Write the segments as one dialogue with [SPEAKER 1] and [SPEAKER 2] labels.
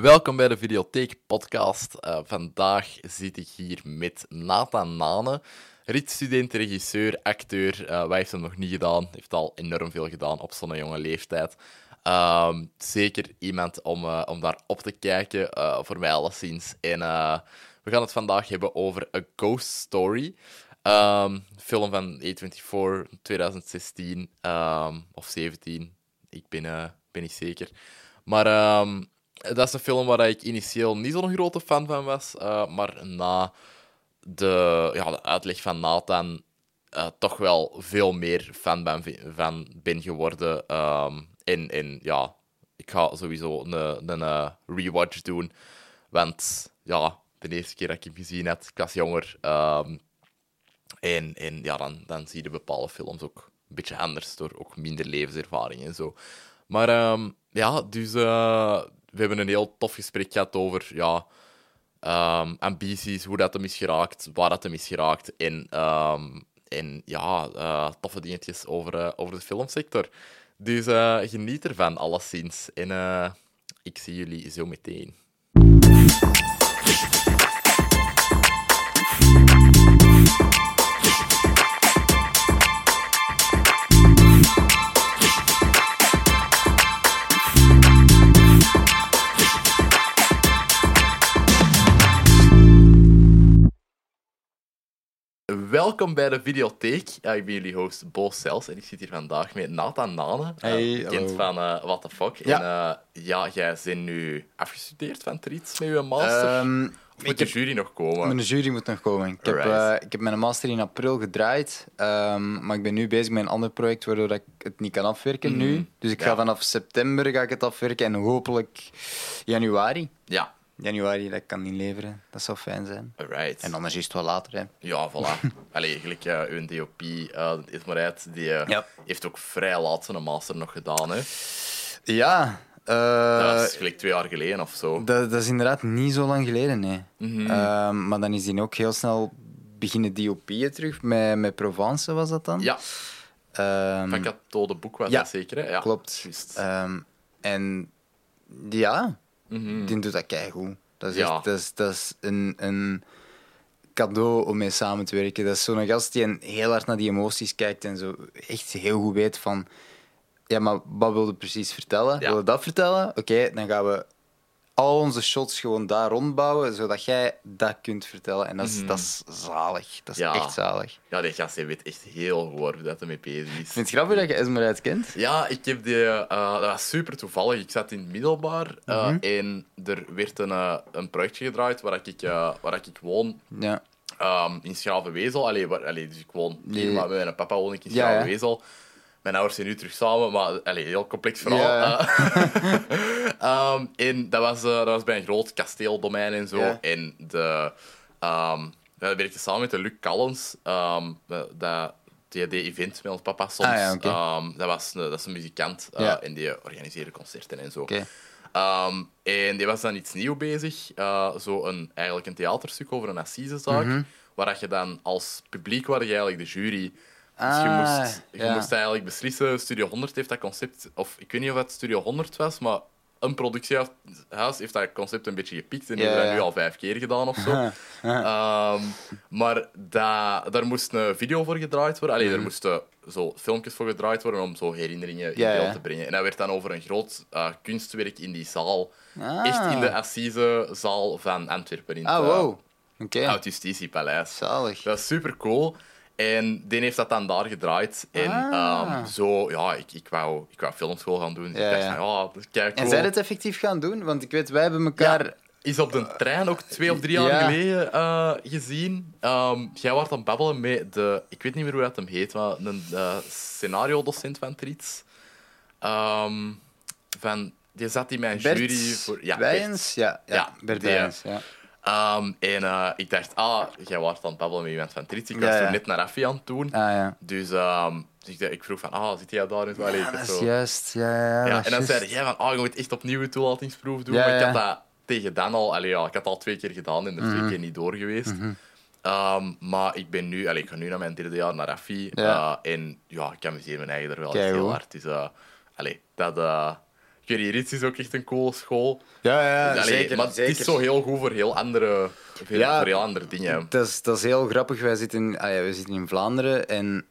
[SPEAKER 1] Welkom bij de Videotheek Podcast. Uh, vandaag zit ik hier met Nathan Nane, ritstudent, regisseur, acteur. Uh, wat heeft hem nog niet gedaan? Heeft al enorm veel gedaan op zo'n jonge leeftijd. Uh, zeker iemand om, uh, om daar op te kijken, voor mij alleszins. En we gaan het vandaag hebben over A Ghost Story. Um, film van A24 2016 um, of 17. Ik ben, ben niet zeker. Maar um, dat is een film waar ik initieel niet zo'n grote fan van was. Uh, maar na de, ja, de uitleg van Nathan uh, toch wel veel meer fan ben, van ben geworden. Um, en, en ja, ik ga sowieso een, een uh, rewatch doen. Want ja, de eerste keer dat ik hem gezien heb, ik was jonger. Um, en, en ja, dan, dan zie je bepaalde films ook een beetje anders, door ook minder levenservaring en zo. Maar um, ja, dus we hebben een heel tof gesprek gehad over ja, um, ambities, hoe dat hem is geraakt, waar dat hem is geraakt en, um, en ja, uh, toffe dingetjes over, uh, over de filmsector. Dus uh, geniet ervan, alleszins. En ik zie jullie zo meteen. Welkom bij de Videotheek. Ja, ik ben jullie host Bo Sels en ik zit hier vandaag met Nathan Nane,
[SPEAKER 2] hey,
[SPEAKER 1] uh, bekend van uh, What the Fuck. Ja. En uh, ja, jij bent nu afgestudeerd van Triets met je master. Um, moet de jury nog komen?
[SPEAKER 2] Mijn jury moet nog komen. Ik heb, ik heb mijn master in april gedraaid, um, maar ik ben nu bezig met een ander project waardoor ik het niet kan afwerken mm -hmm. nu. Dus ik ja. ga vanaf september ga ik het afwerken en hopelijk januari.
[SPEAKER 1] Ja,
[SPEAKER 2] januari dat ik kan inleveren. Dat zou fijn zijn.
[SPEAKER 1] Alright.
[SPEAKER 2] En anders is het wel later. Hè.
[SPEAKER 1] Ja, voilà. Allee, eigenlijk, uh, uw DOP, uh, Ismaret, die uh, ja. heeft ook vrij laat zijn master nog gedaan. Hè?
[SPEAKER 2] Ja.
[SPEAKER 1] dat is gelijk twee jaar geleden of zo.
[SPEAKER 2] Dat, dat is inderdaad niet zo lang geleden, nee. Mm -hmm. maar dan is hij ook heel snel beginnen DOP'en terug. Met, met Provence was dat dan?
[SPEAKER 1] Ja. Um, van Cato Boek was
[SPEAKER 2] ja,
[SPEAKER 1] dat zeker, hè? Ja,
[SPEAKER 2] klopt. Um, en ja, Mm-hmm. Die doet dat keigoed. Dat is, echt, dat is, dat is een, een cadeau om mee samen te werken. Dat is zo'n gast die heel hard naar die emoties kijkt en zo echt heel goed weet van... Ja, maar wat wilde precies vertellen? Ja. Wil je dat vertellen? Oké, dan gaan we al onze shots gewoon daar rondbouwen, zodat jij dat kunt vertellen. En dat is, mm. dat is zalig. Dat is echt zalig.
[SPEAKER 1] Ja, die gast weet echt heel goed waar dat hij mee bezig is.
[SPEAKER 2] Vind je het grappig dat je Esmeralda kent?
[SPEAKER 1] Ja, ik heb die, uh, dat was super toevallig. Ik zat in het middelbaar uh, mm -hmm. en er werd een, uh, een projectje gedraaid waar ik, waar ik woon.
[SPEAKER 2] Ja.
[SPEAKER 1] Um, in Schravenwezel. Allee, waar, allee, dus ik woon hier, maar met mijn papa woon ik in Schravenwezel. Ja, ja. Mijn ouders zijn nu terug samen, maar allez, heel complex verhaal. Ja. um, en dat was, uh, dat was bij een groot kasteeldomein en zo. En de, um, we werkten samen met de Luc Callens. Um, dat, die deed events met ons papa soms.
[SPEAKER 2] Ah, ja, okay.
[SPEAKER 1] dat, was, dat is een muzikant uh,
[SPEAKER 2] ja.
[SPEAKER 1] en die organiseerde concerten en zo.
[SPEAKER 2] Okay.
[SPEAKER 1] en die was dan iets nieuw bezig. Uh, zo een, eigenlijk een theaterstuk over een assisezaak. Mm -hmm. Waar je dan als publiek, waar je eigenlijk de jury dus je,
[SPEAKER 2] Ah,
[SPEAKER 1] moest, je
[SPEAKER 2] ja.
[SPEAKER 1] moest eigenlijk beslissen, Studio 100 heeft dat concept, of ik weet niet of het Studio 100 was, maar een productiehuis heeft dat concept een beetje gepikt en
[SPEAKER 2] Ja,
[SPEAKER 1] hebben dat nu al vijf keer gedaan of zo. Ehm, maar dat, daar moest een video voor gedraaid worden. Allee, er moesten zo filmpjes voor gedraaid worden om zo herinneringen in beeld te brengen. En dat werd dan over een groot eh, kunstwerk in die zaal.
[SPEAKER 2] Ah.
[SPEAKER 1] Echt in de Assisezaal van Antwerpen. In
[SPEAKER 2] Ah,
[SPEAKER 1] het, eh,
[SPEAKER 2] wow.
[SPEAKER 1] Oud Justitiepaleis.
[SPEAKER 2] zalig.
[SPEAKER 1] Dat is super cool. En die heeft dat dan daar gedraaid. En
[SPEAKER 2] Ah.
[SPEAKER 1] ehm, zo, ja, ik, ik, wou, ik wou filmschool gaan doen. Dus
[SPEAKER 2] Ja,
[SPEAKER 1] ik dacht
[SPEAKER 2] ja.
[SPEAKER 1] van, ja, dat is
[SPEAKER 2] En zij het effectief gaan doen? Want ik weet, wij hebben elkaar...
[SPEAKER 1] Ja, is op de trein ook twee of drie jaar
[SPEAKER 2] Ja.
[SPEAKER 1] geleden eh, gezien. Ehm, jij was aan het babbelen met de... Ik weet niet meer hoe dat hem heet, maar een uh, scenario-docent van Triets. Ehm, van, die zat in mijn
[SPEAKER 2] Bert
[SPEAKER 1] jury voor... Ja.
[SPEAKER 2] Wijens? Ja, ja, Bert Wijens, ja.
[SPEAKER 1] Ehm, en eh, ik dacht, ah, jij was aan het babbelen met iemand van Triets. Ik was
[SPEAKER 2] Ja,
[SPEAKER 1] net naar Affie aan het doen.
[SPEAKER 2] Ah, ja.
[SPEAKER 1] Dus, ehm, dus ik, vroeg van, ah, zit jij daar? Allee, ik
[SPEAKER 2] Ja,
[SPEAKER 1] dacht
[SPEAKER 2] dat is
[SPEAKER 1] zo-
[SPEAKER 2] juist. Ja, ja,
[SPEAKER 1] en dan zei jij van, ah, je moet echt opnieuw een toelatingsproef doen.
[SPEAKER 2] Ja,
[SPEAKER 1] maar ik had dat tegen dan al, allee, ja, ik had al twee keer gedaan en er
[SPEAKER 2] Mhm.
[SPEAKER 1] twee keer niet door geweest. Ehm, maar ik ben nu, allee, ik ga nu naar mijn derde jaar naar.
[SPEAKER 2] Ja.
[SPEAKER 1] eh, en ja, ik amuseer mijn eigen er wel heel hard. Dus, allee, dat, Ik weet Rits is ook echt een coole school.
[SPEAKER 2] Ja, ja,
[SPEAKER 1] Allee,
[SPEAKER 2] zeker.
[SPEAKER 1] Maar
[SPEAKER 2] zeker.
[SPEAKER 1] het is zo heel goed voor heel andere, voor,
[SPEAKER 2] Ja.
[SPEAKER 1] heel andere dingen.
[SPEAKER 2] Dat is, dat is heel grappig. Wij zitten, ah ja, wij zitten in Vlaanderen en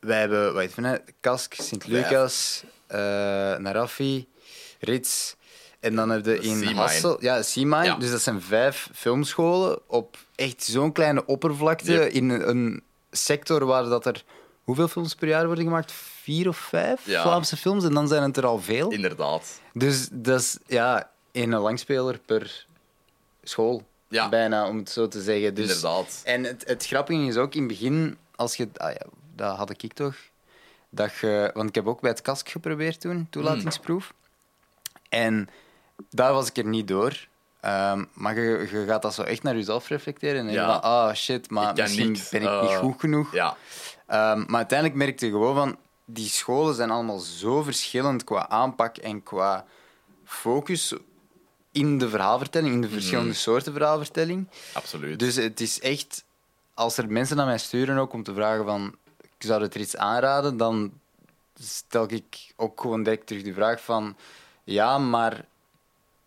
[SPEAKER 2] wij hebben, wat heet het nou? Kask, Sint-Lucas, eh Narafi, Rits. En dan heb je in. Hassel... Ja, Seamine.
[SPEAKER 1] Ja.
[SPEAKER 2] Dus dat zijn vijf filmscholen op echt zo'n kleine oppervlakte in een, een sector waar dat er... Hoeveel films per jaar worden gemaakt? Vier of vijf
[SPEAKER 1] Ja.
[SPEAKER 2] Vlaamse films? En dan zijn het er al veel.
[SPEAKER 1] Inderdaad.
[SPEAKER 2] Dus dat is ja, één langspeler per school.
[SPEAKER 1] Ja.
[SPEAKER 2] Bijna, om het zo te zeggen. Dus,
[SPEAKER 1] Inderdaad.
[SPEAKER 2] En het, het grappige is ook in het begin, als je, ah ja, dat had ik toch, dat je, want ik heb ook bij het KASK geprobeerd toen, toelatingsproef. En daar was ik er niet door. Ehm, maar je, je gaat dat zo echt naar jezelf reflecteren. En
[SPEAKER 1] Ja.
[SPEAKER 2] van, ah shit, maar misschien
[SPEAKER 1] niks,
[SPEAKER 2] ben ik niet
[SPEAKER 1] eh,
[SPEAKER 2] goed genoeg.
[SPEAKER 1] Ja.
[SPEAKER 2] Ehm, maar uiteindelijk merkte je gewoon van, die scholen zijn allemaal zo verschillend qua aanpak en qua focus in de verhaalvertelling, in de verschillende soorten verhaalvertelling.
[SPEAKER 1] Absoluut.
[SPEAKER 2] Dus het is echt, als er mensen naar mij sturen ook om te vragen van, ik zou het er iets aanraden, dan stel ik ook gewoon direct terug de vraag van, ja, maar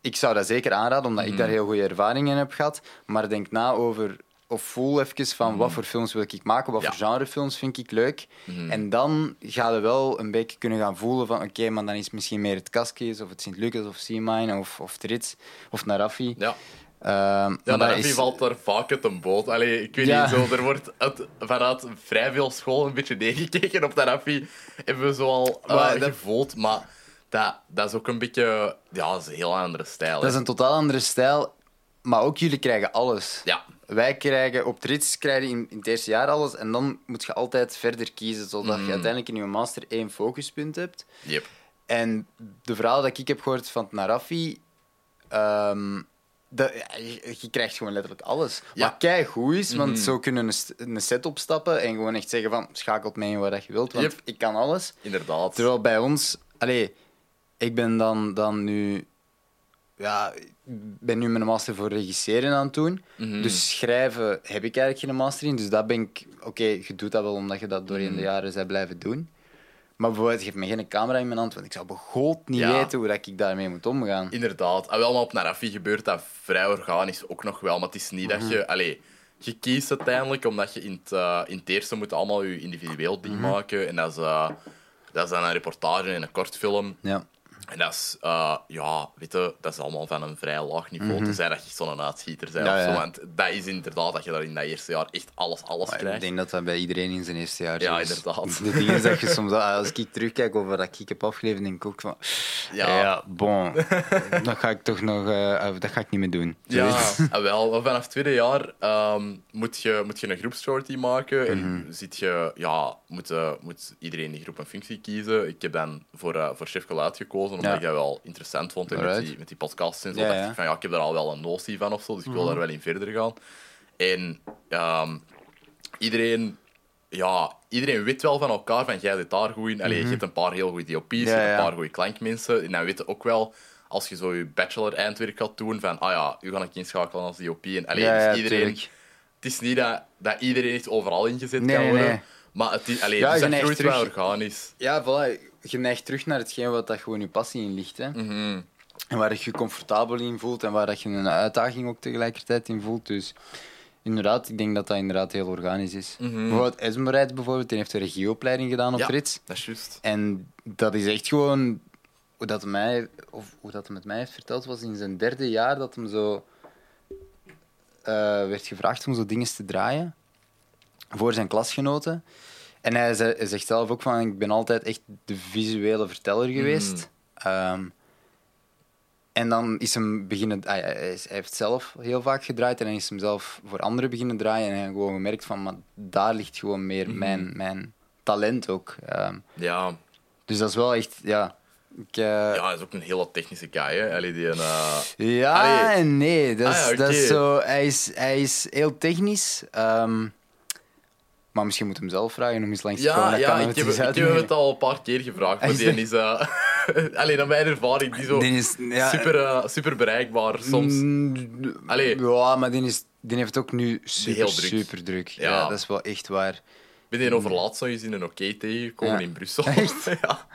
[SPEAKER 2] ik zou dat zeker aanraden, omdat ik daar heel goede ervaringen in heb gehad. Maar denk na over, of voel even van wat voor films wil ik maken, wat
[SPEAKER 1] Ja.
[SPEAKER 2] voor genrefilms vind ik leuk. En dan ga je wel een beetje kunnen gaan voelen van, oké, maar dan is het misschien meer het Cascades, of het Sint-Lucas, of Seamine, of, of het Rits, of Narafi.
[SPEAKER 1] ja.
[SPEAKER 2] Ehm,
[SPEAKER 1] Ja,
[SPEAKER 2] maar dat
[SPEAKER 1] dat
[SPEAKER 2] is-
[SPEAKER 1] valt er vaak uit een boot. Allee, ik weet
[SPEAKER 2] Ja.
[SPEAKER 1] niet, zo, er wordt uit, vanuit vrij veel school een beetje neergekeken op Tarafi. Hebben we zo al eh,
[SPEAKER 2] Maar dat-
[SPEAKER 1] gevoeld, maar dat, dat is ook een beetje... Ja, dat is een heel andere stijl.
[SPEAKER 2] Dat is een totaal andere stijl, maar ook jullie krijgen alles.
[SPEAKER 1] Ja,
[SPEAKER 2] Wij krijgen op Trits krijg je in, in het eerste jaar alles en dan moet je altijd verder kiezen, zodat
[SPEAKER 1] Mm.
[SPEAKER 2] je uiteindelijk in je master één focuspunt hebt.
[SPEAKER 1] yep.
[SPEAKER 2] En de verhalen dat ik heb gehoord van het Narafi, ehm, dat, je, je krijgt gewoon letterlijk alles.
[SPEAKER 1] Ja. Mhm.
[SPEAKER 2] Wat kei goed is, want zo kunnen een, een set opstappen en gewoon echt zeggen van schakelt mij in wat je wilt, want
[SPEAKER 1] Yep.
[SPEAKER 2] ik kan alles.
[SPEAKER 1] inderdaad.
[SPEAKER 2] Terwijl bij ons, allee, ik ben dan, dan nu, ja, ik ben nu mijn master voor regisseren aan het doen.
[SPEAKER 1] Mhm.
[SPEAKER 2] Dus schrijven heb ik eigenlijk geen master in. Dus dat ben ik, oké, je doet dat wel omdat je dat doorheen
[SPEAKER 1] Mhm.
[SPEAKER 2] de jaren bent blijven doen. Maar bijvoorbeeld, geef me geen camera in mijn hand, want ik zou begoot niet
[SPEAKER 1] Ja.
[SPEAKER 2] weten hoe dat ik daarmee moet omgaan.
[SPEAKER 1] Inderdaad. En wel, maar op Narafi gebeurt dat vrij organisch ook nog wel. Maar het is niet dat
[SPEAKER 2] Mhm.
[SPEAKER 1] je... Allee, je kiest uiteindelijk omdat je in het, eh, in het eerste moet allemaal je individueel ding
[SPEAKER 2] Mhm.
[SPEAKER 1] maken. En dat is, eh, dat is dan een reportage en een kortfilm.
[SPEAKER 2] Ja.
[SPEAKER 1] En dat is, eh, ja, weet je, dat is allemaal van een vrij laag niveau. Tenzij dat je zo'n uitschieter bent
[SPEAKER 2] Mhm. Ja,
[SPEAKER 1] of zo.
[SPEAKER 2] ja.
[SPEAKER 1] Want dat is inderdaad dat je daar in dat eerste jaar echt alles, alles
[SPEAKER 2] Maar ik
[SPEAKER 1] krijgt.
[SPEAKER 2] denk dat dat bij iedereen in zijn eerste jaar
[SPEAKER 1] Ja,
[SPEAKER 2] is.
[SPEAKER 1] inderdaad.
[SPEAKER 2] De dingen dat je soms, als ik terugkijk over wat ik heb afgeleverd, denk ik ook van,
[SPEAKER 1] Ja.
[SPEAKER 2] ja, bon, dat ga ik toch nog, eh, dat ga ik niet meer doen.
[SPEAKER 1] Ja, en wel. Vanaf het tweede jaar ehm, moet, je, moet je een groepsshorty maken. En
[SPEAKER 2] Mhm.
[SPEAKER 1] zit je, ja, moet, eh, moet iedereen in die groep een functie kiezen. Ik heb dan voor, eh, voor Chef gekozen, omdat ik dat wel interessant vond. En met, die, met die podcasts en zo
[SPEAKER 2] Ja,
[SPEAKER 1] dacht.
[SPEAKER 2] Mhm.
[SPEAKER 1] ik van, ja, ik heb daar al wel een notie van of zo. Dus ik wil daar wel in verder gaan. En ehm, iedereen... Ja, iedereen weet wel van elkaar van jij zit daar goed in. Allee, Je hebt een paar heel goede DOP's, je
[SPEAKER 2] Mhm.
[SPEAKER 1] Hebt een paar goede klankmensen. En dan weet je ook wel, als je zo je bachelor-eindwerk gaat doen, van ah ja, u ga ik inschakelen als DOP. En allee,
[SPEAKER 2] Ja,
[SPEAKER 1] dus
[SPEAKER 2] ja,
[SPEAKER 1] iedereen...
[SPEAKER 2] tuurlijk.
[SPEAKER 1] Het is niet dat, dat iedereen echt overal ingezet
[SPEAKER 2] Nee,
[SPEAKER 1] kan worden.
[SPEAKER 2] nee.
[SPEAKER 1] Maar het is, allee,
[SPEAKER 2] Ja,
[SPEAKER 1] dus dat wel organisch.
[SPEAKER 2] Ja, voilà. Je neigt terug naar hetgeen wat dat gewoon je passie in ligt. Hè.
[SPEAKER 1] Mhm.
[SPEAKER 2] En waar je je comfortabel in voelt en waar dat je een uitdaging ook tegelijkertijd in voelt. Dus inderdaad, ik denk dat dat inderdaad heel organisch is. Bijvoorbeeld Esmeralda bijvoorbeeld, die heeft een regieopleiding gedaan op
[SPEAKER 1] Ja,
[SPEAKER 2] Rits.
[SPEAKER 1] dat is juist.
[SPEAKER 2] En dat is echt gewoon hoe dat mij, of hoe dat hij met mij heeft verteld, was in zijn derde jaar dat hem zo eh, werd gevraagd om zo dingen te draaien voor zijn klasgenoten. En hij, ze- hij zegt zelf ook van, ik ben altijd echt de visuele verteller geweest. Ehm, en dan is hem beginnen... ah, hij, heeft zelf heel vaak gedraaid en hij is hem zelf voor anderen beginnen draaien. En hij heeft gewoon gemerkt van, maar daar ligt gewoon meer mijn, mijn talent ook. Ehm,
[SPEAKER 1] Ja.
[SPEAKER 2] dus dat is wel echt, ja. Ik, eh,
[SPEAKER 1] ja, hij is ook een hele technische guy, hè. Allee, die een, eh,
[SPEAKER 2] ja
[SPEAKER 1] Allee.
[SPEAKER 2] nee. Dat is,
[SPEAKER 1] Ah ja,
[SPEAKER 2] dat is zo, hij, is, hij is heel technisch. ehm, maar misschien moet hem zelf vragen om eens langs te komen.
[SPEAKER 1] Ja,
[SPEAKER 2] Dan
[SPEAKER 1] ik,
[SPEAKER 2] het
[SPEAKER 1] heb, ik heb het al een paar keer gevraagd. Maar die is... eh Allee, naar mijn ervaring, die zo
[SPEAKER 2] Die is, ja,
[SPEAKER 1] super, eh, super bereikbaar. Soms...
[SPEAKER 2] Mm,
[SPEAKER 1] Allee.
[SPEAKER 2] Ja, maar die, is, die heeft ook nu super,
[SPEAKER 1] druk.
[SPEAKER 2] super druk. Ja.
[SPEAKER 1] Ja.
[SPEAKER 2] dat is wel echt waar.
[SPEAKER 1] Ben die over laatst nog eens in een oké tegengekomen
[SPEAKER 2] Ja.
[SPEAKER 1] in Brussel.
[SPEAKER 2] Echt?
[SPEAKER 1] ja.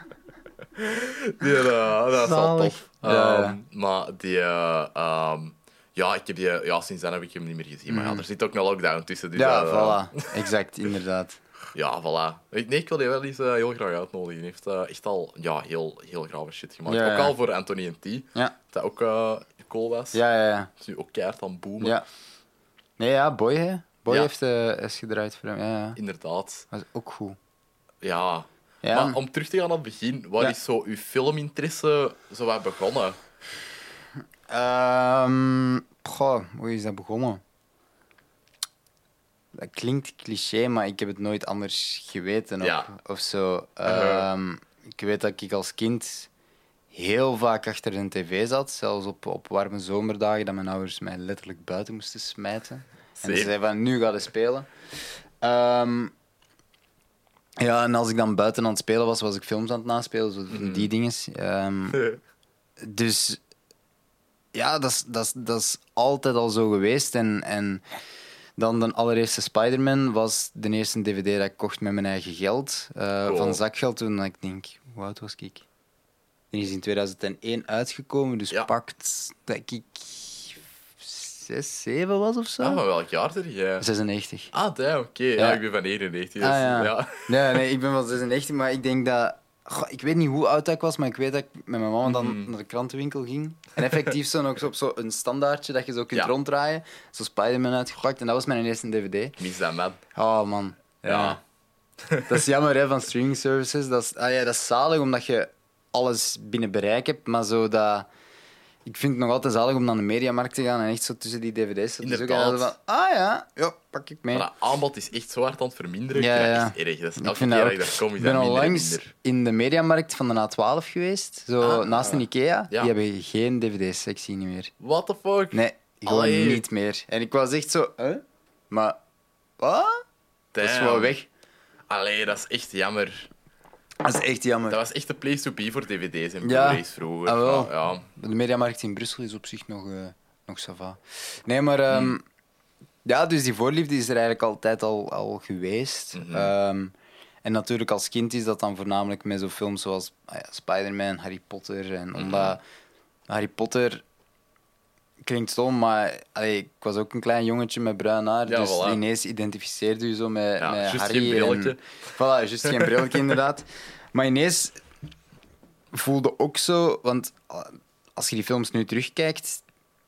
[SPEAKER 1] Die, uh, dat is wel tof. Ehm. Maar die... eh, ehm, ja, ik heb die, ja, sinds dan heb ik hem niet meer gezien. Maar ja, er zit ook een lockdown tussen. Dus.
[SPEAKER 2] Ja, voilà. Exact, inderdaad.
[SPEAKER 1] Ja, voilà. Ik, nee, ik wil die wel eens eh, heel graag uitnodigen. Hij heeft eh, echt al ja, heel, heel grave shit gemaakt.
[SPEAKER 2] Ja,
[SPEAKER 1] ook al voor Anthony en T.
[SPEAKER 2] Ja,
[SPEAKER 1] Dat ook eh, cool was.
[SPEAKER 2] ja, ja. ja.
[SPEAKER 1] is nu ook keihard aan boomen.
[SPEAKER 2] ja. Nee, ja, Boy, hè. Boy heeft is gedraaid voor hem. Ja, ja.
[SPEAKER 1] Inderdaad.
[SPEAKER 2] Dat is ook goed.
[SPEAKER 1] Ja.
[SPEAKER 2] Ja.
[SPEAKER 1] Maar om terug te gaan naar het begin,
[SPEAKER 2] Ja.
[SPEAKER 1] is zo uw filminteresse zo wat begonnen?
[SPEAKER 2] Ehm, goh, hoe is dat begonnen? Dat klinkt cliché, maar ik heb het nooit anders geweten of,
[SPEAKER 1] Ja.
[SPEAKER 2] of zo. Ehm, Ik weet dat ik als kind heel vaak achter een tv zat, zelfs op, op warme zomerdagen, dat mijn ouders mij letterlijk buiten moesten smijten. En ze zeiden van, nu ga je spelen. Ehm, ja, en als ik dan buiten aan het spelen was, was ik films aan het naspelen, zo van die dingen. Ehm, dus ja, dat is, dat, is, dat is altijd al zo geweest. En, en dan de allereerste Spider-Man was de eerste DVD dat ik kocht met mijn eigen geld. eh,
[SPEAKER 1] Cool.
[SPEAKER 2] Van zakgeld toen ik denk, hoe oud was ik? Die is in 2001 uitgekomen, dus
[SPEAKER 1] Ja.
[SPEAKER 2] pakt dat ik 6, 7 was of zo.
[SPEAKER 1] Ah, maar welk jaar jij?
[SPEAKER 2] 96.
[SPEAKER 1] Ah, oké. Ja.
[SPEAKER 2] Ja.
[SPEAKER 1] ik ben van 91. Dus,
[SPEAKER 2] Ah, ja.
[SPEAKER 1] ja.
[SPEAKER 2] Nee, nee, ik ben van 96, maar ik denk dat... Goh, ik weet niet hoe oud ik was, maar ik weet dat ik met mijn mama dan
[SPEAKER 1] Mhm.
[SPEAKER 2] naar de krantenwinkel ging. En effectief zo nog zo op zo'n standaardje dat je zo kunt
[SPEAKER 1] Ja.
[SPEAKER 2] ronddraaien. Zo Spider-Man uitgepakt en dat was mijn eerste DVD.
[SPEAKER 1] Mis dat, man.
[SPEAKER 2] Oh man.
[SPEAKER 1] Ja.
[SPEAKER 2] Dat is jammer hè, van streaming services. Dat is, ah, ja, dat is zalig omdat je alles binnen bereik hebt, maar zo dat... Ik vind het nog altijd zalig om naar de mediamarkt te gaan en echt zo tussen die dvd's te zoeken. Van, ah ja, ja, pak ik mee.
[SPEAKER 1] Maar dat aanbod is echt zo hard aan het verminderen.
[SPEAKER 2] Ja,
[SPEAKER 1] Ja,
[SPEAKER 2] ja.
[SPEAKER 1] is erg. Dat is
[SPEAKER 2] Ik vind dat
[SPEAKER 1] dat kom, is dat
[SPEAKER 2] ben onlangs in de mediamarkt van de A12 geweest, zo
[SPEAKER 1] Ah,
[SPEAKER 2] naast een Ikea.
[SPEAKER 1] ja.
[SPEAKER 2] Die hebben geen dvd-sectie niet meer.
[SPEAKER 1] What the fuck?
[SPEAKER 2] Nee, gewoon
[SPEAKER 1] Allee.
[SPEAKER 2] niet meer. En ik was echt zo, hè? Maar, wat? Dat is gewoon weg.
[SPEAKER 1] Allee, dat is echt jammer.
[SPEAKER 2] Dat is echt jammer.
[SPEAKER 1] Dat was echt de place to be voor dvd's en
[SPEAKER 2] Ja.
[SPEAKER 1] Blu-rays vroeger.
[SPEAKER 2] Ah, wel.
[SPEAKER 1] Ja.
[SPEAKER 2] De mediamarkt in Brussel is op zich nog, eh nog ça va. Nee, maar... ehm, Ja, dus die voorliefde is er eigenlijk altijd al, al geweest.
[SPEAKER 1] Mhm.
[SPEAKER 2] Ehm, en natuurlijk als kind is dat dan voornamelijk met zo'n films zoals ah ja, Spider-Man, Harry Potter. En
[SPEAKER 1] Mhm.
[SPEAKER 2] omdat Harry Potter klinkt stom, maar allee, ik was ook een klein jongetje met bruin haar.
[SPEAKER 1] Ja,
[SPEAKER 2] dus
[SPEAKER 1] voilà.
[SPEAKER 2] ineens identificeerde je zo met,
[SPEAKER 1] Ja,
[SPEAKER 2] met Harry.
[SPEAKER 1] geen brilletje.
[SPEAKER 2] En, voilà, juist geen brilletje inderdaad. Maar ineens voelde ook zo, want ah, als je die films nu terugkijkt,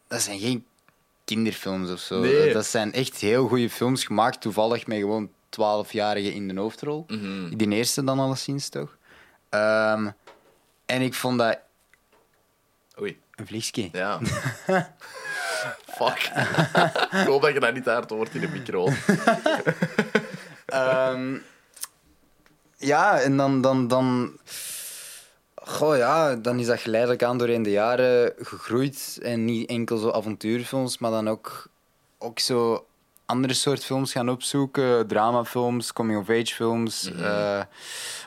[SPEAKER 2] dat zijn geen kinderfilms of zo.
[SPEAKER 1] Nee.
[SPEAKER 2] Dat zijn echt heel goede films gemaakt, toevallig met gewoon 12-jarigen in de hoofdrol.
[SPEAKER 1] Mhm.
[SPEAKER 2] Die eerste dan alleszins toch. Ehm, en ik vond dat
[SPEAKER 1] Oei.
[SPEAKER 2] Een vliegje.
[SPEAKER 1] Ja. Fuck. ik hoop dat je dat niet hard hoort in de micro.
[SPEAKER 2] Ehm, ja, en dan, dan, dan... Goh, ja, dan is dat geleidelijk aan doorheen de jaren gegroeid. En niet enkel zo avontuurfilms, maar dan ook, ook zo andere soort films gaan opzoeken. Dramafilms, coming-of-age films. eh,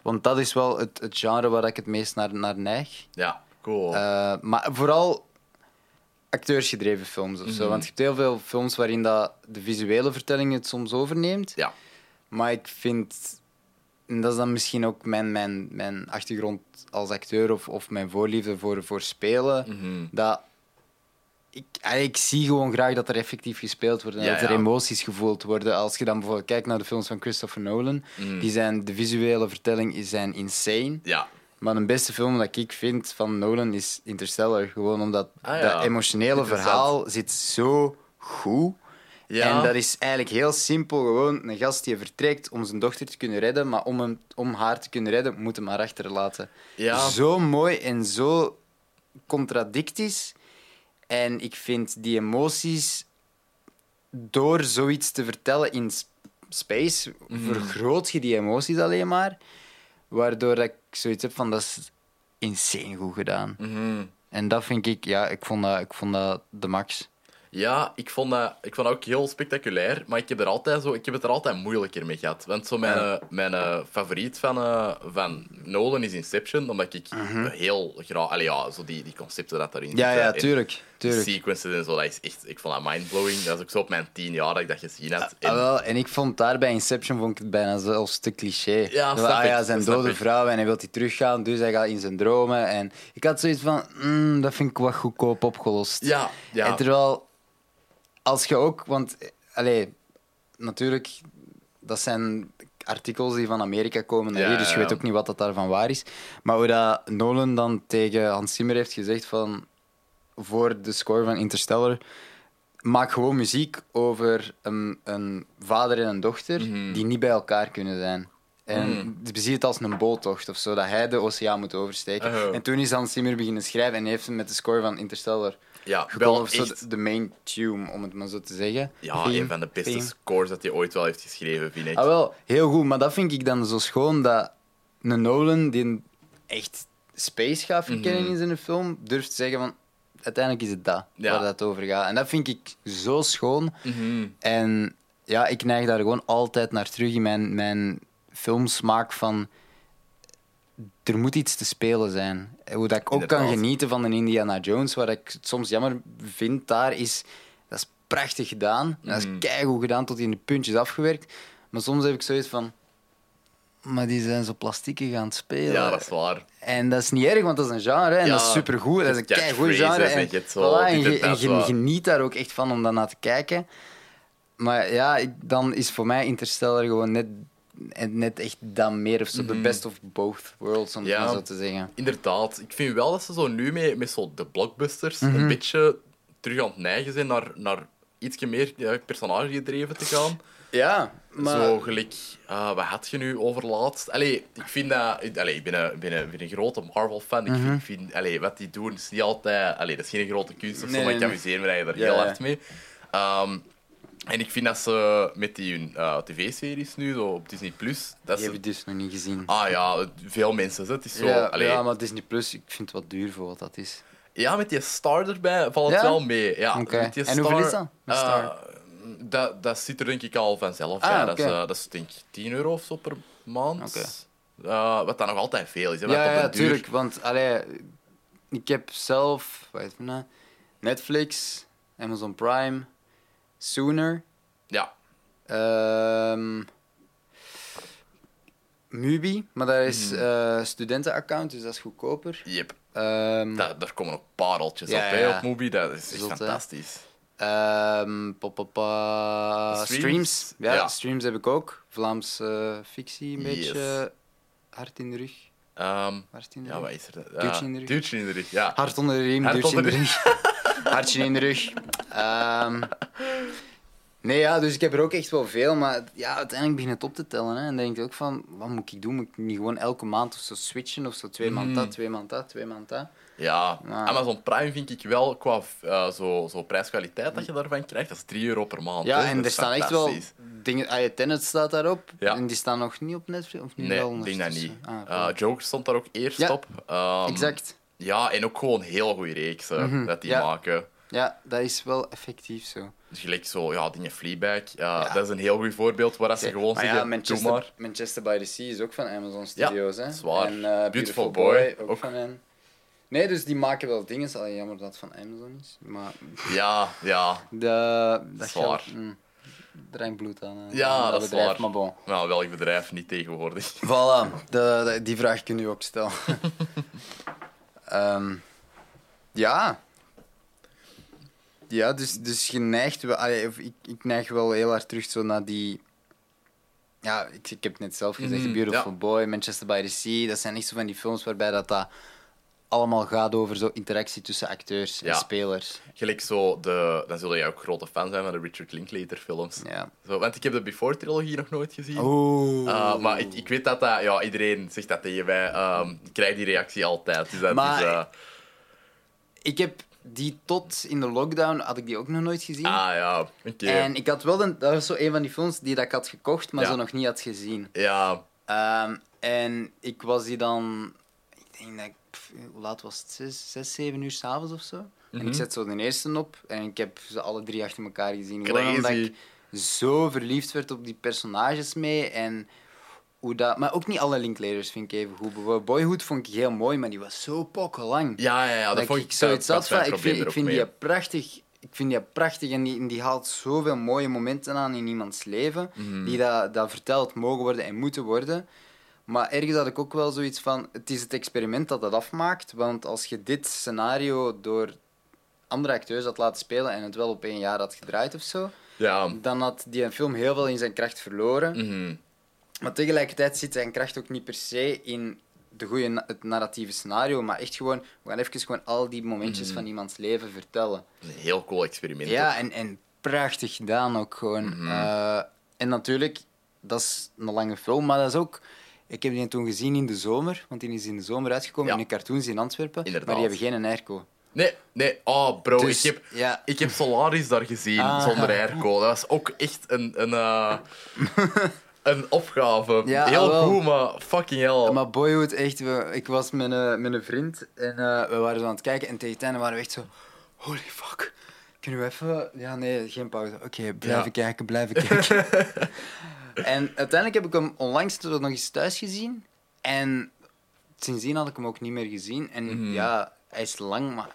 [SPEAKER 2] want dat is wel het, het genre waar ik het meest naar, naar neig.
[SPEAKER 1] Ja, cool.
[SPEAKER 2] Eh, maar vooral acteursgedreven films of zo.
[SPEAKER 1] Mhm.
[SPEAKER 2] Want je hebt heel veel films waarin dat de visuele vertelling het soms overneemt.
[SPEAKER 1] ja.
[SPEAKER 2] Maar ik vind, en dat is dan misschien ook mijn, mijn, mijn achtergrond als acteur of, of mijn voorliefde voor, voor spelen,
[SPEAKER 1] Mhm.
[SPEAKER 2] dat ik, ik zie gewoon graag dat er effectief gespeeld wordt en
[SPEAKER 1] Ja,
[SPEAKER 2] dat er
[SPEAKER 1] ja.
[SPEAKER 2] emoties gevoeld worden. Als je dan bijvoorbeeld kijkt naar de films van Christopher Nolan,
[SPEAKER 1] Mhm.
[SPEAKER 2] die zijn, de visuele vertelling is zijn insane.
[SPEAKER 1] Ja.
[SPEAKER 2] Maar de beste film dat ik vind van Nolan is Interstellar. Gewoon omdat
[SPEAKER 1] Ah, ja.
[SPEAKER 2] dat emotionele verhaal zit zo goed.
[SPEAKER 1] Ja.
[SPEAKER 2] En dat is eigenlijk heel simpel. Gewoon een gast die vertrekt om zijn dochter te kunnen redden. Maar om, hem, om haar te kunnen redden, moet hem haar achterlaten.
[SPEAKER 1] Ja.
[SPEAKER 2] Zo mooi en zo contradictisch. En ik vind die emoties, door zoiets te vertellen in space,
[SPEAKER 1] Mhm.
[SPEAKER 2] vergroot je die emoties alleen maar. Waardoor dat ik zoiets heb van, dat is insane goed gedaan.
[SPEAKER 1] Mhm.
[SPEAKER 2] En dat vind ik, ja, ik vond dat, ik vond dat de max.
[SPEAKER 1] Ja, ik vond, dat, ik vond dat ook heel spectaculair, maar ik heb, er altijd zo, ik heb het er altijd moeilijker mee gehad. Want zo mijn,
[SPEAKER 2] Ja.
[SPEAKER 1] eh, mijn eh, favoriet van, eh, van Nolan is Inception, omdat ik
[SPEAKER 2] Mhm.
[SPEAKER 1] heel graag... Allee, ja, zo die, die concepten dat daarin
[SPEAKER 2] Ja,
[SPEAKER 1] zitten.
[SPEAKER 2] ja,
[SPEAKER 1] En
[SPEAKER 2] tuurlijk.
[SPEAKER 1] sequences en zo, dat is echt, ik vond dat mindblowing. Dat is ook zo op mijn tien jaar dat ik dat gezien had.
[SPEAKER 2] En, ah, wel, en ik vond daar bij Inception vond ik het bijna zelfs te cliché.
[SPEAKER 1] Ja,
[SPEAKER 2] dat, ah, ja, zijn dode vrouw en hij wil die teruggaan, dus hij gaat in zijn dromen. En ik had zoiets van, mm, dat vind ik wat goedkoop opgelost.
[SPEAKER 1] Ja, ja.
[SPEAKER 2] En terwijl, als je ook, want, allee, natuurlijk, dat zijn artikels die van Amerika komen naar hier, dus je weet ook niet wat dat daarvan waar is. Maar hoe dat Nolan dan tegen Hans Zimmer heeft gezegd van voor de score van Interstellar maak gewoon muziek over een, een vader en een dochter mhm. die niet bij elkaar kunnen zijn. En je ziet het als een boottocht of zo, dat hij de oceaan moet oversteken. Oh. En toen is Hans Zimmer beginnen schrijven en heeft hem met de score van Interstellar
[SPEAKER 1] ja, wel echt...
[SPEAKER 2] de main tune, om het maar zo te zeggen.
[SPEAKER 1] Ja, een van de beste scores dat hij ooit wel heeft geschreven, vind ik.
[SPEAKER 2] Ah, wel, heel goed. Maar dat vind ik dan zo schoon, dat een Nolan, die echt space gaat verkennen mhm. in zijn film, durft te zeggen van... Uiteindelijk is het dat, waar dat over gaat. En dat vind ik zo schoon.
[SPEAKER 1] Mhm.
[SPEAKER 2] En ja, ik neig daar gewoon altijd naar terug in mijn, mijn filmsmaak van er moet iets te spelen zijn. Hoe dat ik ook kan genieten van een Indiana Jones, wat ik soms jammer vind daar, is dat is prachtig gedaan. Dat is mm. keigoed gedaan tot in de puntjes afgewerkt. Maar soms heb ik zoiets van... Maar die zijn zo plastieken gaan spelen.
[SPEAKER 1] Ja, dat is waar.
[SPEAKER 2] En dat is niet erg, want dat is een genre. En dat is supergoed. Dat is een keigoed genre. En, en, je, en je geniet daar ook echt van om dan naar te kijken. Maar ja, dan is voor mij Interstellar gewoon net en net echt dan meer of zo, de mhm. best of both worlds, om ja, zo te zeggen.
[SPEAKER 1] Inderdaad. Ik vind wel dat ze zo nu met, met zo de blockbusters een mhm. beetje terug aan het neigen zijn naar, naar iets meer ja, personage gedreven te gaan.
[SPEAKER 2] Ja, maar...
[SPEAKER 1] Zo gelijk... Uh, wat had je nu over laatst? Allee, ik vind dat... Allee, ik ben een, ben een, ben een grote Marvel-fan. Ik vind, mhm. vind allee, wat die doen is niet altijd... Allee, dat is geen grote kunst of zo, maar ik amuseer me er heel hard mee. Um, en ik vind dat ze met die uh, tv-series nu zo op Disney Plus.
[SPEAKER 2] Die heb ik dus nog niet gezien.
[SPEAKER 1] Ah ja, veel mensen. Het is zo,
[SPEAKER 2] ja, ja, maar Disney Plus, ik vind het wat duur voor wat dat is.
[SPEAKER 1] Ja, met die Star erbij valt het wel mee. Ja,
[SPEAKER 2] met die en hoeveel is dat? Uh,
[SPEAKER 1] dat? Dat zit er denk ik al vanzelf ah, bij. Dat, is, uh, dat is denk ik 10 euro of zo per maand. Okay. Uh, wat dan nog altijd veel is. Hè,
[SPEAKER 2] ja, ja natuurlijk. Want allee, ik heb zelf nou, Netflix, Amazon Prime. Sooner.
[SPEAKER 1] Ja.
[SPEAKER 2] Um, Mubi, maar dat is uh, studentenaccount, dus dat is goedkoper.
[SPEAKER 1] Yep.
[SPEAKER 2] Um,
[SPEAKER 1] daar komen ook pareltjes ja, op bij op Mubi, dat is echt fantastisch.
[SPEAKER 2] Um, streams. streams. Ja, ja, streams heb ik ook. Vlaams uh, fictie, een yes. beetje hard in de rug.
[SPEAKER 1] Um, hart
[SPEAKER 2] in de
[SPEAKER 1] ja,
[SPEAKER 2] rug.
[SPEAKER 1] wat is er?
[SPEAKER 2] Duwtje in de rug.
[SPEAKER 1] Duwtje in de rug, ja.
[SPEAKER 2] Hart onder de riem, duwtje in de rug. Hartje in de rug. Um, nee, ja, dus ik heb er ook echt wel veel. Maar ja, uiteindelijk begin het op te tellen. Hè, en dan denk ik ook van, wat moet ik doen? Moet ik niet gewoon elke maand of zo switchen? Of zo twee maand dat, mm. twee maand dat, twee maand dat?
[SPEAKER 1] Ja, maar... Amazon Prime vind ik wel qua uh, zo, zo prijskwaliteit dat je daarvan krijgt. Dat is 3 euro per maand.
[SPEAKER 2] Ja, en er staan echt wel dingen. Ah, Tenet staat daarop. Ja. En die staan nog niet op Netflix? Of niet
[SPEAKER 1] nee, ik denk dat niet. Ah, uh, Joker stond daar ook eerst ja, op.
[SPEAKER 2] Um, exact.
[SPEAKER 1] Ja, en ook gewoon heel goede reeksen mm dat die maken.
[SPEAKER 2] Ja, dat is wel effectief zo.
[SPEAKER 1] Dus gelijk zo, ja, dingen Fleabag, ja, dat is een heel goed voorbeeld waar ze gewoon maar zeggen, ja,
[SPEAKER 2] Manchester,
[SPEAKER 1] maar.
[SPEAKER 2] Manchester by the Sea is ook van Amazon Studios,
[SPEAKER 1] ja,
[SPEAKER 2] hè?
[SPEAKER 1] Zwaar.
[SPEAKER 2] En uh, Beautiful, Boy, ook, van hen. Nee, dus die maken wel dingen. Allee, jammer dat het van Amazon is. Maar...
[SPEAKER 1] Ja, ja.
[SPEAKER 2] De,
[SPEAKER 1] dat zwaar. Gaat,
[SPEAKER 2] mm, bloed aan.
[SPEAKER 1] Ja, dat, dat
[SPEAKER 2] bedrijf,
[SPEAKER 1] is waar.
[SPEAKER 2] Maar bon.
[SPEAKER 1] Nou, welk bedrijf niet tegenwoordig?
[SPEAKER 2] Voilà, de, de, die vraag kun je nu ook stellen. um, ja. Ja, dus, dus je neigt wel... Allee, ik, ik neig wel heel hard terug zo naar die... Ja, ik, ik heb het net zelf gezegd. Mm, Beautiful Boy, Manchester by the Sea. Dat zijn echt zo van die films waarbij dat... dat allemaal gaat over zo interactie tussen acteurs en spelers.
[SPEAKER 1] Gelijk zo, de, dan zul jij ook grote fan zijn van de Richard Linklater films.
[SPEAKER 2] Ja.
[SPEAKER 1] Zo, want ik heb de Before-trilogie nog nooit gezien. Uh, maar ik, ik weet dat dat... Ja, iedereen zegt dat tegen mij. Um, ik krijg die reactie altijd. Dus dat
[SPEAKER 2] maar
[SPEAKER 1] is, uh...
[SPEAKER 2] ik heb die tot in de lockdown had ik die ook nog nooit gezien.
[SPEAKER 1] Ah ja, oké.
[SPEAKER 2] En ik had wel... De, dat was zo een van die films die dat ik had gekocht, maar ja. zo nog niet had gezien.
[SPEAKER 1] Ja.
[SPEAKER 2] Um, en ik was die dan... Denk dat ik hoe laat was het? Zes, zes zeven uur s'avonds of zo. En ik mhm. zet zo de eerste op en ik heb ze alle drie achter elkaar gezien. Gewoon omdat ik zo verliefd werd op die personages mee. En hoe dat... Maar ook niet alle Linklaters vind ik even goed. Bijvoorbeeld Boyhood vond ik heel mooi, maar die was zo pokkenlang.
[SPEAKER 1] Ja, ja, ja. Dat,
[SPEAKER 2] Dat
[SPEAKER 1] vond
[SPEAKER 2] ik zoiets van... Ik vind, ik vind die prachtig... Ik vind die prachtig en die, die haalt zoveel mooie momenten aan in iemands leven.
[SPEAKER 1] Mhm.
[SPEAKER 2] Die dat, dat verteld mogen worden en moeten worden. Maar ergens had ik ook wel zoiets van... Het is het experiment dat dat afmaakt. Want als je dit scenario door andere acteurs had laten spelen en het wel op één jaar had gedraaid of zo,
[SPEAKER 1] Ja.
[SPEAKER 2] dan had die film heel veel in zijn kracht verloren.
[SPEAKER 1] Mhm.
[SPEAKER 2] Maar tegelijkertijd zit zijn kracht ook niet per se in de goede, na- het narratieve scenario, maar echt gewoon, we gaan even gewoon al die momentjes
[SPEAKER 1] Mhm.
[SPEAKER 2] van iemands leven vertellen.
[SPEAKER 1] Een heel cool experiment.
[SPEAKER 2] Ja, en, en prachtig gedaan ook gewoon.
[SPEAKER 1] Mhm.
[SPEAKER 2] Eh, en natuurlijk, dat is een lange film, maar dat is ook... Ik heb die toen gezien in de zomer, want die is in de zomer uitgekomen in de cartoons in Antwerpen.
[SPEAKER 1] Inderdaad.
[SPEAKER 2] Maar die hebben geen airco.
[SPEAKER 1] Nee, nee. Oh, bro.
[SPEAKER 2] Dus,
[SPEAKER 1] ik, heb,
[SPEAKER 2] ja.
[SPEAKER 1] ik heb Solaris daar gezien,
[SPEAKER 2] Ah.
[SPEAKER 1] zonder airco. Dat was ook echt een... Een, eh, een opgave.
[SPEAKER 2] Ja,
[SPEAKER 1] heel
[SPEAKER 2] wel.
[SPEAKER 1] goed, maar fucking hell.
[SPEAKER 2] Maar Boyhood, echt, we, ik was met een, met een vriend en eh, we waren zo aan het kijken en tegen het einde waren we echt zo... Holy fuck. Kunnen we even... Ja, nee, geen pauze. Oké, blijven
[SPEAKER 1] Ja.
[SPEAKER 2] kijken, blijven kijken. en uiteindelijk heb ik hem onlangs nog eens thuis gezien. En sindsdien had ik hem ook niet meer gezien. En
[SPEAKER 1] Mhm.
[SPEAKER 2] ja, hij is lang, maar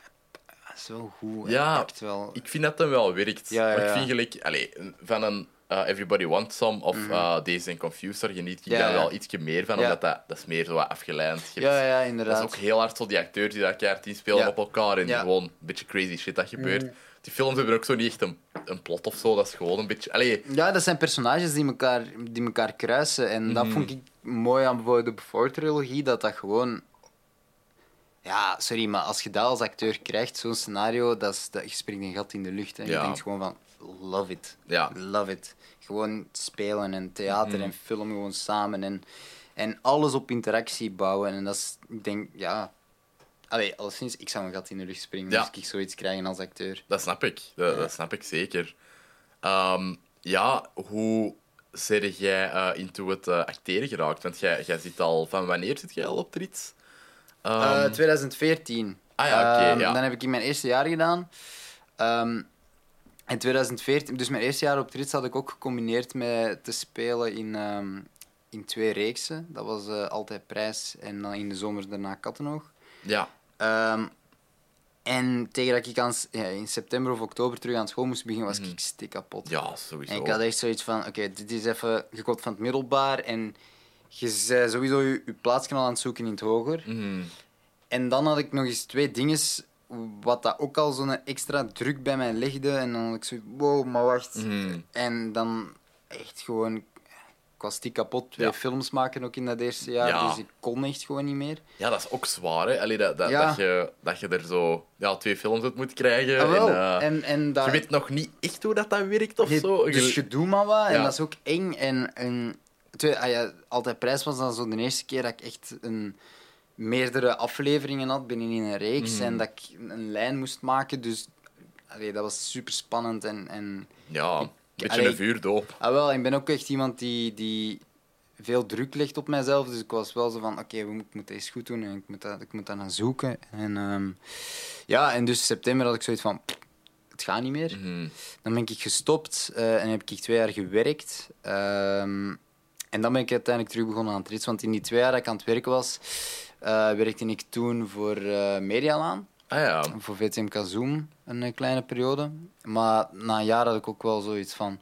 [SPEAKER 2] hij is wel goed.
[SPEAKER 1] Ja,
[SPEAKER 2] wel...
[SPEAKER 1] Ik vind dat hem wel werkt.
[SPEAKER 2] Ja, ja,
[SPEAKER 1] Maar ik vind gelijk... Allee, van een eh, Everybody Wants Some of eh Days and Confused, daar geniet ik.
[SPEAKER 2] Ja,
[SPEAKER 1] daar
[SPEAKER 2] ja.
[SPEAKER 1] wel ietsje meer van,
[SPEAKER 2] Ja.
[SPEAKER 1] omdat dat, dat is meer zo wat afgeleid.
[SPEAKER 2] Ja, ja,
[SPEAKER 1] Dat
[SPEAKER 2] inderdaad.
[SPEAKER 1] is ook heel hard zo die acteurs die dat keihard inspelen op elkaar en gewoon een beetje crazy shit dat gebeurt.
[SPEAKER 2] Mhm.
[SPEAKER 1] Die films hebben ook zo niet echt een, een plot of zo, dat is gewoon een beetje... Allee,
[SPEAKER 2] Ja, dat zijn personages die elkaar, die elkaar kruisen. En dat
[SPEAKER 1] Mhm.
[SPEAKER 2] vond ik mooi aan bijvoorbeeld de Before-trilogie, dat dat gewoon... Ja, sorry, maar als je dat als acteur krijgt, zo'n scenario, dat is, dat, je springt een gat in de lucht. En
[SPEAKER 1] Ja.
[SPEAKER 2] je denkt gewoon van, love it.
[SPEAKER 1] Ja.
[SPEAKER 2] Love it. Gewoon spelen en theater
[SPEAKER 1] Mhm.
[SPEAKER 2] en film gewoon samen. En, en alles op interactie bouwen. En dat is, ik denk, ja... Allee, alleszins, ik zou een gat in de lucht springen
[SPEAKER 1] Ja.
[SPEAKER 2] als ik zoiets krijg als acteur.
[SPEAKER 1] dat snap ik. Dat, dat snap ik zeker. Ehm, ja, hoe zeg jij eh, into het eh, acteren geraakt? Want jij, jij zit al... Van wanneer zit jij al op Trits?
[SPEAKER 2] Eh, 2014.
[SPEAKER 1] Ah ja, oké,
[SPEAKER 2] Ehm,
[SPEAKER 1] ja.
[SPEAKER 2] Dan heb ik in mijn eerste jaar gedaan. Ehm, in 2014, dus mijn eerste jaar op Trits had ik ook gecombineerd met te spelen in, in twee reeksen. Dat was eh, Altijd Prijs en dan in de zomer daarna Kattenoog.
[SPEAKER 1] Ja.
[SPEAKER 2] Ehm, en tegen dat ik aan, ja, in september of oktober terug aan school moest beginnen, was ik stik kapot.
[SPEAKER 1] Mhm. ja, sowieso.
[SPEAKER 2] En ik had echt zoiets van, oké, dit is even, je komt van het middelbaar en je bent sowieso je, je plaatsje aan het zoeken in het hoger.
[SPEAKER 1] Mhm.
[SPEAKER 2] En dan had ik nog eens twee dingen, wat dat ook al zo'n extra druk bij mij legde. En dan had ik zo, wow, maar wacht.
[SPEAKER 1] Mhm.
[SPEAKER 2] En dan echt gewoon, was die kapot, twee
[SPEAKER 1] Ja.
[SPEAKER 2] films maken ook in dat eerste jaar.
[SPEAKER 1] Ja.
[SPEAKER 2] Dus ik kon echt gewoon niet meer.
[SPEAKER 1] Ja, dat is ook zwaar, hè. Allee, dat, dat,
[SPEAKER 2] Ja.
[SPEAKER 1] dat, je, dat je er zo ja, twee films uit moet krijgen.
[SPEAKER 2] Ah,
[SPEAKER 1] en, eh,
[SPEAKER 2] en, en dat,
[SPEAKER 1] Je weet nog niet echt hoe dat, dat werkt of zo.
[SPEAKER 2] Dus
[SPEAKER 1] Je-
[SPEAKER 2] doet maar wat, en dat is ook eng. En, en twee, ah ja, altijd prijs was dan zo de eerste keer dat ik echt een, meerdere afleveringen had binnenin een reeks.
[SPEAKER 1] Mhm.
[SPEAKER 2] En dat ik een lijn moest maken. Dus allee, dat was super spannend. En, en
[SPEAKER 1] Ja, beetje
[SPEAKER 2] allee,
[SPEAKER 1] een vuurdoop.
[SPEAKER 2] Ah, wel, ik ben ook echt iemand die, die veel druk legt op mijzelf. Dus ik was wel zo van, oké, we ik moet deze goed doen en ik moet, dat, ik moet dat gaan zoeken. En ehm, ja, en dus september had ik zoiets van, het gaat niet meer.
[SPEAKER 1] Mhm.
[SPEAKER 2] Dan ben ik gestopt eh, en heb ik twee jaar gewerkt. Ehm, en dan ben ik uiteindelijk terug begonnen aan het rits. Want in die twee jaar dat ik aan het werken was, eh, werkte ik toen voor eh Medialaan.
[SPEAKER 1] Ah ja.
[SPEAKER 2] Voor VTM Zoom een eh, kleine periode. Maar na een jaar had ik ook wel zoiets van...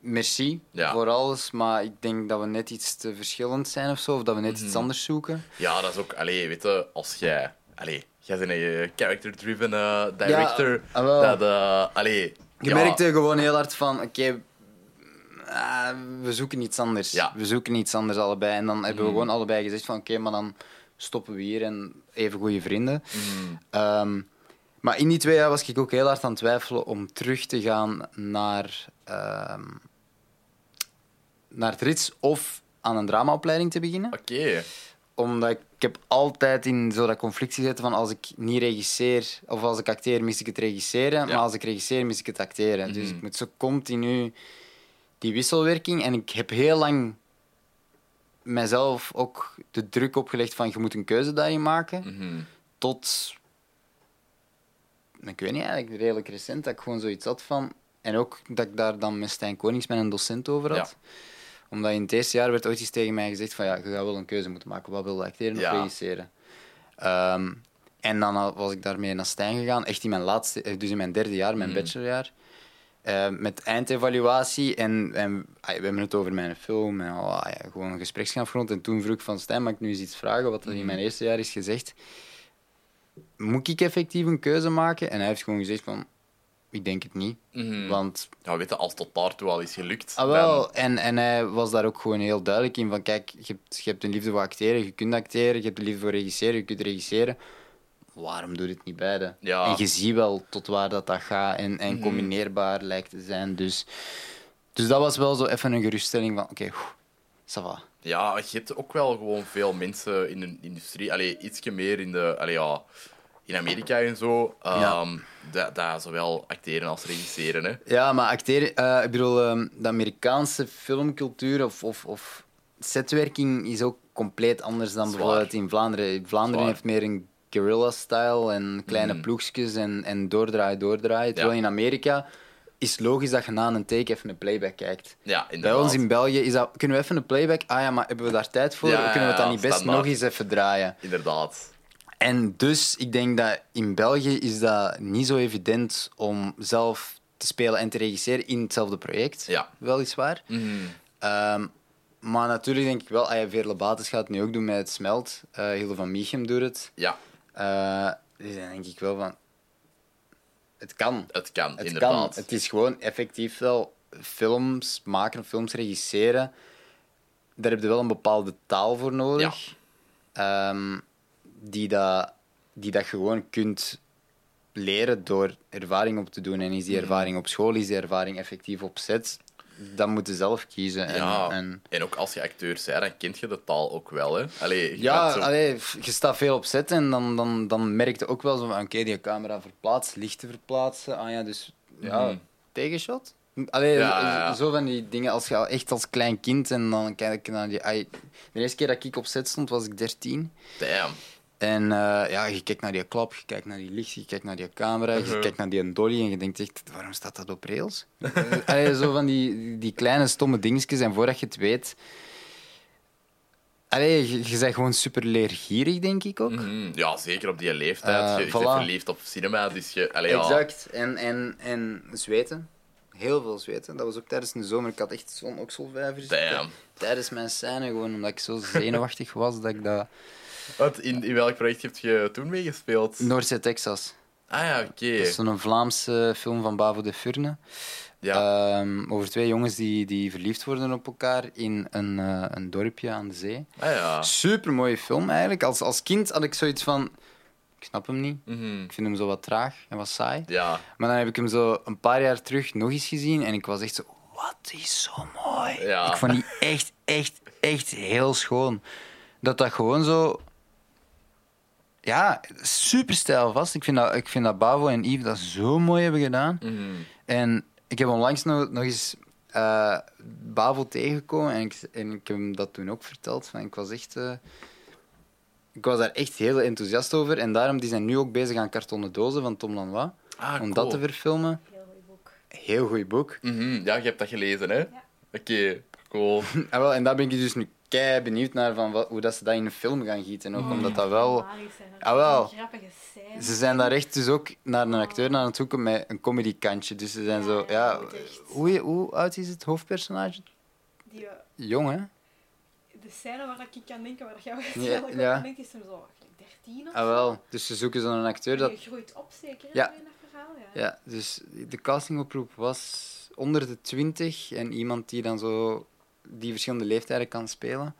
[SPEAKER 2] Merci
[SPEAKER 1] Ja.
[SPEAKER 2] voor alles, maar ik denk dat we net iets te verschillend zijn of zo. Of dat we net
[SPEAKER 1] Mhm.
[SPEAKER 2] iets anders zoeken.
[SPEAKER 1] ja, dat is ook... Allee, weet je, als jij... Allee, jij bent een eh, character-driven eh, director.
[SPEAKER 2] ah,
[SPEAKER 1] dat, eh, allee...
[SPEAKER 2] Je
[SPEAKER 1] ja,
[SPEAKER 2] merkte gewoon heel hard van... Oké, ah, we zoeken iets anders.
[SPEAKER 1] Ja.
[SPEAKER 2] We zoeken iets anders allebei. En dan hebben we
[SPEAKER 1] Mhm.
[SPEAKER 2] gewoon allebei gezegd van... Oké, maar dan stoppen we hier en even goede vrienden.
[SPEAKER 1] mhm.
[SPEAKER 2] Ehm, maar in die twee jaar was ik ook heel hard aan het twijfelen om terug te gaan naar, ehm, naar het rits of aan een dramaopleiding te beginnen.
[SPEAKER 1] Oké.
[SPEAKER 2] Omdat ik, ik heb altijd in zo dat conflict gezeten van als ik niet regisseer of als ik acteer, mis ik het regisseren. Maar als ik regisseer, mis ik het acteren. Dus
[SPEAKER 1] Mhm.
[SPEAKER 2] ik moet zo continu die wisselwerking. En ik heb heel lang mijzelf ook de druk opgelegd van je moet een keuze daarin maken
[SPEAKER 1] Mhm.
[SPEAKER 2] tot. Ik weet niet, eigenlijk redelijk recent dat ik gewoon zoiets had van. En ook dat ik daar dan met Stijn Konings mijn docent over had. Omdat in het eerste jaar werd ooit eens tegen mij gezegd van ja, je gaat wel een keuze moeten maken. Wat wil je acteren of
[SPEAKER 1] Ja.
[SPEAKER 2] regisseren? Ehm, en dan was ik daarmee naar Stijn gegaan, echt in mijn laatste, eh, dus in mijn derde jaar, mijn
[SPEAKER 1] Mhm.
[SPEAKER 2] bachelorjaar. Eh, met eindevaluatie en, en we hebben het over mijn film en al, ja, gewoon een gespreksgrond. En toen vroeg ik van Stijn, mag ik nu eens iets vragen wat er in
[SPEAKER 1] Mhm.
[SPEAKER 2] mijn eerste jaar is gezegd? Moet ik effectief een keuze maken? En hij heeft gewoon gezegd van, ik denk het niet.
[SPEAKER 1] Mhm.
[SPEAKER 2] Want
[SPEAKER 1] Ja, weet je, als tot daartoe al is gelukt,
[SPEAKER 2] Ah, wel. En, en hij was daar ook gewoon heel duidelijk in van kijk, je hebt, je hebt een liefde voor acteren, je kunt acteren, je hebt een liefde voor regisseren, je kunt regisseren. Waarom doe je het niet beide?
[SPEAKER 1] Ja.
[SPEAKER 2] En je ziet wel tot waar dat, dat gaat en, en
[SPEAKER 1] Mhm.
[SPEAKER 2] combineerbaar lijkt te zijn. Dus, dus dat was wel zo even een geruststelling van oké, okay, ça va.
[SPEAKER 1] Ja, je hebt ook wel gewoon veel mensen in de industrie. Allee, ietsje meer in de... Allee, ja, in Amerika en zo.
[SPEAKER 2] Ja.
[SPEAKER 1] dat, dat zowel acteren als regisseren, hè.
[SPEAKER 2] Ja, maar acteren, eh, ik bedoel, ehm, de Amerikaanse filmcultuur of, of, of setwerking is ook compleet anders dan
[SPEAKER 1] Zwaar.
[SPEAKER 2] bijvoorbeeld in Vlaanderen. Vlaanderen
[SPEAKER 1] Zwaar.
[SPEAKER 2] heeft meer een guerrilla-style en kleine
[SPEAKER 1] Mhm.
[SPEAKER 2] ploegjes en, en doordraaien, doordraaien. Terwijl in Amerika is logisch dat je na een take even een playback kijkt.
[SPEAKER 1] Ja,
[SPEAKER 2] Bij ons in België is dat, kunnen we even een playback? Ah ja, maar hebben we daar tijd voor?
[SPEAKER 1] Ja,
[SPEAKER 2] kunnen we het dan niet best
[SPEAKER 1] standaard.
[SPEAKER 2] nog eens even draaien?
[SPEAKER 1] Inderdaad.
[SPEAKER 2] En dus, ik denk dat in België is dat niet zo evident om zelf te spelen en te regisseren in hetzelfde project.
[SPEAKER 1] Ja.
[SPEAKER 2] Weliswaar. Ehm, maar natuurlijk denk ik wel, ah, Veerle Bates gaat het nu ook doen met het Smelt. Eh Hilde van Miechem doet het.
[SPEAKER 1] Ja,
[SPEAKER 2] Eh dus dan denk ik wel van... Het kan.
[SPEAKER 1] het kan,
[SPEAKER 2] Het kan.
[SPEAKER 1] inderdaad.
[SPEAKER 2] Het is gewoon effectief wel films maken, films regisseren. Daar heb je wel een bepaalde taal voor nodig. Ehm, die, dat, die dat je gewoon kunt leren door ervaring op te doen. En is die
[SPEAKER 1] Mhm.
[SPEAKER 2] ervaring op school, is die ervaring effectief op set? Dan moet je zelf kiezen. En,
[SPEAKER 1] Ja,
[SPEAKER 2] en,
[SPEAKER 1] en ook als je acteur bent, dan kent je de taal ook wel, hè. Allee, je
[SPEAKER 2] ja,
[SPEAKER 1] zo-
[SPEAKER 2] allee, je staat veel op set en dan, dan, dan merk je ook wel zo van, oké, die camera verplaatst, lichten verplaatsen. Ah ja, dus ja,
[SPEAKER 1] Mhm.
[SPEAKER 2] tegenshot. Allee,
[SPEAKER 1] Ja,
[SPEAKER 2] zo- van die dingen, als je al echt als klein kind en dan kijk ik naar die... de eerste keer dat ik op set stond, was ik 13.
[SPEAKER 1] Damn.
[SPEAKER 2] En eh, ja, je kijkt naar die klap, je kijkt naar die licht, je kijkt naar die camera, je
[SPEAKER 1] Mhm.
[SPEAKER 2] kijkt naar die dolly en je denkt echt, waarom staat dat op rails? Allee, zo van die, die kleine stomme dingetjes en voordat je het weet... Allee, je, je bent gewoon super leergierig, denk ik ook.
[SPEAKER 1] Mhm. Ja, zeker op die leeftijd.
[SPEAKER 2] Eh,
[SPEAKER 1] je je
[SPEAKER 2] voilà.
[SPEAKER 1] bent verliefd op cinema, dus je... Allee, ja.
[SPEAKER 2] Exact. En, en, en zweten. Heel veel zweten. Dat was ook tijdens de zomer. Ik had echt zo'n okselvijver.
[SPEAKER 1] Damn.
[SPEAKER 2] Tijdens mijn scène, gewoon omdat ik zo zenuwachtig was dat ik dat...
[SPEAKER 1] Wat, in, in welk project heb je toen meegespeeld?
[SPEAKER 2] Noordzee, Texas.
[SPEAKER 1] Ah ja, oké.
[SPEAKER 2] Dat is zo'n Vlaamse film van Bavo de Furne.
[SPEAKER 1] Ja.
[SPEAKER 2] Ehm, over twee jongens die, die verliefd worden op elkaar in een, eh, een dorpje aan de zee.
[SPEAKER 1] ah ja.
[SPEAKER 2] Super mooie film eigenlijk. Als, als kind had ik zoiets van. Ik snap hem niet.
[SPEAKER 1] Mhm.
[SPEAKER 2] Ik vind hem zo wat traag en wat saai.
[SPEAKER 1] Ja.
[SPEAKER 2] Maar dan heb ik hem zo een paar jaar terug nog eens gezien en ik was echt zo. Wat is zo mooi.
[SPEAKER 1] Ja.
[SPEAKER 2] Ik vond die echt, echt, echt heel schoon. Dat dat gewoon zo. Ja, super stijlvast. Ik vind dat, ik vind dat Bavo en Yves dat zo mooi hebben gedaan.
[SPEAKER 1] Mhm.
[SPEAKER 2] En ik heb onlangs nog, nog eens eh, Bavo tegengekomen en ik, en ik heb hem dat toen ook verteld. Van, ik was echt... eh, ik was daar echt heel enthousiast over. En daarom die zijn nu ook bezig aan kartonnen dozen van Tom Lanois.
[SPEAKER 1] Ah,
[SPEAKER 2] om
[SPEAKER 1] cool.
[SPEAKER 2] dat te verfilmen.
[SPEAKER 3] Heel goed boek.
[SPEAKER 2] Heel goed boek.
[SPEAKER 1] Mhm. Ja, je hebt dat gelezen, hè? Oké, cool.
[SPEAKER 2] En, wel, en daar ben ik dus nu kei benieuwd naar van wat, hoe dat ze dat in een film gaan gieten. Ook, omdat dat wel... Ah, wel.
[SPEAKER 3] Grappige scènes.
[SPEAKER 2] Ze zijn daar echt dus ook naar een acteur aan het zoeken met een comedykantje. Dus ze zijn
[SPEAKER 3] Ja,
[SPEAKER 2] zo...
[SPEAKER 3] ja,
[SPEAKER 2] Ja, hoe, hoe oud is het hoofdpersonage?
[SPEAKER 3] Die, eh,
[SPEAKER 2] Jong, hè?
[SPEAKER 3] de scène waar ik aan denk, waar jij
[SPEAKER 2] Ja,
[SPEAKER 3] waarschijnlijk
[SPEAKER 2] ja.
[SPEAKER 3] aan denkt, is hem zo 13 of
[SPEAKER 2] Ah, wel. Dus ze zoeken zo'n acteur
[SPEAKER 3] zo.
[SPEAKER 2] dat...
[SPEAKER 3] Je groeit op zeker
[SPEAKER 2] Ja.
[SPEAKER 3] in dat verhaal. Ja.
[SPEAKER 2] Ja, dus de castingoproep was onder de 20 en iemand die dan zo die verschillende leeftijden kan spelen.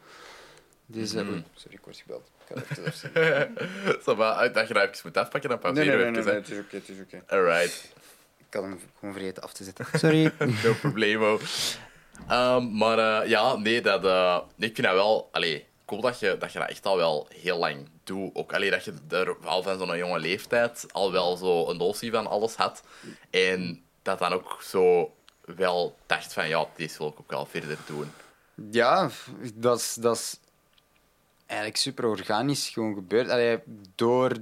[SPEAKER 2] Dus, eh,
[SPEAKER 1] Mhm.
[SPEAKER 2] oei, sorry, ik word gebeld. Ik ga even afzetten.
[SPEAKER 1] Zo, maar dat je dat even moet afpakken, dan pauzeren we even, hè.
[SPEAKER 2] het is oké, het is oké.
[SPEAKER 1] Alright.
[SPEAKER 2] Ik had hem gewoon vergeten af te zetten. Sorry.
[SPEAKER 1] No problemo. Ehm, maar eh, ja, nee, dat, eh, nee, ik vind dat wel allee, cool dat je, dat je dat echt al wel heel lang doet. Ook allee, dat je er al van zo'n jonge leeftijd al wel zo een notie van alles had. En dat dan ook zo wel dacht van, ja, dit wil ik ook wel verder doen.
[SPEAKER 2] Ja, dat is, dat is eigenlijk super organisch gewoon gebeurd. Allee, door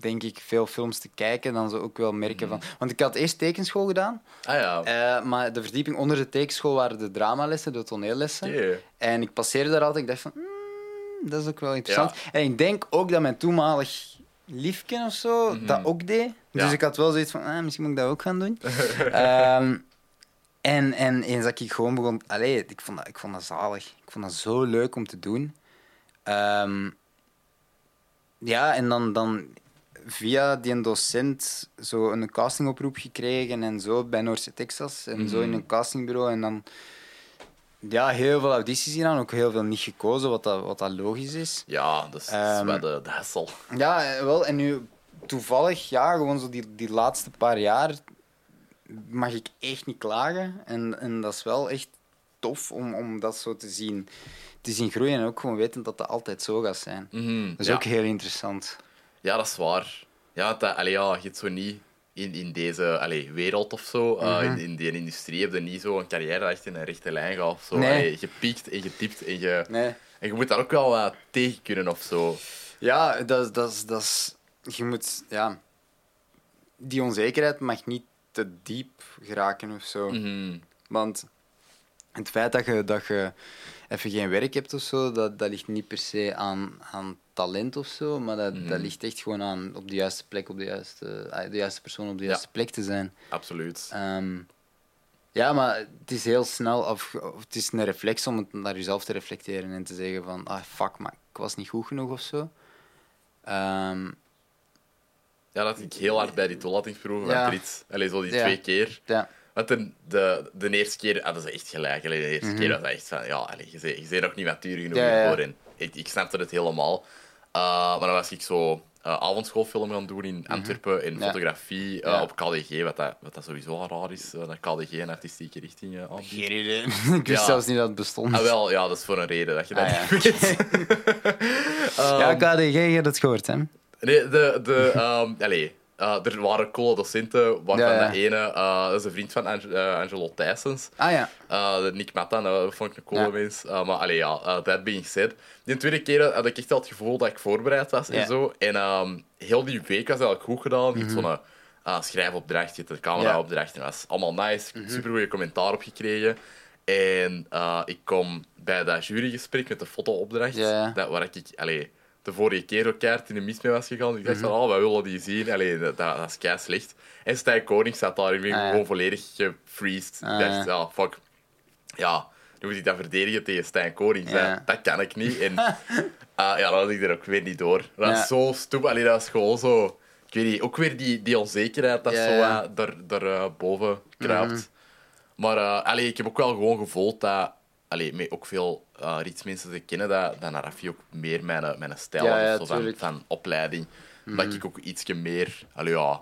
[SPEAKER 2] denk ik, veel films te kijken, dan ze ook wel merken van... Want ik had eerst tekenschool gedaan,
[SPEAKER 1] Ah ja.
[SPEAKER 2] eh, maar de verdieping onder de tekenschool waren de dramalessen, de toneellessen.
[SPEAKER 1] Oké.
[SPEAKER 2] En ik passeerde daar altijd, ik dacht van, "Hmm, dat is ook wel interessant. En ik denk ook dat mijn toenmalig liefje of zo dat ook deed. Dus
[SPEAKER 1] Ja.
[SPEAKER 2] ik had wel zoiets van, ah, misschien moet ik dat ook gaan doen. Ehm, en, en eens dat ik gewoon begon... Allee, ik vond, dat, ik vond dat zalig. Ik vond dat zo leuk om te doen. Ehm, ja, en dan, dan via die docent zo een castingoproep gekregen en zo bij Noordse Texas. En zo in een castingbureau. En dan ja, heel veel audities gedaan, ook heel veel niet gekozen, wat dat, wat dat logisch is.
[SPEAKER 1] Ja, dat is, dat is
[SPEAKER 2] Ehm,
[SPEAKER 1] wel de, de hassel.
[SPEAKER 2] Ja, eh, wel. En nu toevallig, ja, gewoon zo die, die laatste paar jaar mag ik echt niet klagen. En, en dat is wel echt tof om, om dat zo te zien, te zien groeien. En ook gewoon weten dat dat altijd zo gaat zijn.
[SPEAKER 1] Mhm,
[SPEAKER 2] Dat is
[SPEAKER 1] ja.
[SPEAKER 2] ook heel interessant.
[SPEAKER 1] Ja, dat is waar. Ja, dat, allee, ja je hebt zo niet in, in deze allee, wereld of zo, eh,
[SPEAKER 2] Mhm.
[SPEAKER 1] in, in die industrie, heb je niet zo een carrière dat echt in een rechte lijn gaat. Of zo.
[SPEAKER 2] Nee.
[SPEAKER 1] Allee, je piekt en je typt en je,
[SPEAKER 2] Nee.
[SPEAKER 1] en je moet daar ook wel wat tegen kunnen of zo.
[SPEAKER 2] Ja, dat, dat, dat. Je moet... Ja... Die onzekerheid mag niet te diep geraken of zo.
[SPEAKER 1] Mhm.
[SPEAKER 2] Want het feit dat je, dat je even geen werk hebt of zo, dat, dat ligt niet per se aan, aan talent of zo, maar dat,
[SPEAKER 1] Mhm.
[SPEAKER 2] dat ligt echt gewoon aan op de juiste plek, op de juiste, ah, de juiste persoon op de juiste plek te zijn.
[SPEAKER 1] Absoluut.
[SPEAKER 2] Ehm, ja, maar het is heel snel, of, of het is een reflex om het naar jezelf te reflecteren en te zeggen van, ah fuck, maar ik was niet goed genoeg of zo. Ehm,
[SPEAKER 1] Ja, dat ik heel hard bij die toelatingsproeven
[SPEAKER 2] Ja.
[SPEAKER 1] van Trits. Allee, zo die
[SPEAKER 2] Ja.
[SPEAKER 1] twee keer.
[SPEAKER 2] ja.
[SPEAKER 1] Want de, de, de eerste keer hadden ze echt gelijk. Allee, de eerste
[SPEAKER 2] Mhm.
[SPEAKER 1] keer was dat echt van, ja, allee, je, bent, je bent nog niet matuur genoeg hiervoor. En ik, ik snapte het helemaal. Uh, maar dan was ik zo eh, avondschoolfilm gaan doen in Antwerpen, in
[SPEAKER 2] Mhm.
[SPEAKER 1] Fotografie, eh, op KDG, wat dat, wat dat sowieso al raar is, eh, dat KDG een artistieke richting aanbiedt.
[SPEAKER 2] Geen idee. ik wist zelfs niet dat het bestond.
[SPEAKER 1] Ah, wel, ja, dat is voor een reden dat je dat
[SPEAKER 2] Ah,
[SPEAKER 1] niet weet.
[SPEAKER 2] ja, KDG, je hebt het gehoord, hè?
[SPEAKER 1] Nee, de, de, ehm, allee, eh, er waren coole docenten, waarvan
[SPEAKER 2] Ja, ja.
[SPEAKER 1] de ene, eh, dat is een vriend van Ange- eh, Angelo Thijsens.
[SPEAKER 2] Ah ja.
[SPEAKER 1] De Nick Matan, dat vond ik een coole
[SPEAKER 2] Ja.
[SPEAKER 1] mens. Maar allee, ja, uh, that being said. Die tweede keer had ik echt wel het gevoel dat ik voorbereid was en zo. En um, heel die week was eigenlijk goed gedaan. Je hebt zo'n schrijfopdracht, je een cameraopdracht. En dat was allemaal nice. Heb super goede commentaar op gekregen. En ik kom bij dat jurygesprek met de fotoopdracht, dat, waar ik allee, de vorige keer ook keihard in de mis mee was gegaan. Ik dacht van, oh, wij willen die zien. Allee, dat, dat, dat is kei slecht. En Stijn Koning staat daar ik
[SPEAKER 2] Ah,
[SPEAKER 1] gewoon volledig gefreezed.
[SPEAKER 2] Ah,
[SPEAKER 1] ik dacht,
[SPEAKER 2] ja.
[SPEAKER 1] fuck. Ja, nu moet ik dat verdedigen tegen Stijn Koning. Dat kan ik niet. En ah, ja, dan had ik er ook weer niet door. Dat is zo stoep. Allee, dat is gewoon zo... Ik weet niet, ook weer die, die onzekerheid dat zo uh, daar, daar uh, boven kruipt. Maar uh, allee, ik heb ook wel gewoon gevoeld dat... Allee, met ook veel uh, ritsmensen te kennen, dat, dat Narafi ook meer mijn, mijn stijl
[SPEAKER 2] Ja, ja,
[SPEAKER 1] van, opleiding. Dat ik ook ietsje meer... Allee, ja,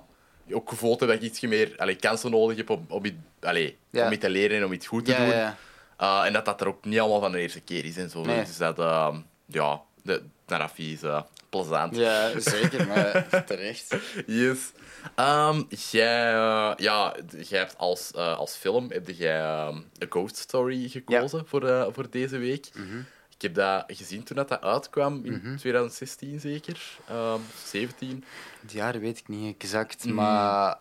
[SPEAKER 1] ook gevoeld heb dat ik ietsje meer allee, kansen nodig heb om, om, iets, allee,
[SPEAKER 2] Ja.
[SPEAKER 1] om iets te leren en om iets goed te doen.
[SPEAKER 2] ja.
[SPEAKER 1] Uh, en dat dat er ook niet allemaal van de eerste keer is en zo.
[SPEAKER 2] Nee.
[SPEAKER 1] Dus dat, uh, ja, de Narafi is uh, plezant.
[SPEAKER 2] Ja, zeker, maar terecht.
[SPEAKER 1] Yes. Ehm, jij, uh, ja, jij hebt als, uh, als film heb jij een Ghost Story gekozen voor, uh, voor deze week.
[SPEAKER 2] Mhm.
[SPEAKER 1] Ik heb dat gezien toen dat, dat uitkwam, in 2016 zeker, um, 17.
[SPEAKER 2] Het jaar weet ik niet exact,
[SPEAKER 1] Mhm.
[SPEAKER 2] maar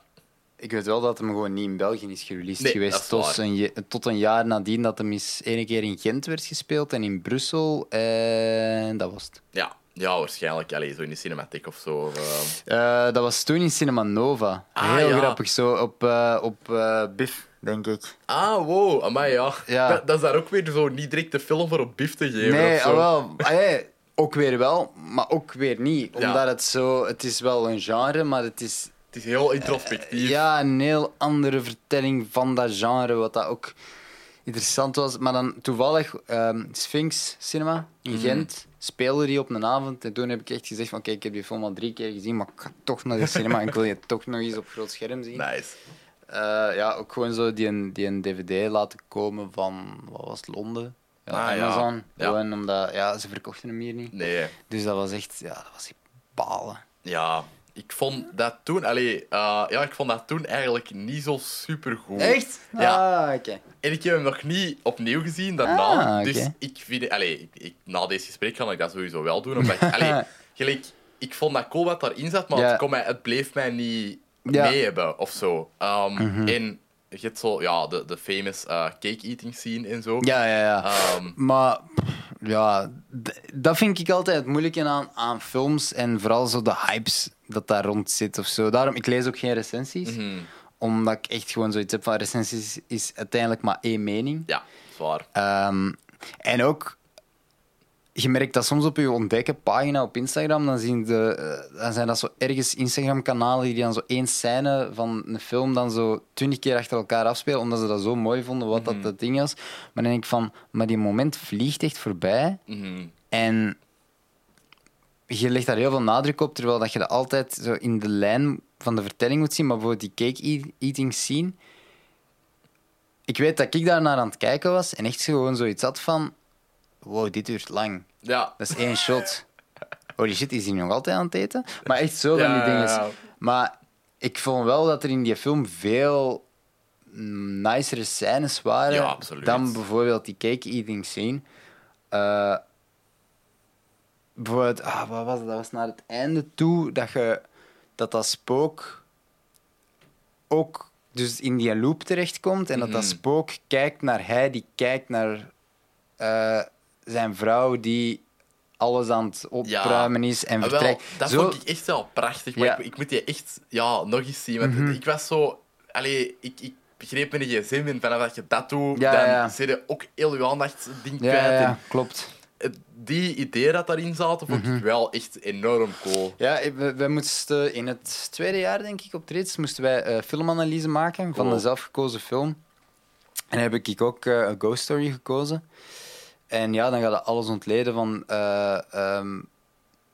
[SPEAKER 2] ik weet wel dat hem gewoon niet in België is gereleased
[SPEAKER 1] Nee,
[SPEAKER 2] geweest.
[SPEAKER 1] is
[SPEAKER 2] Tot een, tot een jaar nadien dat hem eens ene keer in Gent werd gespeeld en in Brussel. En dat was het.
[SPEAKER 1] Ja, ja waarschijnlijk. Allee, zo in de cinematic of zo. of, uh,
[SPEAKER 2] Eh, dat was toen in Cinema Nova.
[SPEAKER 1] Ah,
[SPEAKER 2] Heel
[SPEAKER 1] ja.
[SPEAKER 2] grappig, zo op, eh, op eh, Biff, denk ik.
[SPEAKER 1] Ah, wow, ja.
[SPEAKER 2] Ja.
[SPEAKER 1] Dat, dat is daar ook weer zo niet direct de film voor op bif te geven.
[SPEAKER 2] Nee,
[SPEAKER 1] of zo.
[SPEAKER 2] ah, wel. Ah, ja, ook weer wel, maar ook weer niet.
[SPEAKER 1] Ja.
[SPEAKER 2] Omdat het zo... Het is wel een genre, maar het is
[SPEAKER 1] Het is heel introspectief.
[SPEAKER 2] Ja, een heel andere vertelling van dat genre, wat dat ook interessant was. Maar dan toevallig ehm, Sphinx Cinema in
[SPEAKER 1] Mhm.
[SPEAKER 2] Gent speelde die op een avond. En toen heb ik echt gezegd van kijk, ik heb die film al drie keer gezien, maar ik ga toch naar de cinema en ik wil je toch nog eens op groot scherm zien.
[SPEAKER 1] Nice.
[SPEAKER 2] Eh, ja, ook gewoon zo die een, die een dvd laten komen van, wat was het, Londen? Ja,
[SPEAKER 1] Ah, ja.
[SPEAKER 2] Amazon.
[SPEAKER 1] Ja.
[SPEAKER 2] Gewoon omdat, ja, ze verkochten hem hier niet.
[SPEAKER 1] Nee.
[SPEAKER 2] Dus dat was echt, ja, dat was balen.
[SPEAKER 1] Ja, ik vond dat toen... Allee, uh, ja, ik vond dat toen eigenlijk niet zo supergoed.
[SPEAKER 2] Echt?
[SPEAKER 1] Ja.
[SPEAKER 2] Ah, oké.
[SPEAKER 1] En ik heb hem nog niet opnieuw gezien daarna.
[SPEAKER 2] Ah.
[SPEAKER 1] Dus ik vind... Allee, ik, ik- na deze gesprek kan ik dat sowieso wel doen. Omdat ik, allee, gelijk, ik vond dat cool wat daarin zat, maar
[SPEAKER 2] Ja.
[SPEAKER 1] het, kon mij, het bleef mij niet
[SPEAKER 2] Ja.
[SPEAKER 1] mee hebben of zo. Ehm, En je hebt zo, ja, de, de famous eh, cake eating scene en zo.
[SPEAKER 2] Ja, ja, ja.
[SPEAKER 1] Ehm,
[SPEAKER 2] Maar ja, dat vind ik altijd het moeilijke aan, aan films en vooral zo de hypes dat daar rond zit of zo. Daarom, ik lees ook geen recensies,
[SPEAKER 1] mhm.
[SPEAKER 2] omdat ik echt gewoon zoiets heb van recensies is uiteindelijk maar één mening.
[SPEAKER 1] Ja, zwaar.
[SPEAKER 2] Ehm, en ook, je merkt dat soms op je ontdekken pagina op Instagram, dan, zien de, eh, dan zijn dat zo ergens Instagram-kanalen die dan zo één scène van een film dan zo twintig keer achter elkaar afspelen, omdat ze dat zo mooi vonden, wat dat het ding was. Maar dan denk ik van, maar die moment vliegt echt voorbij.
[SPEAKER 1] Mhm.
[SPEAKER 2] En je legt daar heel veel nadruk op, terwijl dat je dat altijd zo in de lijn van de vertelling moet zien. Maar bijvoorbeeld die cake eat- eating scene. Ik weet dat ik daar naar aan het kijken was en echt gewoon zoiets had van... Wow, dit duurt lang.
[SPEAKER 1] Ja.
[SPEAKER 2] Dat is één shot. Holy shit, is hij nog altijd aan het eten? Maar echt zo van
[SPEAKER 1] Ja,
[SPEAKER 2] die dingen. Maar ik vond wel dat er in die film veel nicere scènes waren
[SPEAKER 1] Ja,
[SPEAKER 2] dan bijvoorbeeld die cake eating scene. Eh, bijvoorbeeld, ah, wat was het? Dat was naar het einde toe dat je dat, dat spook ook dus in die loop terechtkomt en dat dat
[SPEAKER 1] Mhm.
[SPEAKER 2] spook kijkt naar hij die kijkt naar eh, zijn vrouw die alles aan het opruimen is en
[SPEAKER 1] Ah, wel,
[SPEAKER 2] vertrekt.
[SPEAKER 1] dat
[SPEAKER 2] Zo-
[SPEAKER 1] vond ik echt wel prachtig. Maar
[SPEAKER 2] Ja. Mhm.
[SPEAKER 1] ik, ik moet die echt ja, nog eens zien. Want ik was zo... Allee, ik, ik begreep niet gsm en vanaf dat je dat doet,
[SPEAKER 2] Ja,
[SPEAKER 1] dan
[SPEAKER 2] ja.
[SPEAKER 1] zit je ook heel je aandacht ding
[SPEAKER 2] ja,
[SPEAKER 1] kwijt.
[SPEAKER 2] ja,
[SPEAKER 1] En
[SPEAKER 2] klopt.
[SPEAKER 1] Die ideeën dat daarin zaten, vond
[SPEAKER 2] Mhm.
[SPEAKER 1] ik wel echt enorm cool.
[SPEAKER 2] Ja, we, we moesten in het tweede jaar, denk ik, op Trits, moesten wij eh, filmanalyse maken van een zelfgekozen film. En heb ik ook eh, een Ghost Story gekozen. En ja, dan gaat het alles ontleden van, eh, ehm,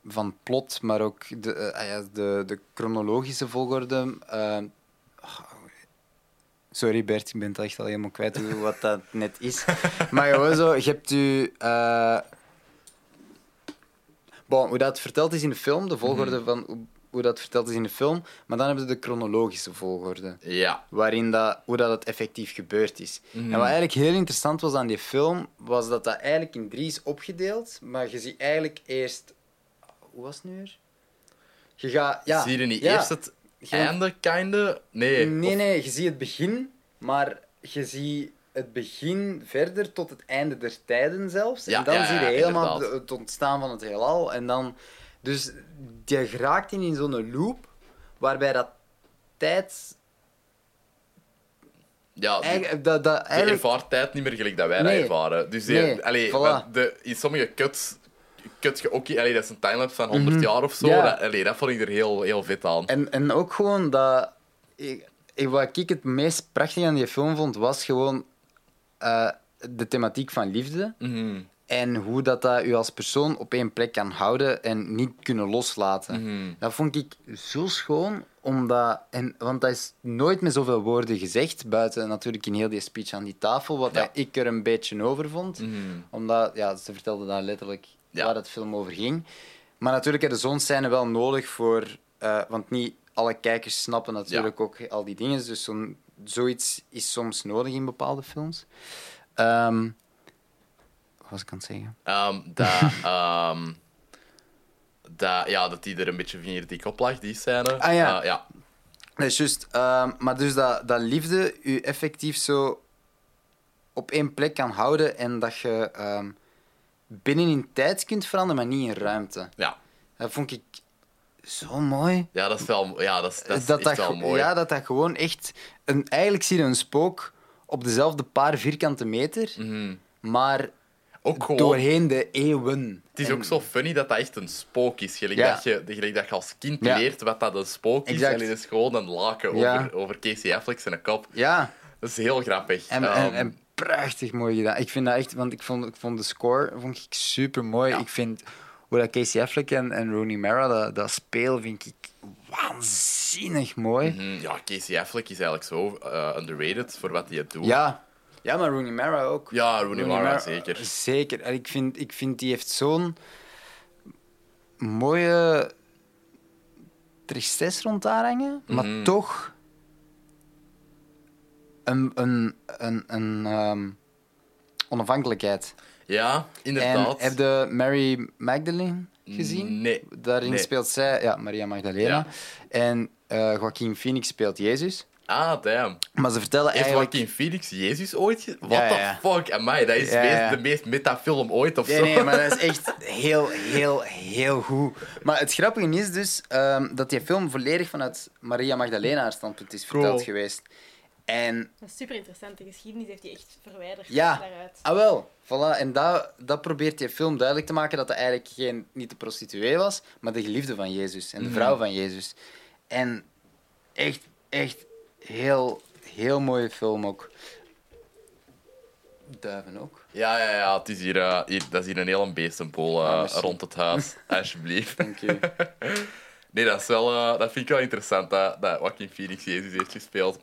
[SPEAKER 2] van plot, maar ook de, ah ja, de, de chronologische volgorde. eh, oh, sorry Bert, ik ben het echt al helemaal kwijt hoe- wat dat net is. Maar gewoon zo, je hebt eh, Bon, hoe dat verteld is in de film, de volgorde
[SPEAKER 1] Mhm.
[SPEAKER 2] van hoe, hoe dat verteld is in de film, maar dan hebben we de chronologische volgorde,
[SPEAKER 1] Ja.
[SPEAKER 2] waarin dat, hoe dat het effectief gebeurd is.
[SPEAKER 1] Mhm.
[SPEAKER 2] En wat eigenlijk heel interessant was aan die film, was dat dat eigenlijk in drie is opgedeeld, maar je ziet eigenlijk eerst... Hoe was het nu weer? Je gaat... Ja,
[SPEAKER 1] Zie je niet
[SPEAKER 2] ja,
[SPEAKER 1] eerst het
[SPEAKER 2] je-
[SPEAKER 1] einde, kinder? Nee.
[SPEAKER 2] Nee,
[SPEAKER 1] Of-
[SPEAKER 2] nee, je ziet het begin, maar je ziet het begin verder tot het einde der tijden zelfs.
[SPEAKER 1] Ja,
[SPEAKER 2] en dan
[SPEAKER 1] ja,
[SPEAKER 2] zie je helemaal
[SPEAKER 1] inderdaad.
[SPEAKER 2] het ontstaan van het heelal. En dan... Dus je geraakt in, in zo'n loop, waarbij dat tijd...
[SPEAKER 1] Ja, die-
[SPEAKER 2] Eigenlijk, dat, dat,
[SPEAKER 1] je
[SPEAKER 2] eigenlijk
[SPEAKER 1] ervaart tijd niet meer gelijk dat wij
[SPEAKER 2] Nee.
[SPEAKER 1] dat ervaren. Dus die,
[SPEAKER 2] Nee,
[SPEAKER 1] allee,
[SPEAKER 2] voilà.
[SPEAKER 1] want de, in sommige cuts kut je ook... Allee, dat is een timelapse van 100 jaar of zo.
[SPEAKER 2] Mhm. Ja.
[SPEAKER 1] Dat, allee, dat vond ik er heel, heel vet aan.
[SPEAKER 2] En, en ook gewoon dat... Ik, ik- wat ik het meest prachtig aan die film vond, was gewoon eh, de thematiek van liefde.
[SPEAKER 1] Mhm.
[SPEAKER 2] En hoe dat, dat u als persoon op één plek kan houden en niet kunnen loslaten.
[SPEAKER 1] Mhm.
[SPEAKER 2] Dat vond ik zo schoon, omdat, en, want dat is nooit met zoveel woorden gezegd, buiten natuurlijk in heel die speech aan die tafel, wat
[SPEAKER 1] Ja.
[SPEAKER 2] ik er een beetje over vond.
[SPEAKER 1] Mhm.
[SPEAKER 2] Omdat, ja, ze vertelde daar letterlijk
[SPEAKER 1] Ja.
[SPEAKER 2] waar het film over ging. Maar natuurlijk hebben zo'n scène wel nodig voor... eh, want niet alle kijkers snappen natuurlijk ook al die dingen. Dus zo'n, zoiets is soms nodig in bepaalde films. Ehm, wat was ik aan het zeggen?
[SPEAKER 1] Ehm, dat, dat, ja, dat die er een beetje vingerdik op lag, die scène.
[SPEAKER 2] Ah, ja.
[SPEAKER 1] Eh, ja.
[SPEAKER 2] Dat is juist. Maar dus dat, dat liefde u effectief zo op één plek kan houden en dat je binnen in tijd kunt veranderen, maar niet in ruimte.
[SPEAKER 1] Ja.
[SPEAKER 2] Dat vond ik zo mooi.
[SPEAKER 1] ja, dat is wel, ja, dat is, dat is
[SPEAKER 2] dat
[SPEAKER 1] echt
[SPEAKER 2] dat,
[SPEAKER 1] wel mooi.
[SPEAKER 2] Ja, dat dat gewoon echt... Een, eigenlijk zie je een spook op dezelfde paar vierkante meter,
[SPEAKER 1] Mhm.
[SPEAKER 2] maar
[SPEAKER 1] Ook gewoon,
[SPEAKER 2] doorheen de eeuwen.
[SPEAKER 1] het is
[SPEAKER 2] En-
[SPEAKER 1] ook zo funny dat dat echt een spook is. Gelijk,
[SPEAKER 2] Ja.
[SPEAKER 1] dat, je, gelijk dat je als kind
[SPEAKER 2] Ja.
[SPEAKER 1] leert wat dat een spook is.
[SPEAKER 2] Exact.
[SPEAKER 1] En het is gewoon een laken
[SPEAKER 2] Ja.
[SPEAKER 1] over, over Casey Affleck zijn kop.
[SPEAKER 2] Ja,
[SPEAKER 1] Dat is heel grappig.
[SPEAKER 2] en,
[SPEAKER 1] Ehm,
[SPEAKER 2] en, en prachtig mooi gedaan. Ik vind dat echt... Want ik vond, ik vond de score vond ik super mooi. Ik vind hoe dat Casey Affleck en, en Rooney Mara dat, dat spelen, vind ik waanzinnig mooi.
[SPEAKER 1] mhm, ja, Casey Affleck is eigenlijk zo eh, underrated voor wat hij doet.
[SPEAKER 2] Ja. ja, maar Rooney Mara ook.
[SPEAKER 1] Ja, Rooney Mara, zeker.
[SPEAKER 2] Zeker. En ik vind, ik vind die heeft zo'n mooie tristesse rond haar hangen,
[SPEAKER 1] Mhm.
[SPEAKER 2] maar toch een, een, een, een ehm, onafhankelijkheid.
[SPEAKER 1] Ja,
[SPEAKER 2] En
[SPEAKER 1] inderdaad.
[SPEAKER 2] heb de Mary Magdalene? gezien?
[SPEAKER 1] Nee.
[SPEAKER 2] Daarin
[SPEAKER 1] Nee.
[SPEAKER 2] speelt zij, ja, Maria Magdalena.
[SPEAKER 1] Ja.
[SPEAKER 2] En eh Joaquin Phoenix speelt Jezus.
[SPEAKER 1] Ah, damn.
[SPEAKER 2] Maar ze vertellen
[SPEAKER 1] Heeft
[SPEAKER 2] eigenlijk...
[SPEAKER 1] Joaquin Phoenix Jezus ooit ge- What
[SPEAKER 2] Ja,
[SPEAKER 1] the fuck? Amai, dat is
[SPEAKER 2] Ja,
[SPEAKER 1] de meest metafilm ooit of
[SPEAKER 2] Nee,
[SPEAKER 1] zo.
[SPEAKER 2] nee, maar dat is echt heel, heel, heel goed. Maar het grappige is dus ehm, dat die film volledig vanuit Maria Magdalena haar standpunt is verteld
[SPEAKER 1] Cool.
[SPEAKER 2] geweest. En
[SPEAKER 3] Dat is super interessant. De geschiedenis heeft hij echt verwijderd
[SPEAKER 2] Ja.
[SPEAKER 3] daaruit.
[SPEAKER 2] Ah, wel. Voilà. En dat, dat probeert die film duidelijk te maken dat hij eigenlijk geen, niet de prostituee was, maar de geliefde van Jezus en de
[SPEAKER 1] Mhm.
[SPEAKER 2] vrouw van Jezus. En echt, echt heel, heel mooie film ook. Duiven ook.
[SPEAKER 1] Ja, ja, ja. Het is hier, eh, hier, dat is hier een hele beestenpool eh,
[SPEAKER 2] Ah,
[SPEAKER 1] rond het huis. Alsjeblieft.
[SPEAKER 2] Dank u.
[SPEAKER 1] Nee, dat, is wel, eh, dat vind ik wel interessant dat, dat Joaquin Phoenix Jezus heeft gespeeld.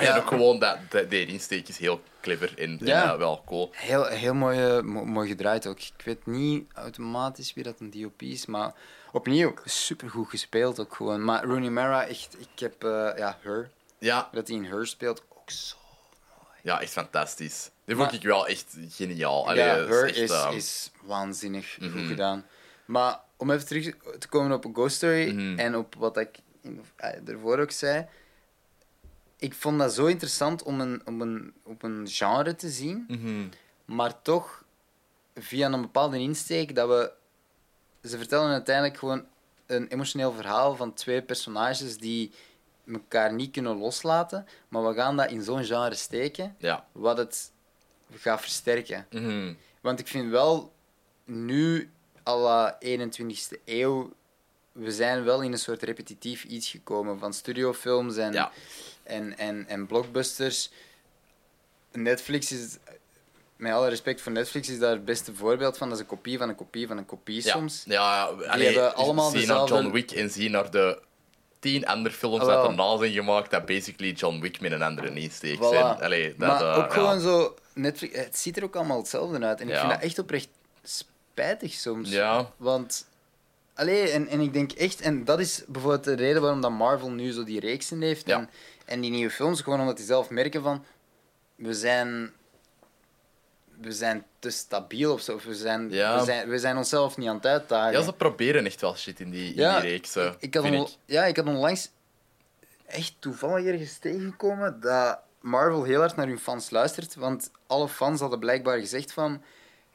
[SPEAKER 1] En
[SPEAKER 2] Ja.
[SPEAKER 1] ook gewoon dat, dat die insteek is heel clever en
[SPEAKER 2] Ja.
[SPEAKER 1] ja. wel cool.
[SPEAKER 2] Heel, heel mooi, eh, mo- mooi gedraaid ook. Ik weet niet automatisch wie dat een DOP is, maar opnieuw supergoed gespeeld ook gewoon. Maar Rooney Mara, echt, ik heb, eh, ja, Her,
[SPEAKER 1] Ja,
[SPEAKER 2] dat hij in Her speelt, ook zo.
[SPEAKER 1] ja, echt fantastisch. Die
[SPEAKER 2] Maar-
[SPEAKER 1] vond ik wel echt geniaal. Allee,
[SPEAKER 2] ja, Her
[SPEAKER 1] echt,
[SPEAKER 2] is,
[SPEAKER 1] eh,
[SPEAKER 2] is waanzinnig goed
[SPEAKER 1] Mhm.
[SPEAKER 2] gedaan. Maar om even terug te komen op Ghost Story
[SPEAKER 1] Mhm.
[SPEAKER 2] en op wat ik in, eh, ervoor ook zei. Ik vond dat zo interessant om een, om een, op een genre te zien,
[SPEAKER 1] mhm.
[SPEAKER 2] maar toch via een bepaalde insteek dat we. Ze vertellen uiteindelijk gewoon een emotioneel verhaal van twee personages die elkaar niet kunnen loslaten, maar we gaan dat in zo'n genre steken,
[SPEAKER 1] Ja.
[SPEAKER 2] wat het gaat versterken.
[SPEAKER 1] Mhm.
[SPEAKER 2] Want ik vind wel, nu, à la 21ste eeuw, we zijn wel in een soort repetitief iets gekomen van studiofilms en,
[SPEAKER 1] Ja.
[SPEAKER 2] En, en, en blockbusters. Netflix is, met alle respect voor Netflix, is daar het beste voorbeeld van. Dat is een kopie van een kopie van een kopie
[SPEAKER 1] Ja.
[SPEAKER 2] soms.
[SPEAKER 1] Ja, allee,
[SPEAKER 2] hebben allemaal
[SPEAKER 1] zie naar
[SPEAKER 2] dezelfde-
[SPEAKER 1] John Wick en zie naar de tien andere films dat erna zijn gemaakt, dat basically John Wick met een andere insteek
[SPEAKER 2] Voilà.
[SPEAKER 1] zijn. Allee, dat,
[SPEAKER 2] maar
[SPEAKER 1] eh,
[SPEAKER 2] ook
[SPEAKER 1] ja.
[SPEAKER 2] gewoon zo, Netflix, het ziet er ook allemaal hetzelfde uit. En ik
[SPEAKER 1] Ja.
[SPEAKER 2] vind dat echt oprecht spijtig soms.
[SPEAKER 1] Ja.
[SPEAKER 2] Want, allee, en, en ik denk echt, en dat is bijvoorbeeld de reden waarom dat Marvel nu zo die reeksen heeft
[SPEAKER 1] Ja.
[SPEAKER 2] en, en die nieuwe films, gewoon omdat die zelf merken van, we zijn, we zijn te stabiel of zo, of we zijn,
[SPEAKER 1] Ja.
[SPEAKER 2] we zijn, we zijn onszelf niet aan het uitdagen.
[SPEAKER 1] Ja, ze proberen echt wel shit in die, in
[SPEAKER 2] Ja,
[SPEAKER 1] die reeks.
[SPEAKER 2] ik had, ja, ik had onlangs echt toevallig ergens tegengekomen dat Marvel heel hard naar hun fans luistert. Want alle fans hadden blijkbaar gezegd van...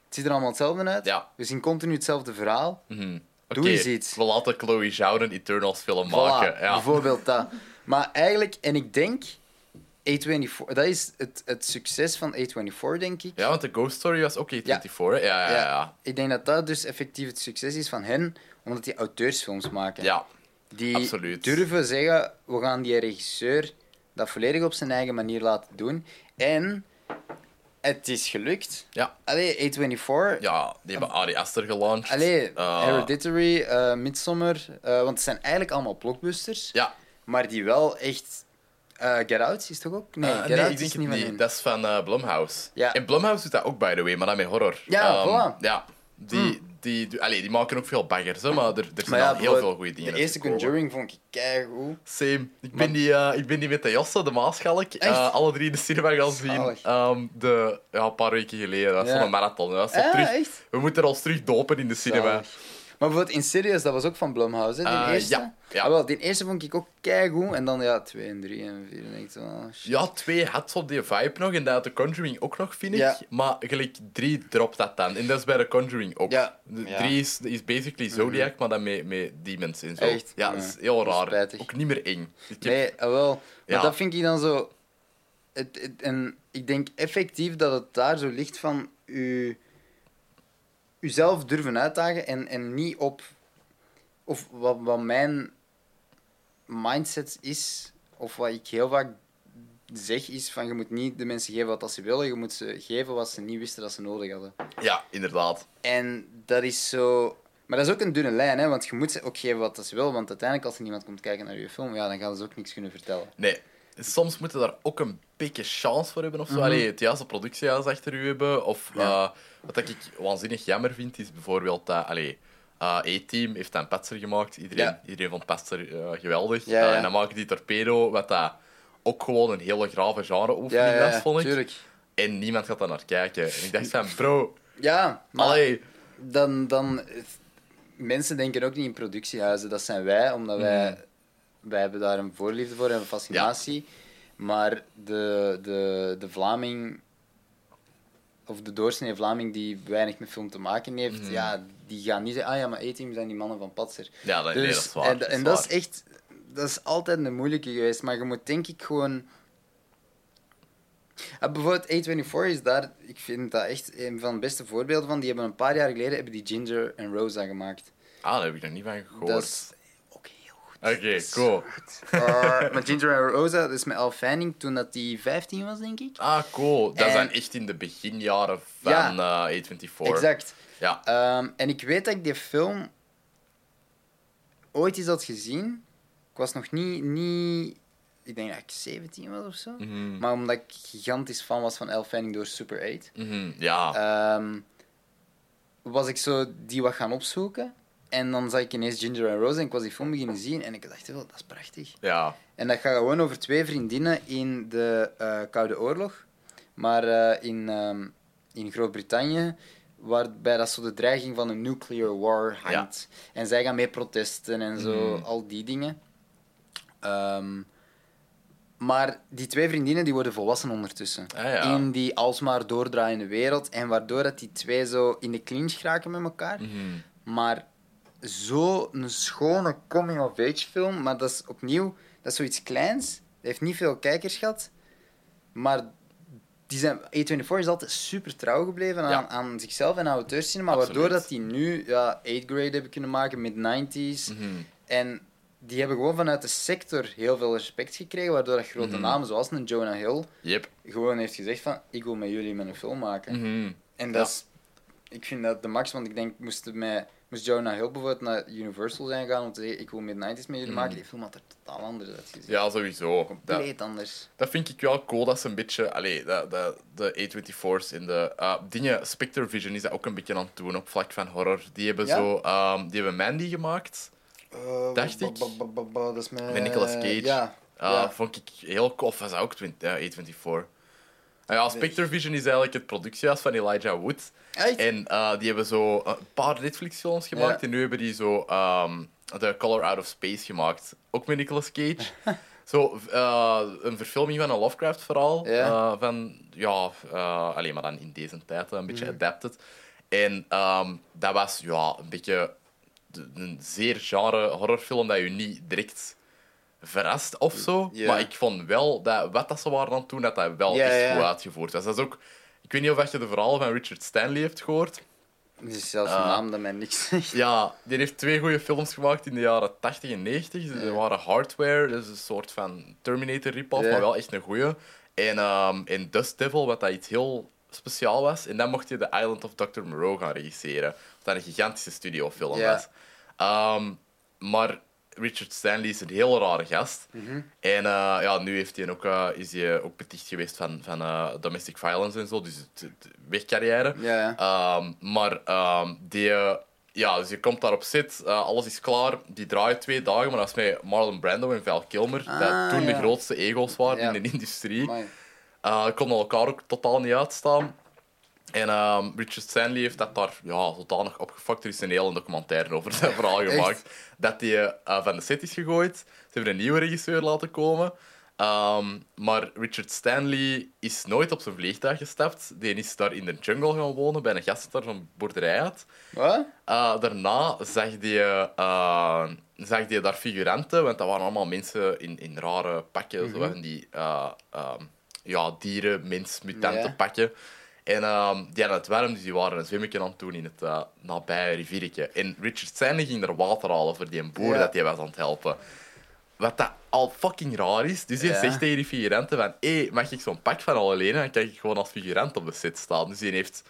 [SPEAKER 2] Het ziet er allemaal hetzelfde uit.
[SPEAKER 1] Ja.
[SPEAKER 2] We zien continu hetzelfde verhaal.
[SPEAKER 1] Mhm.
[SPEAKER 2] Doe
[SPEAKER 1] Oké,
[SPEAKER 2] eens iets.
[SPEAKER 1] We laten Chloe Zhao een Eternals film
[SPEAKER 2] Voilà,
[SPEAKER 1] maken. Ja.
[SPEAKER 2] bijvoorbeeld dat. Maar eigenlijk, en ik denk... A24, dat is het, het succes van A24, denk ik.
[SPEAKER 1] ja, want de Ghost Story was ook A24, hè? Ja, ja, ja. ja.
[SPEAKER 2] Ik denk dat dat dus effectief het succes is van hen, omdat die auteursfilms maken.
[SPEAKER 1] Ja,
[SPEAKER 2] Die
[SPEAKER 1] Absoluut.
[SPEAKER 2] durven zeggen, we gaan die regisseur dat volledig op zijn eigen manier laten doen. En het is gelukt.
[SPEAKER 1] ja.
[SPEAKER 2] Allee, A24.
[SPEAKER 1] ja die hebben Ari Aster gelaunched.
[SPEAKER 2] Allee,
[SPEAKER 1] Eh,
[SPEAKER 2] Hereditary, eh Midsommar. eh, want het zijn eigenlijk allemaal blockbusters.
[SPEAKER 1] Ja,
[SPEAKER 2] Maar die wel echt... eh Get Out is toch ook? Nee, Get
[SPEAKER 1] nee,
[SPEAKER 2] Out
[SPEAKER 1] ik denk
[SPEAKER 2] is niet.
[SPEAKER 1] Dat is van eh, Blumhouse.
[SPEAKER 2] Ja.
[SPEAKER 1] En Blumhouse doet dat ook, by the way, maar dan met horror.
[SPEAKER 2] Ja, voilà. Hmm.
[SPEAKER 1] Ja, die, die, die, allee, die maken ook veel baggers, hè, maar er, er zijn
[SPEAKER 2] Maar ja,
[SPEAKER 1] al heel veel goede dingen
[SPEAKER 2] De eerste. Conjuring vond ik keigoed.
[SPEAKER 1] Same. Ik ben, die, eh, ik ben die met de Josse, de Maaschalk,
[SPEAKER 2] Echt?
[SPEAKER 1] alle drie in de cinema gaan zien. Ehm, de, ja, een paar weken geleden. Dat is
[SPEAKER 2] Ja.
[SPEAKER 1] van een marathon. Dat
[SPEAKER 2] Ah,
[SPEAKER 1] terug, we moeten er ons terug dopen in de cinema.
[SPEAKER 2] Zalig. Maar bijvoorbeeld Insidious, dat was ook van Blumhouse, hè, die
[SPEAKER 1] Eh,
[SPEAKER 2] eerste?
[SPEAKER 1] ja, ja.
[SPEAKER 2] Ah, wel, die eerste vond ik ook keigoed. En dan ja, 2 en 3 en 4. En denk ik zo, shit.
[SPEAKER 1] Ja, twee had zo die vibe nog en dat had de Conjuring ook nog, vind ik.
[SPEAKER 2] Ja.
[SPEAKER 1] Maar gelijk drie dropt dat dan. En dat is bij de Conjuring ook.
[SPEAKER 2] Ja.
[SPEAKER 1] De
[SPEAKER 2] Ja.
[SPEAKER 1] Drie is, is basically Zodiac, maar dan met, met demons en zo.
[SPEAKER 2] Echt?
[SPEAKER 1] Ja, dat is heel raar.
[SPEAKER 2] spijtig.
[SPEAKER 1] Ook niet meer eng. Ik heb-
[SPEAKER 2] Nee, ah, wel. Maar
[SPEAKER 1] Ja.
[SPEAKER 2] dat vind ik dan zo... Het, het- en ik denk effectief dat het daar zo ligt van... U, uzelf durven uitdagen en, en niet op... Of wat, wat mijn mindset is, of wat ik heel vaak zeg, is van je moet niet de mensen geven wat dat ze willen, je moet ze geven wat ze niet wisten dat ze nodig hadden.
[SPEAKER 1] Ja, inderdaad.
[SPEAKER 2] En dat is zo... Maar dat is ook een dunne lijn, hè, want je moet ze ook geven wat ze willen, want uiteindelijk als er niemand komt kijken naar je film, ja, dan gaan ze ook niks kunnen vertellen.
[SPEAKER 1] Nee. Soms moeten daar ook een beetje chance voor hebben of zo.
[SPEAKER 2] Mhm.
[SPEAKER 1] Allee, het juiste productiehuis achter u hebben. Of
[SPEAKER 2] Ja.
[SPEAKER 1] eh, wat ik waanzinnig jammer vind, is bijvoorbeeld dat... Allee, eh, A-Team heeft een Patser gemaakt. Iedereen,
[SPEAKER 2] Ja.
[SPEAKER 1] iedereen vond Patser eh, geweldig.
[SPEAKER 2] Ja,
[SPEAKER 1] en dan maken die Torpedo, wat dat ook gewoon een hele grave genre-oefening was,
[SPEAKER 2] ja,
[SPEAKER 1] vond ik.
[SPEAKER 2] tuurlijk.
[SPEAKER 1] En niemand gaat daar naar kijken. En ik dacht van, bro,
[SPEAKER 2] Ja, maar
[SPEAKER 1] allee,
[SPEAKER 2] dan, dan... mensen denken ook niet in productiehuizen. Dat zijn wij, omdat wij... Wij hebben daar een voorliefde voor en een fascinatie. Maar de, de, de Vlaming... Of de doorsnee Vlaming die weinig met film te maken heeft, ja, die gaan niet zeggen, ah ja, maar E-team zijn die mannen van Patser.
[SPEAKER 1] Ja, dat, nee,
[SPEAKER 2] Dus-
[SPEAKER 1] dat is waar.
[SPEAKER 2] En,
[SPEAKER 1] dat
[SPEAKER 2] en
[SPEAKER 1] is
[SPEAKER 2] dat is echt... Dat is altijd een moeilijke geweest, maar je moet denk ik gewoon... Ah, bijvoorbeeld A24 is daar... Ik vind dat echt een van de beste voorbeelden van. Die hebben een paar jaar geleden hebben die Ginger en Rosa gemaakt.
[SPEAKER 1] Ah, daar heb ik nog niet van gehoord.
[SPEAKER 2] Dat is.
[SPEAKER 1] Oké, cool.
[SPEAKER 2] Uh, maar Ginger en Rosa, dat is met Al Fanning toen dat die 15 was, denk ik.
[SPEAKER 1] Ah, cool. Dat
[SPEAKER 2] En-
[SPEAKER 1] zijn echt in de beginjaren van
[SPEAKER 2] Ja.
[SPEAKER 1] eh A24.
[SPEAKER 2] Exact.
[SPEAKER 1] Ja.
[SPEAKER 2] Ehm, en ik weet dat ik die film ooit eens had gezien. Ik was nog niet, niet... Ik denk dat ik 17 was of zo.
[SPEAKER 1] Mhm.
[SPEAKER 2] Maar omdat ik gigantisch fan was van Elle Fanning door Super 8,
[SPEAKER 1] Mhm, Ja.
[SPEAKER 2] ehm, was ik zo die wat gaan opzoeken. En dan zag ik ineens Ginger en Rose en ik was die film beginnen zien en ik dacht, dat is prachtig.
[SPEAKER 1] ja.
[SPEAKER 2] En dat gaat gewoon over twee vriendinnen in de eh, Koude Oorlog. Maar eh, in, ehm, in Groot-Brittannië, waarbij dat zo de dreiging van een nuclear war hangt. En zij gaan mee protesten en zo,
[SPEAKER 1] Mhm.
[SPEAKER 2] al die dingen. Ehm, maar die twee vriendinnen die worden volwassen ondertussen.
[SPEAKER 1] Ah, ja.
[SPEAKER 2] In die alsmaar doordraaiende wereld. En waardoor dat die twee zo in de clinch geraken met elkaar.
[SPEAKER 1] Mhm.
[SPEAKER 2] Maar zo een schone coming-of-age film. Maar dat is opnieuw dat is zoiets kleins. Dat heeft niet veel kijkers gehad. Maar die zijn, A24 is altijd super trouw gebleven aan,
[SPEAKER 1] Ja.
[SPEAKER 2] aan zichzelf en auteurscinema.
[SPEAKER 1] Absoluut.
[SPEAKER 2] Waardoor dat die nu ja, 8 grade hebben kunnen maken, mid-90s.
[SPEAKER 1] Mhm.
[SPEAKER 2] En die hebben gewoon vanuit de sector heel veel respect gekregen. Waardoor dat grote
[SPEAKER 1] Mhm.
[SPEAKER 2] namen zoals een Jonah Hill
[SPEAKER 1] Yep.
[SPEAKER 2] gewoon heeft gezegd van... Ik wil met jullie met een film maken.
[SPEAKER 1] Mhm.
[SPEAKER 2] En
[SPEAKER 1] Ja.
[SPEAKER 2] dat is, ik vind dat de max, want ik denk, moest, mij, moest Jonah Hill bijvoorbeeld naar Universal zijn gaan om te zeggen, ik wil mid-90s met jullie
[SPEAKER 1] Mhm.
[SPEAKER 2] maken, die film had er totaal anders uitgezien.
[SPEAKER 1] Ja, sowieso. Dat,
[SPEAKER 2] Compleet anders.
[SPEAKER 1] dat vind ik wel cool, dat ze een beetje... Allee, de, de, de A24's in de... eh, dingen, Spectre Vision is dat ook een beetje aan het doen op vlak van horror. Die hebben
[SPEAKER 2] Ja?
[SPEAKER 1] zo... ehm, die hebben Mandy gemaakt. Dacht ik.
[SPEAKER 2] Dat is met...
[SPEAKER 1] Met Nicolas Cage.
[SPEAKER 2] Ja.
[SPEAKER 1] Ah,
[SPEAKER 2] ja.
[SPEAKER 1] Vond ik heel cool. Of was dat ook 20, ja, A24? Ja, Spectre Vision is eigenlijk het productiehuis van Elijah Wood.
[SPEAKER 2] Echt?
[SPEAKER 1] En eh, die hebben zo een paar Netflix-films gemaakt.
[SPEAKER 2] Ja.
[SPEAKER 1] En nu hebben die zo ehm The Color Out of Space gemaakt. Ook met Nicolas Cage. zo eh, een verfilming van een Lovecraft-verhaal.
[SPEAKER 2] Ja.
[SPEAKER 1] eh, van, ja, eh, alleen maar dan in deze tijd, een beetje adapted. En ehm, dat was ja, een beetje een zeer genre horrorfilm dat je niet direct verrast of zo. Maar ik vond wel dat wat dat ze waren aan het doen, dat dat wel echt
[SPEAKER 2] ja.
[SPEAKER 1] goed uitgevoerd was. Dat is ook... Ik weet niet of je de verhalen van Richard Stanley hebt gehoord.
[SPEAKER 2] Het is zelfs een naam dat mij niks zegt.
[SPEAKER 1] Ja, die heeft twee goede films gemaakt in de jaren 80 en 90. Ze waren Hardware, dat is een soort van Terminator rip-off, maar wel echt een goeie. En ehm in Dust Devil, wat dat iets heel speciaal was. En dan mocht je The Island of Dr. Moreau gaan regisseren. Wat dat een gigantische studiofilm was. Ehm, maar Richard Stanley is een heel rare gast.
[SPEAKER 2] Mhm.
[SPEAKER 1] En eh, ja, nu heeft hij ook, eh, is hij ook beticht geweest van, van eh, domestic violence en zo. Dus het, het wegcarrière.
[SPEAKER 2] Ja, ja.
[SPEAKER 1] Ehm, maar ehm, die, ja, dus je komt daar op zit, alles is klaar. Die draait twee dagen, maar dat is met Marlon Brando en Val Kilmer.
[SPEAKER 2] Ah,
[SPEAKER 1] dat toen de grootste ego's waren in de industrie. Konden elkaar ook totaal niet uitstaan. En ehm, Richard Stanley heeft dat daar ja, zodanig opgefakt. Er is een hele documentaire over dat verhaal gemaakt. Dat hij eh, van de set is gegooid. Ze hebben een nieuwe regisseur laten komen. Ehm, maar Richard Stanley is nooit op zijn vliegtuig gestapt. Die is daar in de jungle gaan wonen, bij een gast daar zo'n boerderij had.
[SPEAKER 2] Wat?
[SPEAKER 1] Eh, daarna zag je, eh, zag je daar figuranten, want dat waren allemaal mensen in, in rare pakken, zo van die eh, ehm, ja, dieren, mens, mutanten pakken. En ehm, die hadden het warm, dus die waren een zwemmetje aan het doen in het eh nabije riviertje. En Richard Stanley ging er water halen voor die boer
[SPEAKER 2] Ja.
[SPEAKER 1] dat hij was aan het helpen. Wat dat al fucking raar is. Dus hij
[SPEAKER 2] Ja.
[SPEAKER 1] zegt tegen die figuranten van... Hé, mag ik zo'n pak van al lenen? Dan kan ik gewoon als figurant op de set staan. Dus die heeft...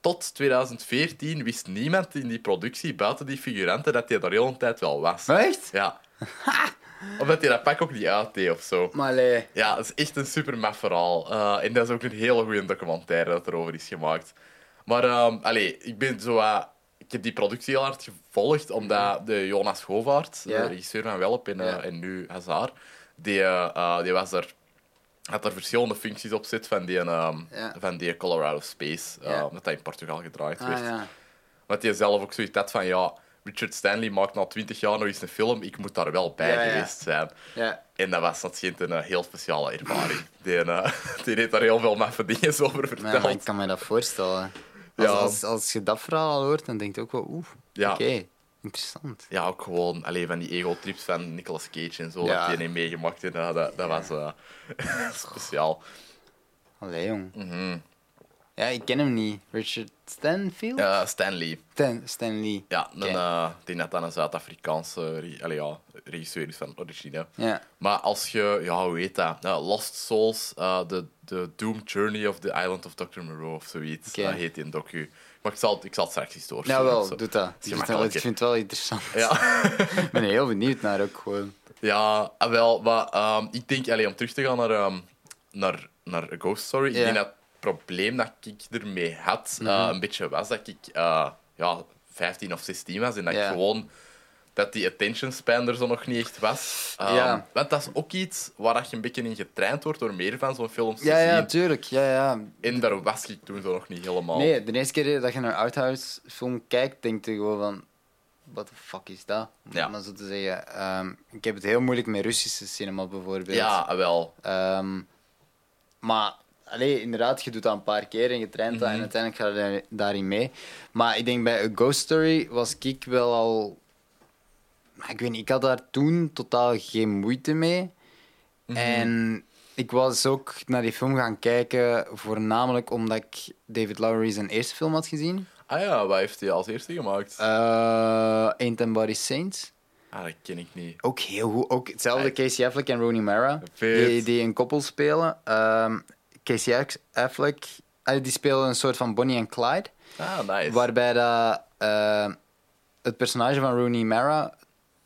[SPEAKER 1] Tot 2014 wist niemand in die productie, buiten die figuranten, dat hij daar heel een tijd wel was.
[SPEAKER 2] Echt?
[SPEAKER 1] Ja. Omdat hij dat pak ook niet uitdeed of zo.
[SPEAKER 2] Maar allee.
[SPEAKER 1] Ja, dat is echt een super maf verhaal. Eh, en dat is ook een hele goede documentaire dat erover is gemaakt. Maar ehm allee, ik ben zo... eh, ik heb die productie heel hard gevolgd, omdat de Jonas Govaert,
[SPEAKER 2] Ja.
[SPEAKER 1] de regisseur van Welp en, eh,
[SPEAKER 2] Ja.
[SPEAKER 1] en nu Hazard, die, die was er, had er verschillende functies op zit van die,
[SPEAKER 2] Ja.
[SPEAKER 1] van die Colorado Space,
[SPEAKER 2] Ja.
[SPEAKER 1] omdat dat in Portugal gedraaid
[SPEAKER 2] Ah
[SPEAKER 1] werd.
[SPEAKER 2] ja.
[SPEAKER 1] Wat hij zelf ook zoiets had van, ja, Richard Stanley maakt na twintig jaar nog eens een film, ik moet daar wel bij
[SPEAKER 2] Ja, ja.
[SPEAKER 1] geweest zijn.
[SPEAKER 2] Ja.
[SPEAKER 1] En dat was dat schijnt een eh, heel speciale ervaring. Die, eh, die heeft daar heel veel maffe dingen over verteld.
[SPEAKER 2] maar ik kan me dat voorstellen. Als,
[SPEAKER 1] Ja.
[SPEAKER 2] als, als je dat verhaal al hoort, dan denk je ook wel, oeh,
[SPEAKER 1] Ja.
[SPEAKER 2] oké, interessant.
[SPEAKER 1] Ja, ook gewoon alleen van die ego-trips van Nicolas Cage en zo,
[SPEAKER 2] Ja.
[SPEAKER 1] dat die heeft meegemaakt. En, eh, dat, dat was eh, speciaal.
[SPEAKER 2] Allee, jong.
[SPEAKER 1] Mhm.
[SPEAKER 2] Ja, ik ken hem niet. Richard Stanfield?
[SPEAKER 1] Eh, Stanley.
[SPEAKER 2] Stan, Stan Lee.
[SPEAKER 1] Ja,
[SPEAKER 2] Oké.
[SPEAKER 1] eh, die net dan een Zuid-Afrikaanse re- allee, ja, regisseur is van origine.
[SPEAKER 2] Ja.
[SPEAKER 1] Maar als je, ja, hoe heet dat? Eh, Lost Souls, eh, The, the Doom Journey of the Island of Dr. Moreau of zoiets.
[SPEAKER 2] Oké.
[SPEAKER 1] Dat heet die in docu. Maar ik zal, ik zal het straks eens doorsturen.
[SPEAKER 2] Ja, wel, doe dat. Ik vind, het wel, ik
[SPEAKER 1] gemakkelijker.
[SPEAKER 2] vind het wel interessant.
[SPEAKER 1] Ja.
[SPEAKER 2] ik ben heel benieuwd naar ook gewoon.
[SPEAKER 1] Ja, ah, wel, maar ehm, ik denk, allee, om terug te gaan naar, ehm, naar, naar A Ghost Story, ik
[SPEAKER 2] Ja.
[SPEAKER 1] Denk dat probleem dat ik ermee had, eh, een beetje was dat ik eh, ja, 15 of 16 was en dat ik gewoon dat die attention span er zo nog niet echt was. Ehm,
[SPEAKER 2] Ja.
[SPEAKER 1] Want dat is ook iets waar je een beetje in getraind wordt door meer van zo'n films te
[SPEAKER 2] Ja, ja,
[SPEAKER 1] zien.
[SPEAKER 2] tuurlijk. Ja, ja.
[SPEAKER 1] En daar was ik toen zo nog niet helemaal.
[SPEAKER 2] Nee, de eerste keer dat je naar een film kijkt, denk je gewoon van... What the fuck is dat? Om
[SPEAKER 1] Ja.
[SPEAKER 2] maar zo te zeggen. Ehm, ik heb het heel moeilijk met Russische cinema bijvoorbeeld.
[SPEAKER 1] Ja, wel.
[SPEAKER 2] Ehm, maar allee, inderdaad, je doet dat een paar keer en je traint dat en
[SPEAKER 1] Mhm.
[SPEAKER 2] uiteindelijk ga je daar- daarin mee. Maar ik denk bij A Ghost Story was ik wel al... Maar Ik weet niet, ik had daar toen totaal geen moeite mee.
[SPEAKER 1] Mhm.
[SPEAKER 2] En ik was ook naar die film gaan kijken, voornamelijk omdat ik David Lowery zijn eerste film had gezien.
[SPEAKER 1] Ah ja, wat heeft hij als eerste gemaakt?
[SPEAKER 2] Uh, Ain't Body Saints.
[SPEAKER 1] ah, dat ken ik niet.
[SPEAKER 2] Ook heel goed. Ook hetzelfde. Casey Affleck en Rooney Mara. Die, die een koppel spelen. Ehm, Casey Affleck die spelen een soort van Bonnie en Clyde.
[SPEAKER 1] Ah, nice.
[SPEAKER 2] Waarbij dat, eh, het personage van Rooney Mara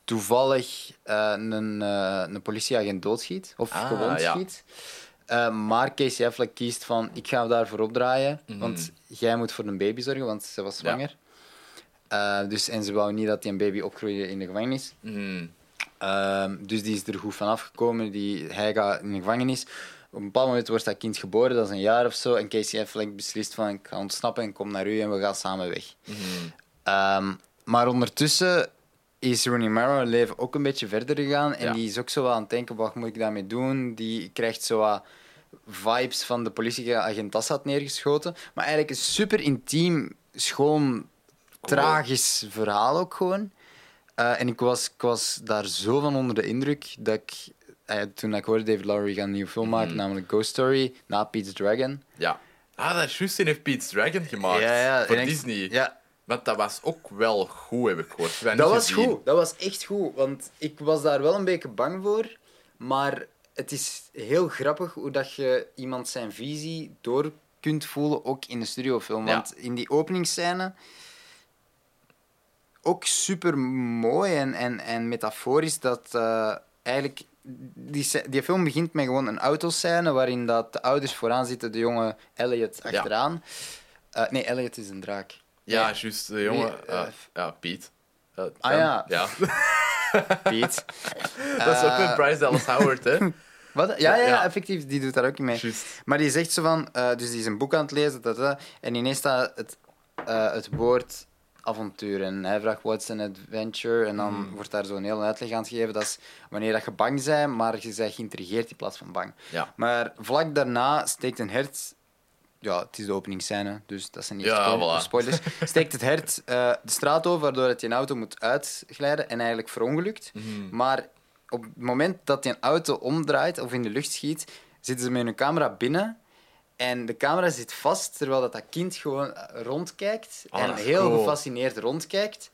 [SPEAKER 2] toevallig eh, een, eh, een politieagent doodschiet. Of
[SPEAKER 1] Ah,
[SPEAKER 2] gewond
[SPEAKER 1] ja.
[SPEAKER 2] schiet. Maar Casey Affleck kiest van, ik ga daarvoor opdraaien.
[SPEAKER 1] Mhm.
[SPEAKER 2] Want jij moet voor een baby zorgen, want ze was zwanger. Dus, en ze wou niet dat die een baby opgroeide in de gevangenis.
[SPEAKER 1] Mhm.
[SPEAKER 2] Ehm, dus die is er goed van afgekomen. Die, hij gaat in de gevangenis. Op een bepaald moment wordt dat kind geboren, dat is een jaar of zo. En Casey Affleck beslist van, ik ga ontsnappen en kom naar u en we gaan samen weg.
[SPEAKER 1] Mhm.
[SPEAKER 2] Ehm, maar ondertussen is Rooney Mara leven ook een beetje verder gegaan. En
[SPEAKER 1] Ja.
[SPEAKER 2] die is ook zo aan het denken, wat moet ik daarmee doen? Die krijgt zo wat vibes van de politieagent Assad neergeschoten. Maar eigenlijk een super intiem, schoon, tragisch verhaal ook gewoon. Eh, en ik was, ik was daar zo van onder de indruk dat ik... eh, toen ik hoorde David Lowery gaan een nieuwe film maken,
[SPEAKER 1] Mhm.
[SPEAKER 2] namelijk Ghost Story, na Pete's Dragon.
[SPEAKER 1] Ja. Ah, dat is juist, die heeft Pete's Dragon gemaakt.
[SPEAKER 2] Ja, ja,
[SPEAKER 1] voor
[SPEAKER 2] ik-
[SPEAKER 1] Disney.
[SPEAKER 2] Ja,
[SPEAKER 1] Want dat was ook wel goed, heb ik gehoord.
[SPEAKER 2] Dat was
[SPEAKER 1] gezien.
[SPEAKER 2] goed, dat was echt goed. Want ik was daar wel een beetje bang voor. Maar het is heel grappig hoe dat je iemand zijn visie door kunt voelen, ook in de studiofilm.
[SPEAKER 1] Ja.
[SPEAKER 2] Want in die openingsscène, ook super mooi en, en, en metaforisch, dat eh, eigenlijk... Die, film begint met gewoon een autoscène waarin dat de ouders vooraan zitten, de jonge Elliot achteraan. Eh, nee, Elliot is een draak.
[SPEAKER 1] Ja,
[SPEAKER 2] Nee,
[SPEAKER 1] juist, de jongen.
[SPEAKER 2] Wie, eh,
[SPEAKER 1] eh, ja, Piet. Eh,
[SPEAKER 2] Ah, ja.
[SPEAKER 1] ja.
[SPEAKER 2] Piet.
[SPEAKER 1] dat is ook met Bryce Dallas Howard, hè?
[SPEAKER 2] Wat? Ja, ja,
[SPEAKER 1] Ja.
[SPEAKER 2] effectief, die doet daar ook mee. Maar die zegt zo van, dus die is een boek aan het lezen, dat, dat, en ineens staat het, het woord avontuur. En hij vraagt, what's an adventure? En dan
[SPEAKER 1] Hmm.
[SPEAKER 2] wordt daar zo'n hele uitleg aan gegeven. Dat is wanneer dat je bang bent, maar je bent geïntrigeerd in plaats van bang.
[SPEAKER 1] Ja.
[SPEAKER 2] Maar vlak daarna steekt een hert... Ja, het is de openingsscène, dus dat zijn niet
[SPEAKER 1] Ja,
[SPEAKER 2] spoil-
[SPEAKER 1] voilà.
[SPEAKER 2] spoilers. Steekt het hert eh, de straat over, waardoor het een auto moet uitglijden en eigenlijk verongelukt.
[SPEAKER 1] Mhm.
[SPEAKER 2] Maar op het moment dat een auto omdraait of in de lucht schiet, zitten ze met hun camera binnen. En de camera zit vast terwijl dat, dat kind gewoon rondkijkt. En heel
[SPEAKER 1] cool.
[SPEAKER 2] gefascineerd rondkijkt.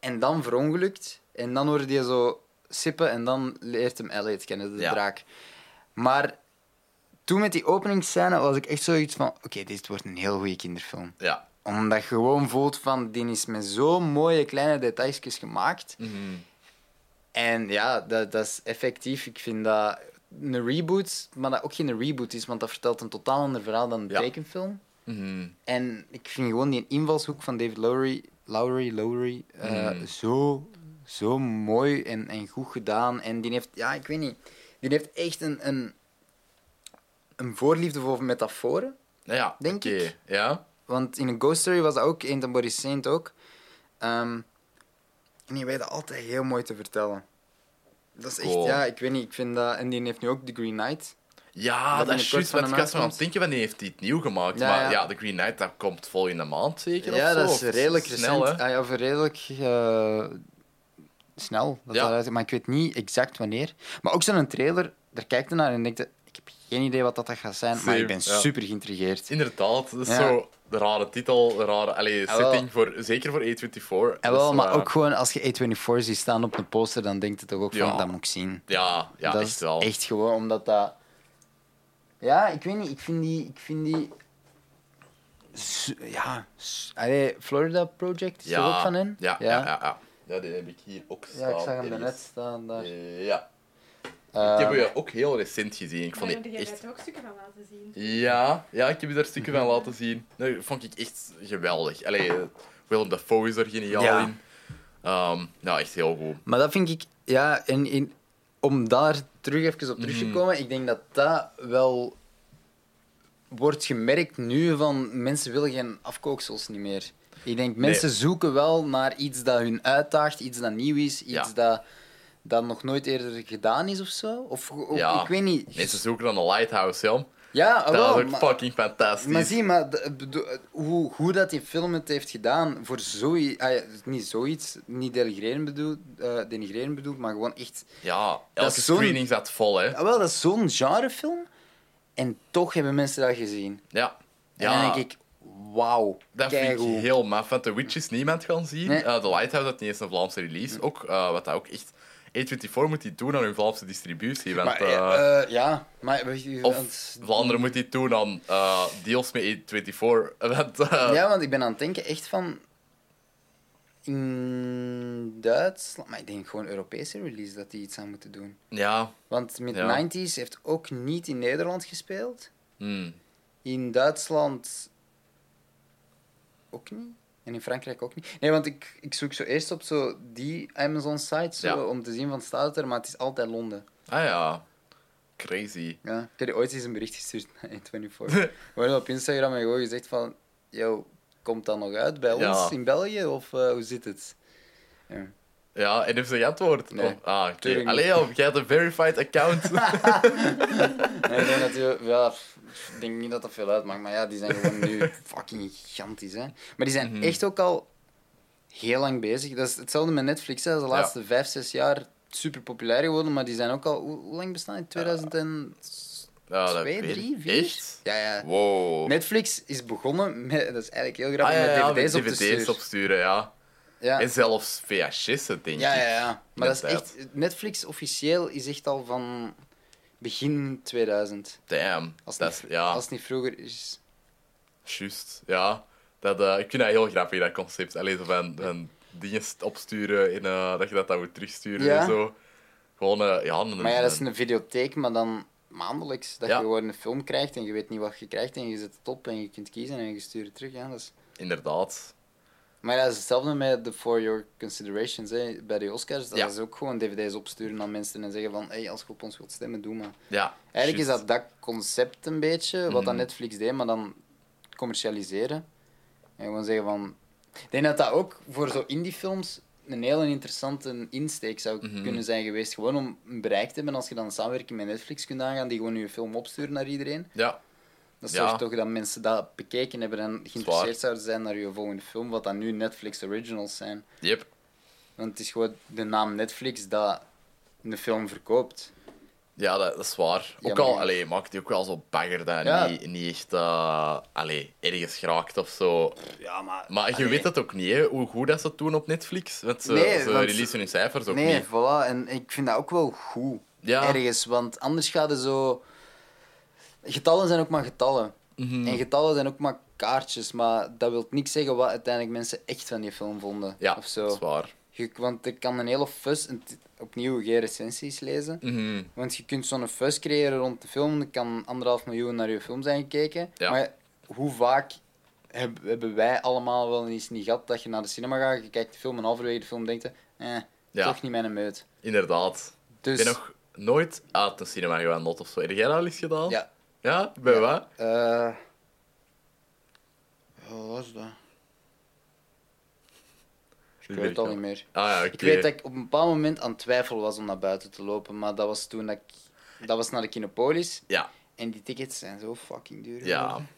[SPEAKER 2] En dan verongelukt. En dan hoorde je zo sippen en dan leert hem Elliot kennen, de
[SPEAKER 1] Ja.
[SPEAKER 2] draak. Maar toen met die openingsscène was ik echt zoiets van... Oké, dit wordt een heel goede kinderfilm.
[SPEAKER 1] Ja.
[SPEAKER 2] Omdat je gewoon voelt van... Die is met zo mooie kleine detailjes gemaakt.
[SPEAKER 1] Mhm.
[SPEAKER 2] En ja, dat, dat is effectief. Ik vind dat een reboot, maar dat ook geen reboot is, want dat vertelt een totaal ander verhaal dan een
[SPEAKER 1] Ja.
[SPEAKER 2] tekenfilm.
[SPEAKER 1] Mhm.
[SPEAKER 2] En ik vind gewoon die invalshoek van David Lowery, Lowery, Lowery eh,
[SPEAKER 1] Mhm.
[SPEAKER 2] zo, zo mooi en, en goed gedaan. En die heeft, ja, ik weet niet, die heeft echt een, een, een voorliefde voor metaforen.
[SPEAKER 1] Ja,
[SPEAKER 2] Denk ik.
[SPEAKER 1] Ja?
[SPEAKER 2] Want in een Ghost Story was dat ook, in The Body Saint ook. Ehm, En die weet dat altijd heel mooi te vertellen. Dat is echt,
[SPEAKER 1] Cool.
[SPEAKER 2] ja, ik weet niet, ik vind dat... En die heeft nu ook The Green Knight.
[SPEAKER 1] Ja,
[SPEAKER 2] Dat
[SPEAKER 1] is juist. Want ik was aan het denken, wanneer heeft hij het nieuw gemaakt?
[SPEAKER 2] Ja,
[SPEAKER 1] maar
[SPEAKER 2] ja.
[SPEAKER 1] ja. The Green Knight, dat komt volgende maand zeker
[SPEAKER 2] ja,
[SPEAKER 1] of
[SPEAKER 2] dat is redelijk
[SPEAKER 1] snel,
[SPEAKER 2] recent.
[SPEAKER 1] hè?
[SPEAKER 2] Ah, ja, of redelijk eh, snel. Dat
[SPEAKER 1] Ja.
[SPEAKER 2] dat maar ik weet niet exact wanneer. Maar ook zo'n trailer, daar kijk je naar en denkt geen idee wat dat gaat zijn, maar ik ben
[SPEAKER 1] ja.
[SPEAKER 2] super geïntrigeerd.
[SPEAKER 1] Inderdaad, dat is
[SPEAKER 2] Ja.
[SPEAKER 1] zo de rare titel, de rare allee,
[SPEAKER 2] wel.
[SPEAKER 1] setting, voor, zeker voor A24.
[SPEAKER 2] En wel,
[SPEAKER 1] Dus,
[SPEAKER 2] maar
[SPEAKER 1] eh,
[SPEAKER 2] ook gewoon als je A24 ziet staan op een poster, dan denkt je toch ook van, dat moet ik zien.
[SPEAKER 1] Ja, ja
[SPEAKER 2] dat
[SPEAKER 1] echt
[SPEAKER 2] is
[SPEAKER 1] wel.
[SPEAKER 2] echt gewoon omdat dat... Ja, ik weet niet, ik vind die... Ik vind die... Ja, allee, Florida Project is er ook van in?
[SPEAKER 1] Ja, ja, ja, ja. Ja, die heb ik hier ook staan.
[SPEAKER 2] Ja, ik zag hem daarnet staan. Daar.
[SPEAKER 1] Ja. Ik heb je ook heel recent gezien. Ik vond
[SPEAKER 3] Waarom
[SPEAKER 1] die echt...
[SPEAKER 3] daar ook stukken van laten zien?
[SPEAKER 1] Ja, ja, ik heb je daar stukken van laten zien. Dat vond ik echt geweldig. Allee, eh, Willem Dafoe is er geniaal
[SPEAKER 2] Ja.
[SPEAKER 1] in. Ehm, ja, echt heel goed.
[SPEAKER 2] Maar dat vind ik... Ja, en in, om daar terug even op terug te
[SPEAKER 1] Mhm.
[SPEAKER 2] komen, ik denk dat dat wel wordt gemerkt nu van mensen willen geen afkooksels niet meer. Ik denk mensen zoeken wel naar iets dat hun uitdaagt, iets dat nieuw is, iets
[SPEAKER 1] Ja.
[SPEAKER 2] dat, dat nog nooit eerder gedaan is of zo. Of, of-
[SPEAKER 1] Ja.
[SPEAKER 2] ik weet niet.
[SPEAKER 1] Mensen zoeken dan een lighthouse, Jan.
[SPEAKER 2] Ja, ah,
[SPEAKER 1] Dat is ook
[SPEAKER 2] maar,
[SPEAKER 1] fucking fantastisch.
[SPEAKER 2] maar zie, maar de- bedoel, hoe, hoe dat die film het heeft gedaan voor zoiets, ah ja, niet zoiets, niet denigreren bedoel, eh denigreren bedoel, maar gewoon echt
[SPEAKER 1] ja,
[SPEAKER 2] Dat
[SPEAKER 1] elke screening zat vol, hè.
[SPEAKER 2] Ja, wel, dat is zo'n genrefilm. En toch hebben mensen dat gezien.
[SPEAKER 1] Ja.
[SPEAKER 2] En
[SPEAKER 1] Ja,
[SPEAKER 2] dan denk ik, wauw,
[SPEAKER 1] dat vind ik heel maf. Want The Witch is niemand gaan zien.
[SPEAKER 2] Nee.
[SPEAKER 1] Eh, The Lighthouse had niet eens een Vlaamse release. Ook, eh, wat dat ook echt... A24 moet die doen aan hun Vlaamse distributie. Want,
[SPEAKER 2] Maar,
[SPEAKER 1] eh,
[SPEAKER 2] eh, ja, maar...
[SPEAKER 1] of
[SPEAKER 2] want-
[SPEAKER 1] Vlaanderen moet die doen aan eh, deals met A24. Want, eh,
[SPEAKER 2] Ja, want ik ben aan het denken echt van... In Duitsland... Maar ik denk gewoon Europese release dat die iets aan moeten doen.
[SPEAKER 1] ja.
[SPEAKER 2] Want met
[SPEAKER 1] Ja.
[SPEAKER 2] 90s heeft ook niet in Nederland gespeeld.
[SPEAKER 1] Hmm.
[SPEAKER 2] In Duitsland ook niet. En in Frankrijk ook niet. Nee, want ik, ik zoek zo eerst op zo die Amazon-site
[SPEAKER 1] Ja.
[SPEAKER 2] om te zien van staat het er, maar het is altijd Londen.
[SPEAKER 1] Ah ja. Crazy.
[SPEAKER 2] Ja. Ik heb ooit eens een bericht gestuurd naar 24. Gewoon op Instagram en gewoon gezegd van... Yo, komt dat nog uit bij
[SPEAKER 1] Ja.
[SPEAKER 2] ons in België? Of eh, hoe zit het? Ja.
[SPEAKER 1] Ja, en heeft ze geantwoord?
[SPEAKER 2] Nee.
[SPEAKER 1] Oh, ah, oké.
[SPEAKER 2] Tuurlijk
[SPEAKER 1] Allee, joh, jij hebt een verified account.
[SPEAKER 2] Nee, ik denk dat die, ja, ik denk niet dat dat veel uitmaakt, maar ja, die zijn gewoon nu fucking gigantisch. Hè. Maar die zijn
[SPEAKER 1] Mhm.
[SPEAKER 2] echt ook al heel lang bezig. Dat is hetzelfde met Netflix. Hè. Dat is de
[SPEAKER 1] Ja.
[SPEAKER 2] laatste vijf, zes jaar super populair geworden, maar die zijn ook al... Hoe, hoe lang bestaan die? 2002,
[SPEAKER 1] ja, dat weet
[SPEAKER 2] 3,
[SPEAKER 1] ik.
[SPEAKER 2] 4?
[SPEAKER 1] Echt?
[SPEAKER 2] Ja, ja.
[SPEAKER 1] Wow.
[SPEAKER 2] Netflix is begonnen met... Dat is eigenlijk heel
[SPEAKER 1] Ah,
[SPEAKER 2] grappig,
[SPEAKER 1] ja, ja,
[SPEAKER 2] met dvd's, op te
[SPEAKER 1] dvd's
[SPEAKER 2] sturen.
[SPEAKER 1] opsturen, ja.
[SPEAKER 2] Ja.
[SPEAKER 1] En zelfs VHS'en, denk
[SPEAKER 2] Ja,
[SPEAKER 1] ik.
[SPEAKER 2] ja, ja. Maar dat is echt... Netflix officieel is echt al van begin 2000.
[SPEAKER 1] Damn.
[SPEAKER 2] Als,
[SPEAKER 1] dat
[SPEAKER 2] het
[SPEAKER 1] is,
[SPEAKER 2] niet,
[SPEAKER 1] ja,
[SPEAKER 2] als het niet vroeger is.
[SPEAKER 1] juist. Ja. Dat, eh, ik vind dat heel grappig, dat concept. Alleen van, van dingen opsturen en eh, dat je dat dan moet terugsturen
[SPEAKER 2] Ja.
[SPEAKER 1] en zo. Gewoon, eh, ja... Een,
[SPEAKER 2] Maar ja, dat is een videotheek, maar dan maandelijks. Dat
[SPEAKER 1] Ja.
[SPEAKER 2] je gewoon een film krijgt en je weet niet wat je krijgt en je zet het op en je kunt kiezen en je stuurt het terug. Ja, dat is...
[SPEAKER 1] Inderdaad.
[SPEAKER 2] Maar dat is hetzelfde met de For Your Considerations hè. bij de Oscars. Dat
[SPEAKER 1] Ja.
[SPEAKER 2] is ook gewoon dvd's opsturen aan mensen en zeggen van hey, als je op ons wilt stemmen, doe maar.
[SPEAKER 1] Ja.
[SPEAKER 2] Eigenlijk is dat dat concept een beetje, wat dat
[SPEAKER 1] Mhm.
[SPEAKER 2] Netflix deed, maar dan commercialiseren. En gewoon zeggen van... Ik denk dat dat ook voor zo indiefilms een hele interessante insteek zou
[SPEAKER 1] Mhm.
[SPEAKER 2] kunnen zijn geweest. Gewoon om een bereik te hebben als je dan samenwerking met Netflix kunt aangaan, die gewoon je film opsturen naar iedereen.
[SPEAKER 1] Ja.
[SPEAKER 2] Dat
[SPEAKER 1] Ja.
[SPEAKER 2] zorgt toch dat mensen dat bekeken hebben en geïnteresseerd zouden zijn naar je volgende film, wat dan nu Netflix Originals zijn.
[SPEAKER 1] Yep.
[SPEAKER 2] Want het is gewoon de naam Netflix dat een film verkoopt.
[SPEAKER 1] Ja, dat, dat is waar.
[SPEAKER 2] Ja,
[SPEAKER 1] Ook al, allee, maakt hij ook wel zo bagger dat
[SPEAKER 2] Ja.
[SPEAKER 1] niet, niet echt eh, allee, ergens geraakt of zo.
[SPEAKER 2] Ja, maar...
[SPEAKER 1] Maar je weet het ook niet, hè, hoe goed dat ze het doen op Netflix. Want ze,
[SPEAKER 2] Nee,
[SPEAKER 1] ze
[SPEAKER 2] want-
[SPEAKER 1] releasen hun cijfers ook
[SPEAKER 2] nee,
[SPEAKER 1] niet.
[SPEAKER 2] voilà. En ik vind dat ook wel goed.
[SPEAKER 1] Ja.
[SPEAKER 2] Ergens, want anders gaat het zo... Getallen zijn ook maar getallen.
[SPEAKER 1] Mhm.
[SPEAKER 2] En getallen zijn ook maar kaartjes, maar dat wil niet zeggen wat uiteindelijk mensen echt van die film vonden.
[SPEAKER 1] Ja,
[SPEAKER 2] of zo.
[SPEAKER 1] dat is waar.
[SPEAKER 2] Je, want ik kan een hele fuss, en opnieuw geen recensies lezen,
[SPEAKER 1] Mhm.
[SPEAKER 2] want je kunt zo'n fuss creëren rond de film, er kan anderhalf miljoen naar je film zijn gekeken,
[SPEAKER 1] Ja.
[SPEAKER 2] maar hoe vaak heb- hebben wij allemaal wel eens niet gehad dat je naar de cinema gaat, je kijkt de film en halverwege de film denkt eh,
[SPEAKER 1] Ja.
[SPEAKER 2] toch niet mijn meut.
[SPEAKER 1] Inderdaad.
[SPEAKER 2] Dus,
[SPEAKER 1] Ik ben nog nooit uit de cinema gewandeld of zo. Heb jij dat al eens gedaan?
[SPEAKER 2] ja.
[SPEAKER 1] Ja? Bij
[SPEAKER 2] Ja.
[SPEAKER 1] wat?
[SPEAKER 2] eh wat was dat? Ik weet het al niet meer.
[SPEAKER 1] Ah ja.
[SPEAKER 2] Ik weet dat ik op een bepaald moment aan het twijfelen was om naar buiten te lopen, maar dat was toen dat ik... Dat was naar de Kinopolis.
[SPEAKER 1] Ja,
[SPEAKER 2] En die tickets zijn zo fucking duur.
[SPEAKER 1] ja.
[SPEAKER 2] geworden.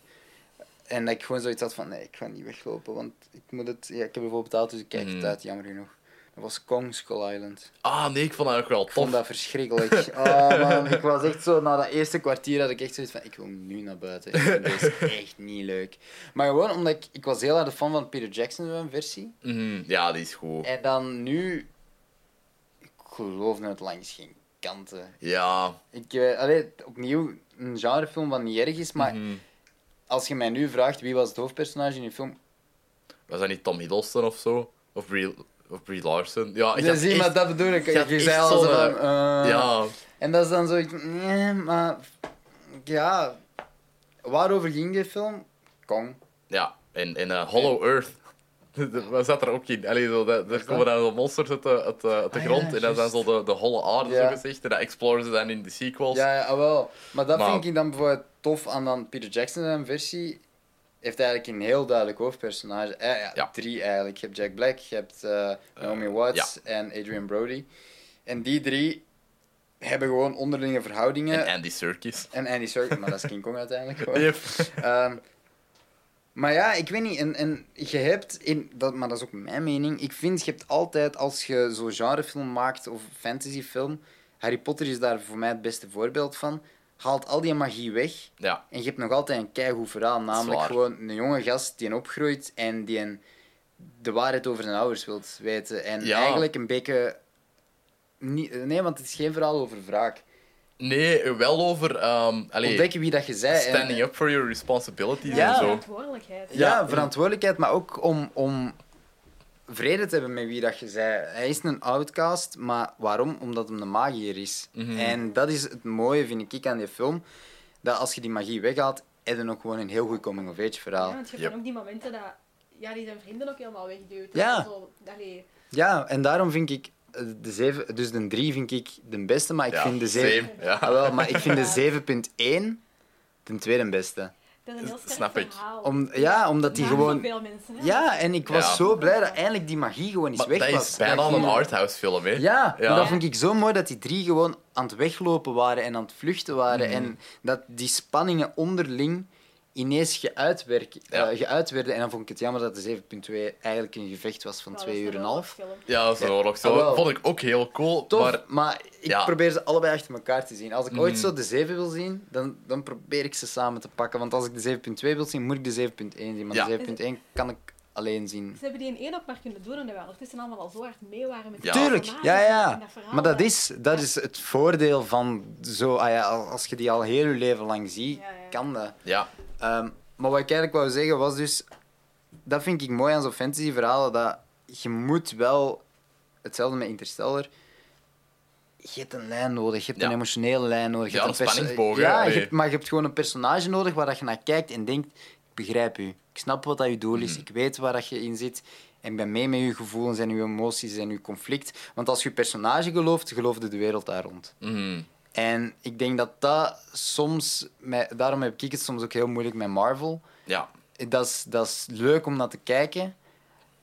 [SPEAKER 2] En dat ik gewoon zoiets had van, nee, ik ga niet weglopen, want ik moet het... Ja, ik heb ervoor betaald, dus ik kijk
[SPEAKER 1] Mhm.
[SPEAKER 2] het uit, jammer genoeg. Dat was Kong Skull Island.
[SPEAKER 1] Ah, nee, ik vond dat ook wel
[SPEAKER 2] Ik vond
[SPEAKER 1] tof.
[SPEAKER 2] dat verschrikkelijk. Man, ik was echt zo, na dat eerste kwartier had ik echt zoiets van, ik wil nu naar buiten. Ik vind deze echt niet leuk. Maar gewoon omdat ik, ik was heel erg de fan van Peter Jackson versie.
[SPEAKER 1] Mhm, Ja, die is goed.
[SPEAKER 2] En dan nu, ik geloof het langs geen kanten.
[SPEAKER 1] Ja.
[SPEAKER 2] Ik, allee, opnieuw, een genrefilm wat niet erg is, maar
[SPEAKER 1] Mhm.
[SPEAKER 2] als je mij nu vraagt wie was het hoofdpersonage in die film,
[SPEAKER 1] Was dat niet Tom Hiddleston of zo? Of Brie, of Brie Larson? Ja, ik
[SPEAKER 2] zie,
[SPEAKER 1] echt-
[SPEAKER 2] maar dat bedoel ik.
[SPEAKER 1] echt
[SPEAKER 2] zei al zo van, eh,
[SPEAKER 1] Ja,
[SPEAKER 2] En dat is dan zoiets, nee, maar ja, waarover ging die film? Kong.
[SPEAKER 1] ja. In, in eh, Hollow Earth. Wat zat er ook in? Allee, zo, dat, er komen dan zo monsters uit de, uit de, uit de
[SPEAKER 2] Ah,
[SPEAKER 1] grond
[SPEAKER 2] ja,
[SPEAKER 1] en dat zijn zo de, de holle aarde,
[SPEAKER 2] Ja.
[SPEAKER 1] zo gezegd. En dat exploren ze dan in de sequels.
[SPEAKER 2] Ja, ja, wel. Maar dat
[SPEAKER 1] Maar-
[SPEAKER 2] vind ik dan bijvoorbeeld tof aan dan Peter Jackson zijn versie. Heeft eigenlijk een heel duidelijk hoofdpersonage. Eh, ja,
[SPEAKER 1] Ja.
[SPEAKER 2] Drie eigenlijk. Je hebt Jack Black, je hebt eh, Naomi Watts en Adrian Brody. En die drie hebben gewoon onderlinge verhoudingen.
[SPEAKER 1] En Andy Serkis.
[SPEAKER 2] En Andy Serkis, maar dat is King Kong uiteindelijk gewoon.
[SPEAKER 1] Yep.
[SPEAKER 2] Ehm, maar ja, ik weet niet. En, en je hebt, in, dat, maar dat is ook mijn mening. Ik vind, je hebt altijd, als je zo'n genrefilm maakt of fantasyfilm. Harry Potter is daar voor mij het beste voorbeeld van. Haalt al die magie weg.
[SPEAKER 1] Ja,
[SPEAKER 2] En je hebt nog altijd een keigoed verhaal. Namelijk gewoon een jonge gast die opgroeit en die een, de waarheid over zijn ouders wilt weten. En
[SPEAKER 1] Ja.
[SPEAKER 2] eigenlijk een beetje. Niet, nee, want het is geen verhaal over wraak.
[SPEAKER 1] nee, wel over ehm allee,
[SPEAKER 2] Ontdekken wie dat je zei. en-
[SPEAKER 1] standing up for your responsibilities
[SPEAKER 2] Ja.
[SPEAKER 1] en zo.
[SPEAKER 3] Verantwoordelijkheid.
[SPEAKER 2] Ja,
[SPEAKER 1] Ja.
[SPEAKER 2] verantwoordelijkheid, maar ook om, om vrede te hebben met wie dat je zei. Hij is een outcast, maar waarom? Omdat hem een magier is.
[SPEAKER 1] Mhm.
[SPEAKER 2] En dat is het mooie, vind ik, aan die film. Dat als je die magie weghaalt, heb je ook gewoon een heel goed coming-of-age verhaal.
[SPEAKER 3] Ja, want je hebt
[SPEAKER 1] Yep.
[SPEAKER 3] ook die momenten dat ja, die zijn vrienden ook helemaal wegduwt.
[SPEAKER 2] Ja.
[SPEAKER 3] Zo,
[SPEAKER 2] Ja, en daarom vind ik eh, de 7, dus de 3 vind ik de beste, maar ik
[SPEAKER 1] Ja,
[SPEAKER 2] vind de 7.
[SPEAKER 1] same, ja.
[SPEAKER 2] Ah, wel, maar ik vind de
[SPEAKER 3] Ja.
[SPEAKER 2] 7.1 de tweede beste.
[SPEAKER 3] Dat is een heel sterk
[SPEAKER 1] Snap ik.
[SPEAKER 3] verhaal.
[SPEAKER 2] Om, ja, omdat die gewoon.
[SPEAKER 3] veel mensen, hè.
[SPEAKER 2] Ja, en ik was
[SPEAKER 1] Ja.
[SPEAKER 2] zo blij dat eindelijk die magie gewoon eens
[SPEAKER 1] Maar
[SPEAKER 2] weg
[SPEAKER 1] dat
[SPEAKER 2] was.
[SPEAKER 1] is bijna
[SPEAKER 2] Dat
[SPEAKER 1] een arthouse film, hè?
[SPEAKER 2] Ja,
[SPEAKER 1] Ja.
[SPEAKER 2] maar dat vond ik zo mooi dat die drie gewoon aan het weglopen waren en aan het vluchten waren.
[SPEAKER 1] Mhm.
[SPEAKER 2] En dat die spanningen onderling ineens geuit, werk-
[SPEAKER 1] Ja.
[SPEAKER 2] eh, geuit werden. En dan vond ik het jammer dat de 7.2 eigenlijk een gevecht was van
[SPEAKER 3] Nou,
[SPEAKER 2] twee
[SPEAKER 3] dat is
[SPEAKER 2] uur en een
[SPEAKER 3] een
[SPEAKER 2] half.
[SPEAKER 1] Ja, zo oorlog. Zo.
[SPEAKER 2] Ah,
[SPEAKER 1] vond ik ook heel cool.
[SPEAKER 2] Tof,
[SPEAKER 1] Maar
[SPEAKER 2] maar, ik
[SPEAKER 1] ja.
[SPEAKER 2] probeer ze allebei achter elkaar te zien. Als ik ooit
[SPEAKER 1] Mhm.
[SPEAKER 2] zo de 7 wil zien, dan, dan probeer ik ze samen te pakken. Want als ik de 7.2 wil zien, moet ik de 7.1 zien. Maar
[SPEAKER 1] Ja.
[SPEAKER 2] de 7.1 kan ik alleen zien.
[SPEAKER 3] Ze hebben die in één ook maar kunnen doen en dat we ondertussen allemaal al zo hard mee waren met
[SPEAKER 1] Ja.
[SPEAKER 3] die
[SPEAKER 2] Tuurlijk, ja, ja.
[SPEAKER 3] dat verhaal.
[SPEAKER 2] Maar dat is, dat is het voordeel van zo... Ah ja, als je die al heel je leven lang ziet,
[SPEAKER 3] Ja, ja.
[SPEAKER 2] kan dat.
[SPEAKER 1] ja,
[SPEAKER 2] Ehm, maar wat ik eigenlijk wou zeggen was dus... Dat vind ik mooi aan zo'n fantasyverhalen, dat je moet wel... Hetzelfde met Interstellar. Je hebt een lijn nodig, je hebt
[SPEAKER 1] Ja.
[SPEAKER 2] een emotionele lijn nodig. je
[SPEAKER 1] Ja,
[SPEAKER 2] hebt
[SPEAKER 1] een spanningsboog.
[SPEAKER 2] Ja, je hebt, maar je hebt gewoon een personage nodig waar dat je naar kijkt en denkt... Ik begrijp u. Ik snap wat dat je doel is.
[SPEAKER 1] Mhm.
[SPEAKER 2] Ik weet waar dat je in zit. En ik ben mee met je gevoelens en je emoties en je conflict. Want als je personage gelooft, geloofde de wereld daar rond.
[SPEAKER 1] mhm.
[SPEAKER 2] En ik denk dat dat soms... Met, daarom heb ik het soms ook heel moeilijk met Marvel.
[SPEAKER 1] ja.
[SPEAKER 2] Dat is, dat is leuk om naar te kijken.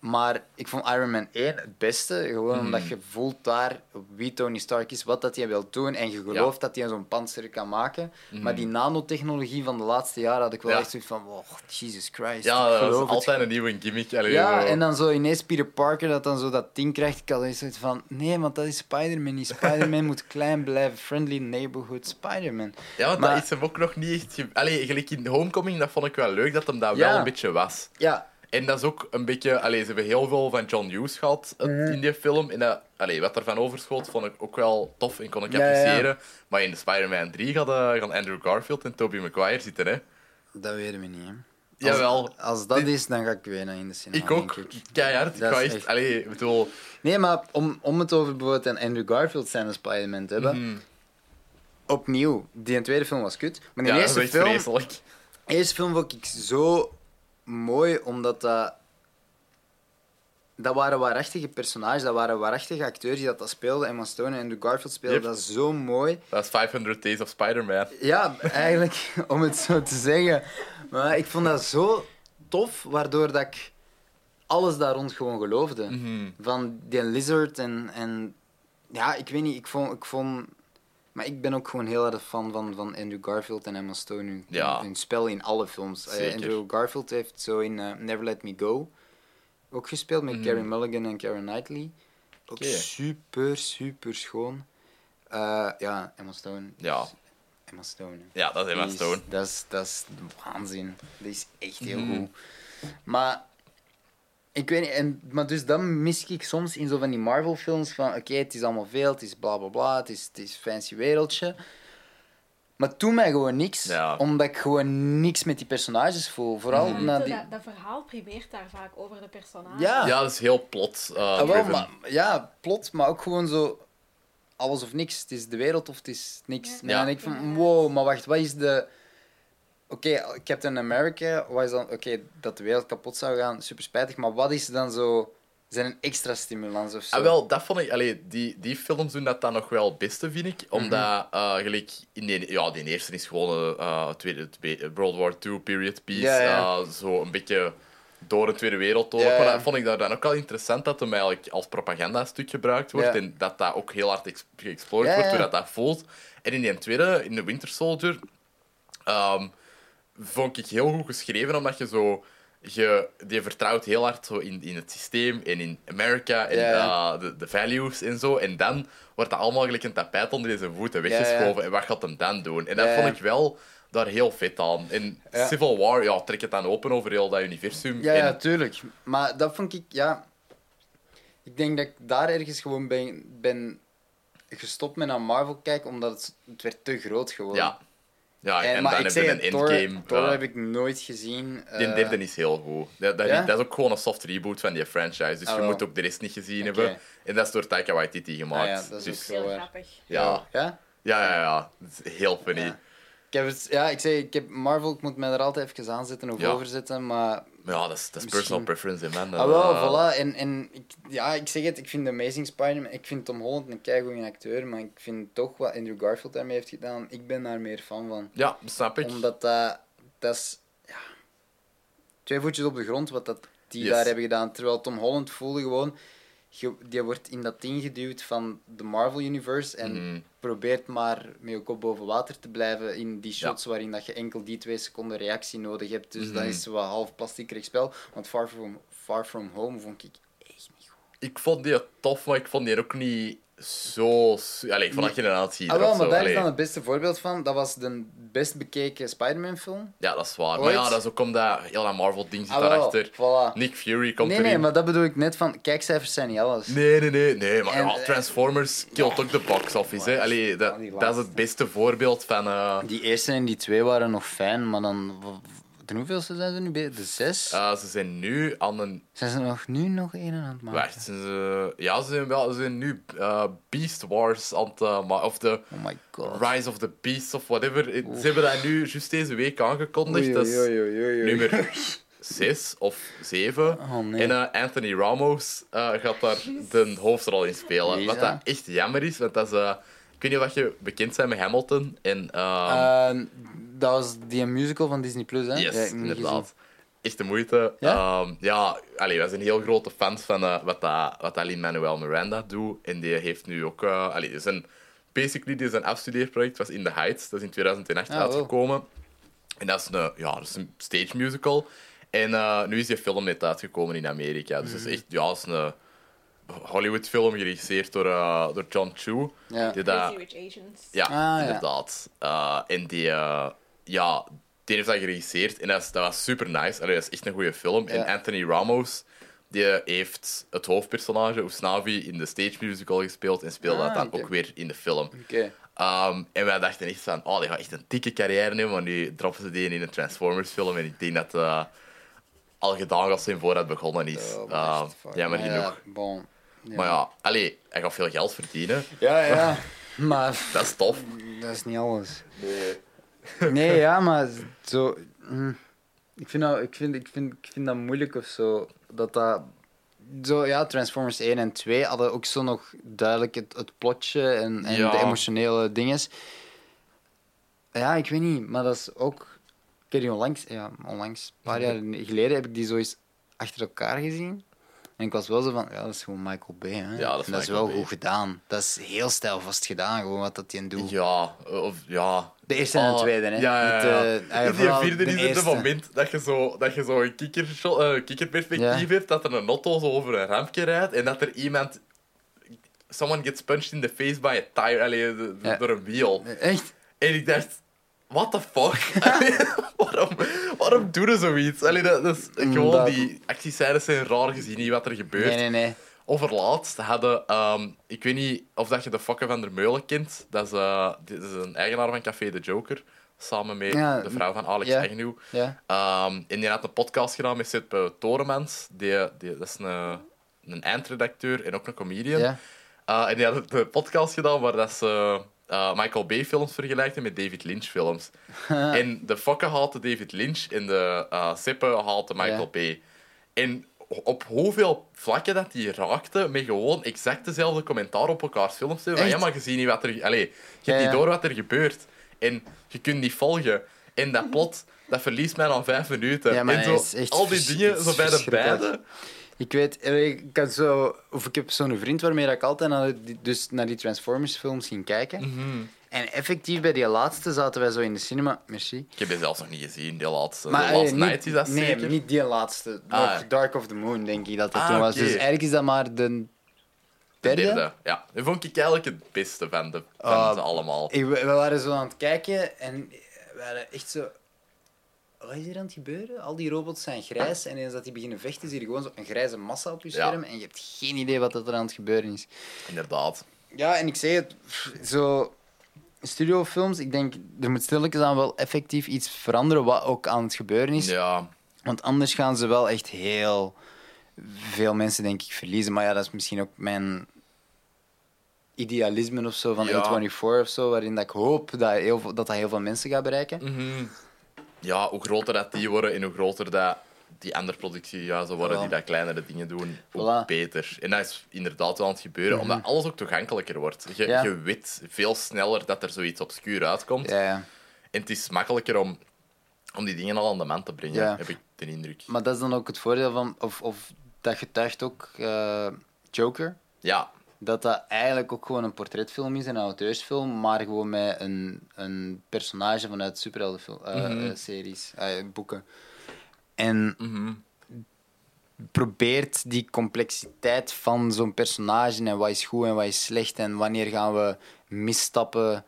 [SPEAKER 2] Maar ik vond Iron Man 1 het beste. Gewoon
[SPEAKER 1] Mhm.
[SPEAKER 2] omdat je voelt daar wie Tony Stark is, wat dat hij wil doen. En je gelooft dat hij zo'n panzer kan maken. Maar die nanotechnologie van de laatste jaren had ik wel
[SPEAKER 1] Mhm. Ja.
[SPEAKER 2] echt zoiets van... Oh, Jesus Christ.
[SPEAKER 1] ja dat
[SPEAKER 2] geloof
[SPEAKER 1] is altijd een nieuwe gimmick. Allee,
[SPEAKER 2] ja, en dan zo ineens Peter Parker dat dan zo dat ding krijgt. Ik had zoiets van, nee, want dat is Spider-Man niet. Spider-Man moet klein blijven. Friendly neighborhood Spider-Man.
[SPEAKER 1] Ja, want
[SPEAKER 2] Maar-
[SPEAKER 1] dat is hem ook nog niet echt... Allee, gelijk in Homecoming, dat vond ik wel leuk, dat hem dat
[SPEAKER 2] Ja.
[SPEAKER 1] wel een beetje was.
[SPEAKER 2] Ja,
[SPEAKER 1] En dat is ook een beetje... Allee, ze hebben heel veel van John Hughes gehad het-
[SPEAKER 2] Mhm.
[SPEAKER 1] in die film. En dat, allee, wat ervan overschoot, vond ik ook wel tof en kon ik
[SPEAKER 2] Ja,
[SPEAKER 1] appreciëren. Maar in de Spider-Man 3 gaan, eh, gaan Andrew Garfield en Tobey Maguire zitten, hè.
[SPEAKER 2] dat weten we niet, hè. Als,
[SPEAKER 1] Jawel.
[SPEAKER 2] Als dat
[SPEAKER 1] Dit-
[SPEAKER 2] is, dan ga ik weer naar in de cinema,
[SPEAKER 1] Ik ook.
[SPEAKER 2] ik.
[SPEAKER 1] Keihard. Ik
[SPEAKER 2] Dat
[SPEAKER 1] ga
[SPEAKER 2] is
[SPEAKER 1] echt...
[SPEAKER 2] echt-
[SPEAKER 1] Allee, ik bedoel...
[SPEAKER 2] Nee, maar om, om het over bijvoorbeeld Andrew Garfield zijn Spider-Man te hebben.
[SPEAKER 1] mhm.
[SPEAKER 2] Opnieuw, die tweede film was kut. Maar de
[SPEAKER 1] Ja, dat
[SPEAKER 2] eerste
[SPEAKER 1] is echt
[SPEAKER 2] film,
[SPEAKER 1] vreselijk.
[SPEAKER 2] de eerste film vond ik zo mooi, omdat dat... Dat waren waarachtige personages, dat waren waarachtige acteurs die dat, dat speelden. Emma Stone en Andrew Garfield speelden
[SPEAKER 1] Yep.
[SPEAKER 2] dat zo mooi.
[SPEAKER 1] Dat is 500 Days of Spider-Man.
[SPEAKER 2] Ja, eigenlijk, om het zo te zeggen. Maar ik vond dat zo tof, waardoor dat ik alles daar rond gewoon geloofde.
[SPEAKER 1] Mhm.
[SPEAKER 2] Van die Lizard en, en... Ja, ik weet niet, ik vond... Ik vond maar ik ben ook gewoon heel erg fan van, van Andrew Garfield en Emma Stone. Hun,
[SPEAKER 1] Ja.
[SPEAKER 2] hun spel in alle films. Eh. Andrew Garfield heeft zo in eh, Never Let Me Go ook gespeeld met. Carey Mulligan en Keira Knightley. Ook super, super schoon. Eh, ja, Emma Stone.
[SPEAKER 1] Ja.
[SPEAKER 2] Emma Stone.
[SPEAKER 1] Ja, dat is Emma Stone.
[SPEAKER 2] Dat is, dat is waanzin. Dat is echt heel
[SPEAKER 1] Mhm.
[SPEAKER 2] goed. Maar ik weet niet, en, maar dus dan mis ik soms in zo van die Marvel-films van oké, het is allemaal veel, het is bla bla bla, het is, het is een fancy wereldje. Maar het doet mij gewoon niks,
[SPEAKER 1] Ja.
[SPEAKER 2] omdat ik gewoon niks met die personages voel. Vooral
[SPEAKER 1] Mhm.
[SPEAKER 2] na die.
[SPEAKER 3] dat, dat verhaal primeert daar vaak over de personages.
[SPEAKER 2] Ja.
[SPEAKER 1] Ja, dat is heel plot. eh,
[SPEAKER 2] Ah, wel, maar, ja, plot, maar ook gewoon zo alles of niks. Het is de wereld of het is niks.
[SPEAKER 3] Ja.
[SPEAKER 2] En dan denk ik van, wow, maar wacht, wat is de... Oké, Captain America, wat is dan... Oké, dat de wereld kapot zou gaan, super spijtig, maar wat is dan zo... Zijn een extra stimulans of zo?
[SPEAKER 1] Ah, wel, dat vond ik... Allee, die, die films doen dat dan nog wel het beste, vind ik. Omdat, eh, gelijk... In die, ja, die eerste is gewoon eh tweede, twee- World War II, period piece.
[SPEAKER 2] Ja, ja.
[SPEAKER 1] zo een beetje door de Tweede Wereldoorlog.
[SPEAKER 2] Ja, ja.
[SPEAKER 1] Maar dat vond ik daar dan ook al interessant dat hem eigenlijk als propagandastuk gebruikt wordt.
[SPEAKER 2] Ja.
[SPEAKER 1] En dat dat ook heel hard geëxploreerd wordt, hoe dat, dat voelt. En in die tweede, in The Winter Soldier... ehm, vond ik heel goed geschreven, omdat je zo... Je, je vertrouwt heel hard zo in, in het systeem en in Amerika en
[SPEAKER 2] Ja,
[SPEAKER 1] de, de values en zo. En dan wordt dat allemaal gelijk een tapijt onder zijn voeten
[SPEAKER 2] ja.
[SPEAKER 1] weggeschoven. En wat gaat hem dan doen? En dat vond ik wel daar heel vet aan. In
[SPEAKER 2] Ja.
[SPEAKER 1] Civil War, ja, trek het dan open over heel dat universum.
[SPEAKER 2] Ja, ja,
[SPEAKER 1] En-
[SPEAKER 2] tuurlijk. Maar dat vond ik, ja... Ik denk dat ik daar ergens gewoon ben, ben gestopt met naar Marvel kijken, omdat het, het werd te groot geworden.
[SPEAKER 1] ja. Ja, en,
[SPEAKER 2] En, maar
[SPEAKER 1] dan
[SPEAKER 2] ik
[SPEAKER 1] heb een
[SPEAKER 2] Thor,
[SPEAKER 1] endgame.
[SPEAKER 2] Thor
[SPEAKER 1] ja.
[SPEAKER 2] heb ik nooit gezien.
[SPEAKER 1] Die
[SPEAKER 2] eh,
[SPEAKER 1] derde is heel goed. Dat, dat,
[SPEAKER 2] Ja?
[SPEAKER 1] dat is ook gewoon een soft reboot van die franchise. Dus je moet ook de rest niet gezien hebben. En dat is door Taika Waititi gemaakt.
[SPEAKER 2] Ah, ja, dat is
[SPEAKER 1] dus,
[SPEAKER 2] ook
[SPEAKER 3] Heel
[SPEAKER 2] Zo, eh,
[SPEAKER 3] grappig.
[SPEAKER 1] ja.
[SPEAKER 2] Ja?
[SPEAKER 1] Ja, ja, ja. Het is heel funny.
[SPEAKER 2] Ja. Ik heb het, ja, ik zeg, ik heb Marvel, ik moet mij er altijd even aanzetten of
[SPEAKER 1] Ja.
[SPEAKER 2] overzetten, maar...
[SPEAKER 1] Maar ja, dat is, dat is personal preference, hè, man.
[SPEAKER 2] Ah, wel,
[SPEAKER 1] Eh,
[SPEAKER 2] voilà. En, en ik, ja, ik zeg het, ik vind Amazing Spider-Man, ik vind Tom Holland een keigoede acteur, maar ik vind toch wat Andrew Garfield daarmee heeft gedaan, ik ben daar meer fan van.
[SPEAKER 1] Ja, snap ik.
[SPEAKER 2] Omdat dat, dat is, ja, twee voetjes op de grond wat dat die
[SPEAKER 1] Yes.
[SPEAKER 2] daar hebben gedaan. Terwijl Tom Holland voelde gewoon, die wordt in dat ding geduwd van de Marvel Universe en
[SPEAKER 1] Mhm.
[SPEAKER 2] probeert maar met je kop boven water te blijven in die shots waarin dat je enkel die twee seconden reactie nodig hebt. Dus dan
[SPEAKER 1] Mhm.
[SPEAKER 2] is wel half plastiekerig spel. Want Far From, Far From Home vond ik echt niet goed.
[SPEAKER 1] Ik vond die tof, maar ik vond die ook niet zo... Allee, vond dat generatie
[SPEAKER 2] Ah, wel, maar daar is dan het beste voorbeeld van. Dat was de best bekeken Spider-Man film.
[SPEAKER 1] Ja, dat is waar. Maar ja, dat is ook omdat heel dat Marvel-ding zit
[SPEAKER 2] Ah,
[SPEAKER 1] daarachter.
[SPEAKER 2] voilà.
[SPEAKER 1] Nick Fury komt
[SPEAKER 2] Nee,
[SPEAKER 1] erin.
[SPEAKER 2] nee, maar dat bedoel ik net van, kijkcijfers zijn niet alles.
[SPEAKER 1] Nee, nee, nee. nee maar
[SPEAKER 2] En,
[SPEAKER 1] ja,
[SPEAKER 2] eh,
[SPEAKER 1] Transformers killt ook de box office. Hè. Allee, dat, dat is het beste voorbeeld van... eh,
[SPEAKER 2] Die eerste en die twee waren nog fijn, maar dan... De hoeveelste zijn ze nu bezig? De zes?
[SPEAKER 1] eh, ze zijn nu aan een...
[SPEAKER 2] Zijn ze nog nu nog één aan het maken?
[SPEAKER 1] Wacht, zijn ze... Ja, ze zijn, wel, ze zijn nu eh, Beast Wars aan het... eh, of de
[SPEAKER 2] Oh my god.
[SPEAKER 1] Rise of the Beast of whatever. Ze hebben dat nu juist deze week aangekondigd. Dat is nummer 6 of 7.
[SPEAKER 2] Oh, nee.
[SPEAKER 1] En eh, Anthony Ramos eh, gaat daar de hoofdrol in spelen. Wat dat
[SPEAKER 2] dat?
[SPEAKER 1] echt jammer is, want dat is... ik weet niet of je bekend bent met Hamilton. En, ehm,
[SPEAKER 2] Eh, dat was die musical van Disney Plus, hè?
[SPEAKER 1] yes,
[SPEAKER 2] Ja,
[SPEAKER 1] inderdaad. Echt de moeite.
[SPEAKER 2] Ja?
[SPEAKER 1] Ja, ja allee, wij zijn heel grote fans van eh, wat, dat, wat dat Lin-Manuel Miranda doet. En die heeft nu ook... eh allee, die zijn, basically, die zijn afstudeerproject was In the Heights. Dat is in 2008
[SPEAKER 2] Ah, wow.
[SPEAKER 1] uitgekomen. En dat is een, ja, dat is een stage musical. En eh, nu is die film net uitgekomen in Amerika. Dus
[SPEAKER 2] Mhm.
[SPEAKER 1] dat is echt ja, dat is een Hollywood-film geregisseerd door, eh, door John Chu.
[SPEAKER 2] Ja.
[SPEAKER 1] Die dat,
[SPEAKER 3] Crazy Rich Asians.
[SPEAKER 1] ja,
[SPEAKER 2] Ah, ja.
[SPEAKER 1] inderdaad. Eh, en die, eh, ja, die heeft dat geregisseerd en dat, is, dat was super nice. Allee, dat is echt een goede film.
[SPEAKER 2] Ja.
[SPEAKER 1] En Anthony Ramos, die heeft het hoofdpersonage, Usnavi, in de stage musical gespeeld en speelde
[SPEAKER 2] Ah,
[SPEAKER 1] dat dan ook weer in de film.
[SPEAKER 2] Oké.
[SPEAKER 1] Ehm, en wij dachten echt van, oh, die gaat echt een dikke carrière nemen, maar nu droppen ze die in een Transformers film en ik denk dat eh, al gedaan zijn voordat het begonnen is.
[SPEAKER 2] Oh,
[SPEAKER 1] Uh, jammer
[SPEAKER 2] Maar
[SPEAKER 1] genoeg.
[SPEAKER 2] Ja, bon.
[SPEAKER 1] Maar ja, allee, hij gaat veel geld verdienen.
[SPEAKER 2] Ja, ja. Maar
[SPEAKER 1] Dat is tof.
[SPEAKER 2] dat is niet alles. Nee, ja, maar zo... mm, Ik vind, dat, ik, vind, ik, vind, ik vind dat moeilijk of zo. Dat dat... Zo, ja, Transformers 1 en 2 hadden ook zo nog duidelijk het, het plotje en, en
[SPEAKER 1] Ja.
[SPEAKER 2] de emotionele dinges. Ja, ik weet niet, maar dat is ook... Ik heb die onlangs, ja, onlangs, een paar jaar geleden, heb ik die zo eens achter elkaar gezien. En ik was wel zo van, ja, dat is gewoon Michael Bay. Hè.
[SPEAKER 1] Ja, dat is
[SPEAKER 2] En dat is
[SPEAKER 1] Michael
[SPEAKER 2] wel
[SPEAKER 1] Bay.
[SPEAKER 2] goed gedaan. Dat is heel stijlvast gedaan, gewoon wat dat hij doet.
[SPEAKER 1] Ja, of ja.
[SPEAKER 2] De eerste en de
[SPEAKER 1] Ah,
[SPEAKER 2] tweede, hè.
[SPEAKER 1] Ja, ja,
[SPEAKER 2] Met,
[SPEAKER 1] ja.
[SPEAKER 2] ah,
[SPEAKER 1] In die vierde
[SPEAKER 2] de
[SPEAKER 1] is het moment dat je zo, dat je zo een kikker, eh, kikkerperspectief hebt, dat er een auto zo over een rampje rijdt en dat er iemand... Someone gets punched in the face by a tire, allee, de- de-
[SPEAKER 2] Ja.
[SPEAKER 1] door een wiel.
[SPEAKER 2] Echt?
[SPEAKER 1] En ik dacht, what the fuck? waarom, waarom doen ze zoiets? Allee, dat, dat is gewoon,
[SPEAKER 2] Dat-
[SPEAKER 1] die actiescènes zijn raar gezien, niet wat er gebeurt.
[SPEAKER 2] Nee, nee, nee.
[SPEAKER 1] Overlaatst hadden, ehm, ik weet niet of dat je de Fokke van der Meulen kent. Dat is, eh, dit is een eigenaar van Café de Joker. Samen met
[SPEAKER 2] Ja,
[SPEAKER 1] de vrouw van Alex
[SPEAKER 2] ja.
[SPEAKER 1] Agnew.
[SPEAKER 2] Ja.
[SPEAKER 1] Ehm, en die had een podcast gedaan met Seppe Toremans. Die, die, dat is een, een eindredacteur en ook een comedian.
[SPEAKER 2] Ja.
[SPEAKER 1] Eh, en die had een podcast gedaan waar dat ze eh, Michael Bay films vergelijkten met David Lynch films. en de Fokke haatte David Lynch en de uh, Seppe haatte Michael
[SPEAKER 2] Ja.
[SPEAKER 1] Bay. En op hoeveel vlakken dat die raakte met gewoon exact dezelfde commentaar op elkaars films. Van,
[SPEAKER 2] Echt?
[SPEAKER 1] ja, maar je ziet niet wat er... Allee, je hebt
[SPEAKER 2] Ja,
[SPEAKER 1] niet door wat er gebeurt. En je kunt niet volgen. En dat plot, dat verliest mij dan vijf minuten.
[SPEAKER 2] Ja,
[SPEAKER 1] en zo, al die dingen, zo bij de beide...
[SPEAKER 2] Ik weet, eh, ik, had zo, of ik heb zo'n vriend waarmee ik altijd naar die, dus naar die Transformers films ging kijken.
[SPEAKER 1] Mhm.
[SPEAKER 2] En effectief bij die laatste zaten wij zo in de cinema. Merci.
[SPEAKER 1] Ik heb die zelfs nog niet gezien, die laatste.
[SPEAKER 2] Maar
[SPEAKER 1] de
[SPEAKER 2] eh,
[SPEAKER 1] Last
[SPEAKER 2] niet-
[SPEAKER 1] Night is dat
[SPEAKER 2] nee,
[SPEAKER 1] zeker?
[SPEAKER 2] niet die laatste.
[SPEAKER 1] Ah,
[SPEAKER 2] Nog. Dark of the Moon, denk ik dat dat
[SPEAKER 1] Ah,
[SPEAKER 2] toen was. Dus eigenlijk is dat maar de
[SPEAKER 1] De
[SPEAKER 2] derde.
[SPEAKER 1] Ja, dat vond ik eigenlijk het beste van, de, van
[SPEAKER 2] Ah,
[SPEAKER 1] ze allemaal.
[SPEAKER 2] Ik, we we waren zo aan het kijken en we waren echt zo... Wat is hier aan het gebeuren? Al die robots zijn grijs en eens dat die beginnen vechten, zie je gewoon zo een grijze massa op je
[SPEAKER 1] Ja.
[SPEAKER 2] scherm en je hebt geen idee wat er aan het gebeuren is.
[SPEAKER 1] Inderdaad.
[SPEAKER 2] Ja, en ik zeg het, zo... Studiofilms, ik denk, er moet stilletjes aan wel effectief iets veranderen wat ook aan het gebeuren is.
[SPEAKER 1] Ja,
[SPEAKER 2] Want anders gaan ze wel echt heel veel mensen, denk ik, verliezen. Maar ja, dat is misschien ook mijn idealisme of zo van
[SPEAKER 1] Ja.
[SPEAKER 2] A24 of zo, waarin dat ik hoop dat, heel, dat dat heel veel mensen gaat bereiken.
[SPEAKER 1] Mhm. Ja, hoe groter dat die worden en hoe groter dat die andere productiehuizen worden
[SPEAKER 2] Voilà.
[SPEAKER 1] die dat kleinere dingen doen, hoe
[SPEAKER 2] Voilà. Mhm.
[SPEAKER 1] beter. En dat is inderdaad wel aan het gebeuren, omdat alles ook toegankelijker wordt. Je,
[SPEAKER 2] Ja.
[SPEAKER 1] je weet veel sneller dat er zoiets obscuur uitkomt.
[SPEAKER 2] Ja, ja.
[SPEAKER 1] En het is makkelijker om, om die dingen al aan de man te brengen, heb ik de indruk.
[SPEAKER 2] Maar dat is dan ook het voordeel van, of, of dat getuigt ook eh, Joker.
[SPEAKER 1] Ja,
[SPEAKER 2] Dat dat eigenlijk ook gewoon een portretfilm is, een auteursfilm, maar gewoon met een, een personage vanuit superheldenseries, eh boeken. En
[SPEAKER 1] mhm.
[SPEAKER 2] probeert die complexiteit van zo'n personage en wat is goed en wat is slecht en wanneer gaan we misstappen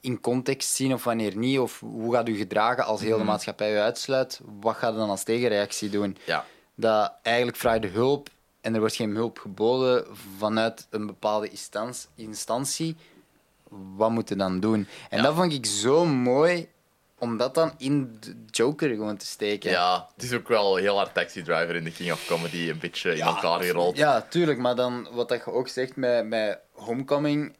[SPEAKER 2] in context zien of wanneer niet, of hoe gaat u gedragen als heel de maatschappij u uitsluit, wat gaat u dan als tegenreactie doen?
[SPEAKER 1] ja.
[SPEAKER 2] dat eigenlijk vraag je hulp en er wordt geen hulp geboden vanuit een bepaalde instantie. Wat moet je dan doen? En
[SPEAKER 1] Ja.
[SPEAKER 2] dat vond ik zo mooi om dat dan in de Joker gewoon te steken.
[SPEAKER 1] Ja, het is ook wel heel hard Taxi Driver in de King of Comedy een beetje in elkaar gerold.
[SPEAKER 2] Ja, tuurlijk. Maar dan wat dat je ook zegt met, met Homecoming,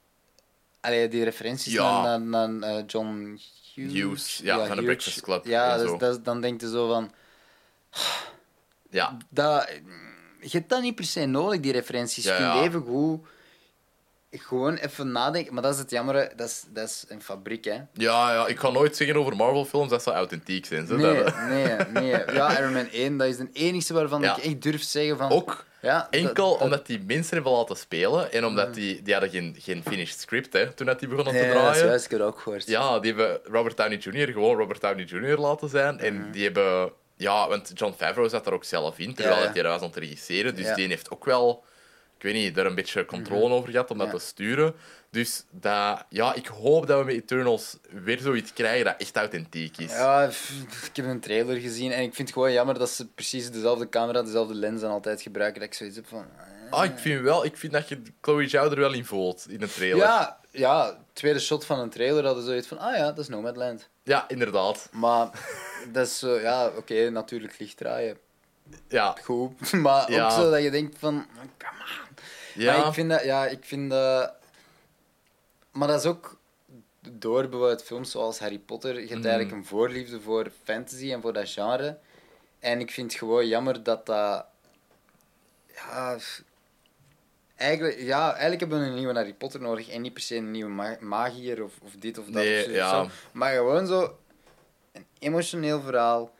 [SPEAKER 2] allee, die referenties
[SPEAKER 1] Ja.
[SPEAKER 2] naar, naar, eh, John Hughes.
[SPEAKER 1] Hughes, ja, van de Breakfast Club
[SPEAKER 2] Ja, dus dat, dan denk je zo van...
[SPEAKER 1] Ja,
[SPEAKER 2] dat, je hebt dat niet per se nodig, die referenties.
[SPEAKER 1] Ja,
[SPEAKER 2] je kunt
[SPEAKER 1] ja.
[SPEAKER 2] even goed gewoon even nadenken. Maar dat is het jammer, dat is, dat is een fabriek, hè.
[SPEAKER 1] ja, ja, ik ga nooit zeggen over Marvel-films dat ze authentiek zijn. Zo.
[SPEAKER 2] Nee,
[SPEAKER 1] Dat-
[SPEAKER 2] nee, nee. Ja, Iron Man 1, dat is de enige waarvan
[SPEAKER 1] Ja.
[SPEAKER 2] ik echt durf zeggen van...
[SPEAKER 1] Ook
[SPEAKER 2] ja,
[SPEAKER 1] enkel
[SPEAKER 2] dat- dat-
[SPEAKER 1] omdat die mensen hebben laten spelen en omdat die, die hadden geen, geen finished script hè, toen dat die begonnen
[SPEAKER 2] Nee,
[SPEAKER 1] te
[SPEAKER 2] dat is
[SPEAKER 1] draaien.
[SPEAKER 2] juist, ik heb dat ook gehoord.
[SPEAKER 1] Ja, die hebben Robert Downey Jr. gewoon Robert Downey Jr. laten zijn. En die hebben... Ja, want John Favreau zat er ook zelf in, terwijl
[SPEAKER 2] Ja, ja.
[SPEAKER 1] hij daar was aan het regisseren. Dus die heeft ook wel... Ik weet niet, daar een beetje controle over gehad om dat te sturen. Dus dat, ja, ik hoop dat we met Eternals weer zoiets krijgen dat echt authentiek is.
[SPEAKER 2] Ja, ik heb een trailer gezien en ik vind het gewoon jammer dat ze precies dezelfde camera, dezelfde lens dan altijd gebruiken. Dat ik zoiets heb van... eh.
[SPEAKER 1] Ah, ik vind wel, ik vind dat je Chloe Zhao er wel in voelt in een trailer.
[SPEAKER 2] Ja, ja, tweede shot van een trailer hadden ze zoiets van, ah ja, dat is Nomadland.
[SPEAKER 1] Ja, inderdaad.
[SPEAKER 2] Maar dat is zo, ja, oké, natuurlijk licht draaien.
[SPEAKER 1] Ja,
[SPEAKER 2] Goed. Maar
[SPEAKER 1] Ja.
[SPEAKER 2] ook zo dat je denkt van, come on.
[SPEAKER 1] ja.
[SPEAKER 2] Maar ik vind dat, ja, ik vind dat... Maar dat is ook door bijvoorbeeld films zoals Harry Potter. Je hebt
[SPEAKER 1] Mhm.
[SPEAKER 2] eigenlijk een voorliefde voor fantasy en voor dat genre. En ik vind het gewoon jammer dat dat... Ja... Eigenlijk, ja, eigenlijk hebben we een nieuwe Harry Potter nodig en niet per se een nieuwe ma- magier of, of dit of dat.
[SPEAKER 1] Nee,
[SPEAKER 2] of zo,
[SPEAKER 1] ja.
[SPEAKER 2] Maar gewoon zo emotioneel verhaal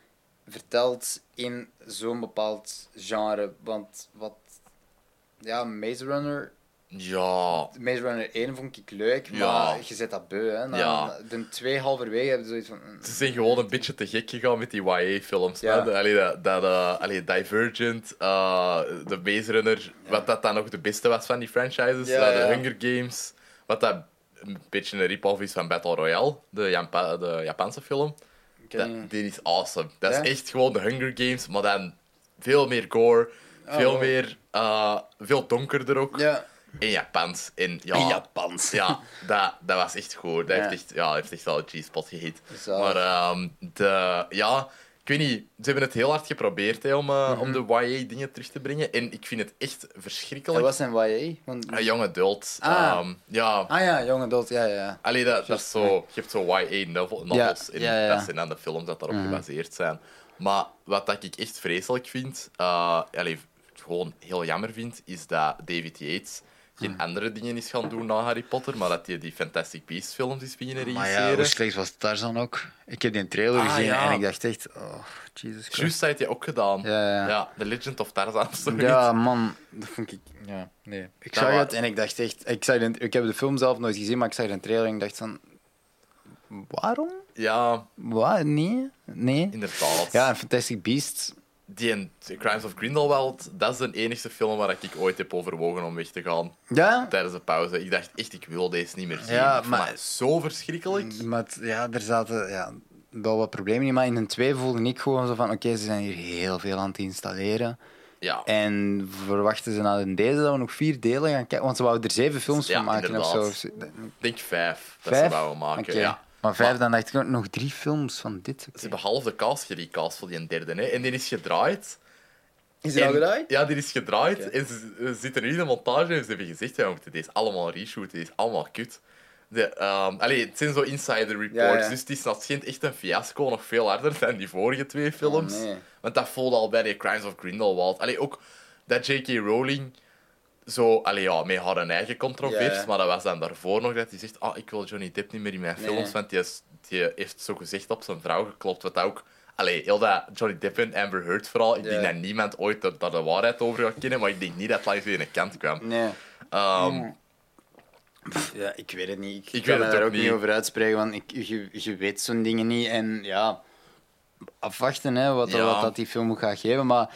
[SPEAKER 2] verteld in zo'n bepaald genre. Want wat... Ja, Maze Runner...
[SPEAKER 1] Ja,
[SPEAKER 2] Maze Runner 1 vond ik leuk,
[SPEAKER 1] Ja.
[SPEAKER 2] maar je zet dat beu, hè. Na,
[SPEAKER 1] Ja.
[SPEAKER 2] De twee halverwege hebben ze zoiets van... mm,
[SPEAKER 1] ze zijn gewoon een beetje te gek gegaan met die YA-films.
[SPEAKER 2] Ja.
[SPEAKER 1] Allee, dat, dat, eh, allee, Divergent, eh The Maze Runner, wat dat dan ook de beste was van die franchises.
[SPEAKER 2] Ja,
[SPEAKER 1] eh, de. Hunger Games, wat dat een beetje een rip-off is van Battle Royale, de, de Japanse film. Dat, die is awesome. Dat
[SPEAKER 2] Ja?
[SPEAKER 1] is echt gewoon de Hunger Games, maar dan veel meer gore, veel
[SPEAKER 2] wow.
[SPEAKER 1] meer, eh, veel donkerder ook.
[SPEAKER 2] Ja.
[SPEAKER 1] In Japans. En ja,
[SPEAKER 2] In Japans.
[SPEAKER 1] Ja, dat, dat was echt goed. Dat
[SPEAKER 2] Ja.
[SPEAKER 1] heeft echt, ja, heeft echt wel een G-spot gehit. Maar ehm, de, ja, ik weet niet, ze hebben het heel hard geprobeerd hè, om, om de YA-dingen terug te brengen. En ik vind het echt verschrikkelijk.
[SPEAKER 2] was een YA? Want...
[SPEAKER 1] Een young adult.
[SPEAKER 2] Ah.
[SPEAKER 1] ehm, ja,
[SPEAKER 2] Ah ja, jonge adult, ja, ja.
[SPEAKER 1] Allee, dat, dat is zo, je hebt zo YA-novels
[SPEAKER 2] Ja,
[SPEAKER 1] en
[SPEAKER 2] ja, ja.
[SPEAKER 1] dat zijn dan de films dat daarop
[SPEAKER 2] Mhm.
[SPEAKER 1] gebaseerd zijn. Maar wat dat ik echt vreselijk vind, eh allee, gewoon heel jammer vind, is dat David Yates geen andere dingen is gaan doen na Harry Potter, maar dat hij die Fantastic Beasts films is beginnen
[SPEAKER 2] Maar
[SPEAKER 1] regisseren.
[SPEAKER 2] ja, hoe slecht was Tarzan ook? Ik heb die trailer
[SPEAKER 1] Ah,
[SPEAKER 2] gezien
[SPEAKER 1] ja.
[SPEAKER 2] en ik dacht echt, oh, Jesus Christ.
[SPEAKER 1] Juist, dat heeft hij ook gedaan.
[SPEAKER 2] Ja, ja.
[SPEAKER 1] The Legend of Tarzan. of zoiets.
[SPEAKER 2] Ja, man, dat vond ik. Ja, nee. Ik zag het en ik dacht echt. Ik, zag de, ik heb de film zelf nooit gezien, maar ik zag de trailer en ik dacht van. Waarom?
[SPEAKER 1] Ja,
[SPEAKER 2] Wat? Nee? Nee.
[SPEAKER 1] inderdaad.
[SPEAKER 2] Ja, en Fantastic Beasts.
[SPEAKER 1] Die en Crimes of Grindelwald, dat is de enige film waar ik ooit heb overwogen om weg te gaan
[SPEAKER 2] Ja,
[SPEAKER 1] tijdens de pauze. Ik dacht echt, ik wil deze niet meer zien.
[SPEAKER 2] Ja,
[SPEAKER 1] ik
[SPEAKER 2] maar-
[SPEAKER 1] dat zo verschrikkelijk.
[SPEAKER 2] maar het- ja, er zaten ja, wel wat problemen in. Maar in een 2 voelde ik gewoon zo van: oké, ze zijn hier heel veel aan het installeren.
[SPEAKER 1] Ja,
[SPEAKER 2] En verwachten ze na deze dat we nog vier delen gaan kijken? Want ze wouden er zeven films
[SPEAKER 1] Ja,
[SPEAKER 2] van maken of zo.
[SPEAKER 1] inderdaad.
[SPEAKER 2] Of zo.
[SPEAKER 1] ik denk vijf dat
[SPEAKER 2] Vijf?
[SPEAKER 1] ze wouden maken. Ja.
[SPEAKER 2] Maar vijf,
[SPEAKER 1] Maar-
[SPEAKER 2] dan dacht ik ook nog drie films van dit.
[SPEAKER 1] Ze hebben half de cast gerecast voor die derde. Hè. En die is gedraaid.
[SPEAKER 2] Is
[SPEAKER 1] En- Ja, die is gedraaid. En ze, ze zitten nu in de montage en ze hebben gezegd, ja, we moeten deze allemaal reshooten. Dit is allemaal kut. De, ehm, allee, het zijn zo insider reports,
[SPEAKER 2] Ja, ja.
[SPEAKER 1] dus het is dat schijnt echt een fiasco, nog veel harder dan die vorige twee films.
[SPEAKER 2] Oh, nee.
[SPEAKER 1] Want dat voelde al bij de Crimes of Grindelwald. Allee, ook dat J.K. Rowling zo, allee, ja, met haar eigen controvers,
[SPEAKER 2] Ja, ja.
[SPEAKER 1] maar dat was dan daarvoor nog dat hij zegt, ah, ik wil Johnny Depp niet meer in mijn
[SPEAKER 2] Nee.
[SPEAKER 1] films, want die, is, die heeft zo gezegd op zijn vrouw geklopt, wat ook... Allee, heel dat Johnny Depp en Amber Heard vooral, ik denk dat niemand ooit daar de waarheid over gaat kennen, maar ik denk niet dat het langs de kant kwam.
[SPEAKER 2] Nee.
[SPEAKER 1] Ehm,
[SPEAKER 2] Mm. Pff, Ja, ik weet het niet. Ik,
[SPEAKER 1] Ik
[SPEAKER 2] kan
[SPEAKER 1] weet het
[SPEAKER 2] daar
[SPEAKER 1] ook
[SPEAKER 2] niet
[SPEAKER 1] niet.
[SPEAKER 2] over uitspreken, want ik, je, je weet zo'n dingen niet. En ja, afwachten hè, wat,
[SPEAKER 1] Ja.
[SPEAKER 2] wat dat die film gaat geven. Maar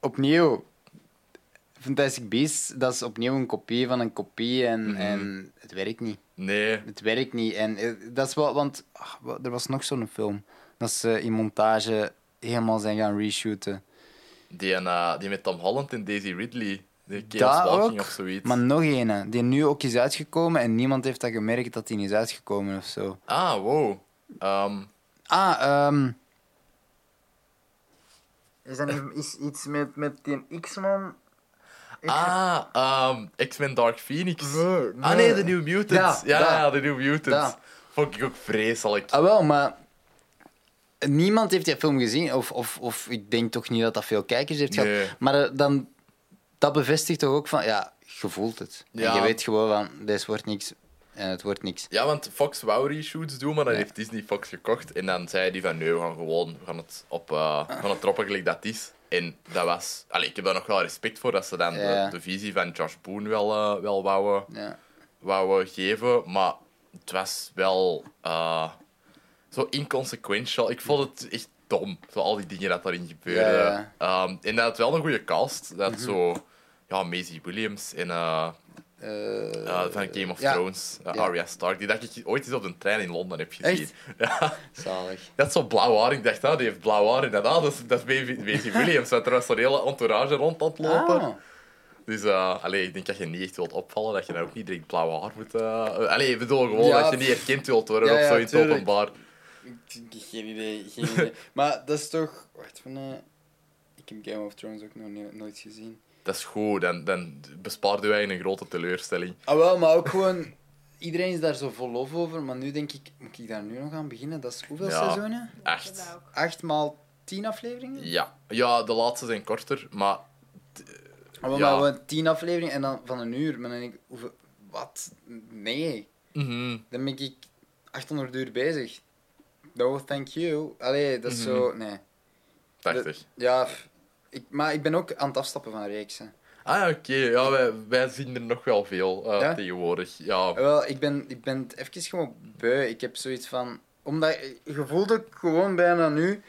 [SPEAKER 2] opnieuw, Fantastic Beasts, dat is opnieuw een kopie van een kopie. En,
[SPEAKER 1] Mhm.
[SPEAKER 2] en het werkt niet.
[SPEAKER 1] nee,
[SPEAKER 2] Het werkt niet. En eh, dat is wel, want ach, er was nog zo'n film. Dat ze in montage helemaal zijn gaan reshooten.
[SPEAKER 1] die, en, die met Tom Holland en Daisy Ridley, de Chaos Walking of zoiets.
[SPEAKER 2] Maar nog een, die nu ook is uitgekomen en niemand heeft dat gemerkt dat die is uitgekomen of zo.
[SPEAKER 1] Ah, wow. Ehm,
[SPEAKER 2] Ah, ehm. Is dat niet is iets met, met die X-Man?
[SPEAKER 1] Ah, ehm, X-Men Dark Phoenix.
[SPEAKER 2] Nee,
[SPEAKER 1] Ah
[SPEAKER 2] nee.
[SPEAKER 1] de New Mutants.
[SPEAKER 2] Ja,
[SPEAKER 1] Ja, de New Mutants.
[SPEAKER 2] Dat.
[SPEAKER 1] Vond ik ook vreselijk.
[SPEAKER 2] Ah, wel, maar. Niemand heeft die film gezien, of, of, of ik denk toch niet dat dat veel kijkers heeft gehad. Maar eh, dan, dat bevestigt toch ook van, ja, je voelt het.
[SPEAKER 1] Ja.
[SPEAKER 2] En je weet gewoon van, deze wordt niks en het wordt niks.
[SPEAKER 1] Ja, want Fox wou reshoots doen, maar dan
[SPEAKER 2] Ja.
[SPEAKER 1] heeft Disney Fox gekocht. En dan zei die van, nee, we gaan gewoon we gaan het, op, eh, we gaan het droppen gelijk dat is. En dat was... Allee, ik heb daar nog wel respect voor, dat ze dan
[SPEAKER 2] Ja.
[SPEAKER 1] de, de visie van Josh Boone wel, eh, wel wouden,
[SPEAKER 2] Ja.
[SPEAKER 1] wouden geven. Maar het was wel eh, zo inconsequential. Ik vond het echt dom, zo al die dingen dat daarin gebeurden.
[SPEAKER 2] Ja.
[SPEAKER 1] Ehm, en dat had wel een goede cast. Dat zo... Ja, Maisie Williams en... eh,
[SPEAKER 2] Eh,
[SPEAKER 1] uh, van Game of
[SPEAKER 2] ja.
[SPEAKER 1] Thrones, uh,
[SPEAKER 2] Ja.
[SPEAKER 1] Arya Stark, die dat ik ooit eens op een trein in Londen heb gezien.
[SPEAKER 2] Echt?
[SPEAKER 1] Ja,
[SPEAKER 2] Zalig.
[SPEAKER 1] dat is zo blauw haar. Ik dacht, ah, die heeft blauw haar. En dat, ah, dat is, dat is Maisie Maisie Williams. Want er was zo'n hele entourage rond aan het lopen.
[SPEAKER 2] Ah.
[SPEAKER 1] Dus uh, allee, ik denk dat je niet echt wilt opvallen, dat je dan ook niet direct blauw haar moet... Uh, allee, ik bedoel gewoon
[SPEAKER 2] Ja,
[SPEAKER 1] dat je niet herkend wilt worden
[SPEAKER 2] ja,
[SPEAKER 1] of
[SPEAKER 2] ja,
[SPEAKER 1] zo in het
[SPEAKER 2] tuurlijk.
[SPEAKER 1] openbaar.
[SPEAKER 2] Ik- Geen idee, geen idee. maar dat is toch... Wacht, van... eh, ik heb Game of Thrones ook nog nooit gezien.
[SPEAKER 1] Dat is goed, dan, dan bespaarde wij een grote teleurstelling.
[SPEAKER 2] Ah wel, maar ook gewoon... Iedereen is daar zo vol lof over, maar nu denk ik... Moet ik daar nu nog aan beginnen? Dat is hoeveel
[SPEAKER 1] Ja.
[SPEAKER 2] seizoenen?
[SPEAKER 3] Ook.
[SPEAKER 2] Acht maal tien afleveringen?
[SPEAKER 1] Ja. ja, de laatste zijn korter, maar
[SPEAKER 2] Ah, wel,
[SPEAKER 1] Ja.
[SPEAKER 2] maar gewoon tien afleveringen en dan van een uur. Maar dan denk ik... Hoeveel, wat? Nee.
[SPEAKER 1] mhm,
[SPEAKER 2] Dan ben ik 800 uur bezig. No, thank you. Allee, dat is
[SPEAKER 1] Mhm.
[SPEAKER 2] zo... Nee.
[SPEAKER 1] 80.
[SPEAKER 2] Ja, ik, maar ik ben ook aan het afstappen van reeksen.
[SPEAKER 1] Ah, oké. Ja, wij, wij zien er nog wel veel uh,
[SPEAKER 2] Ja?
[SPEAKER 1] tegenwoordig. Ja.
[SPEAKER 2] Wel, ik ben, ik ben het even gewoon beu. Ik heb zoiets van... Omdat je voelt ook gewoon bijna nu...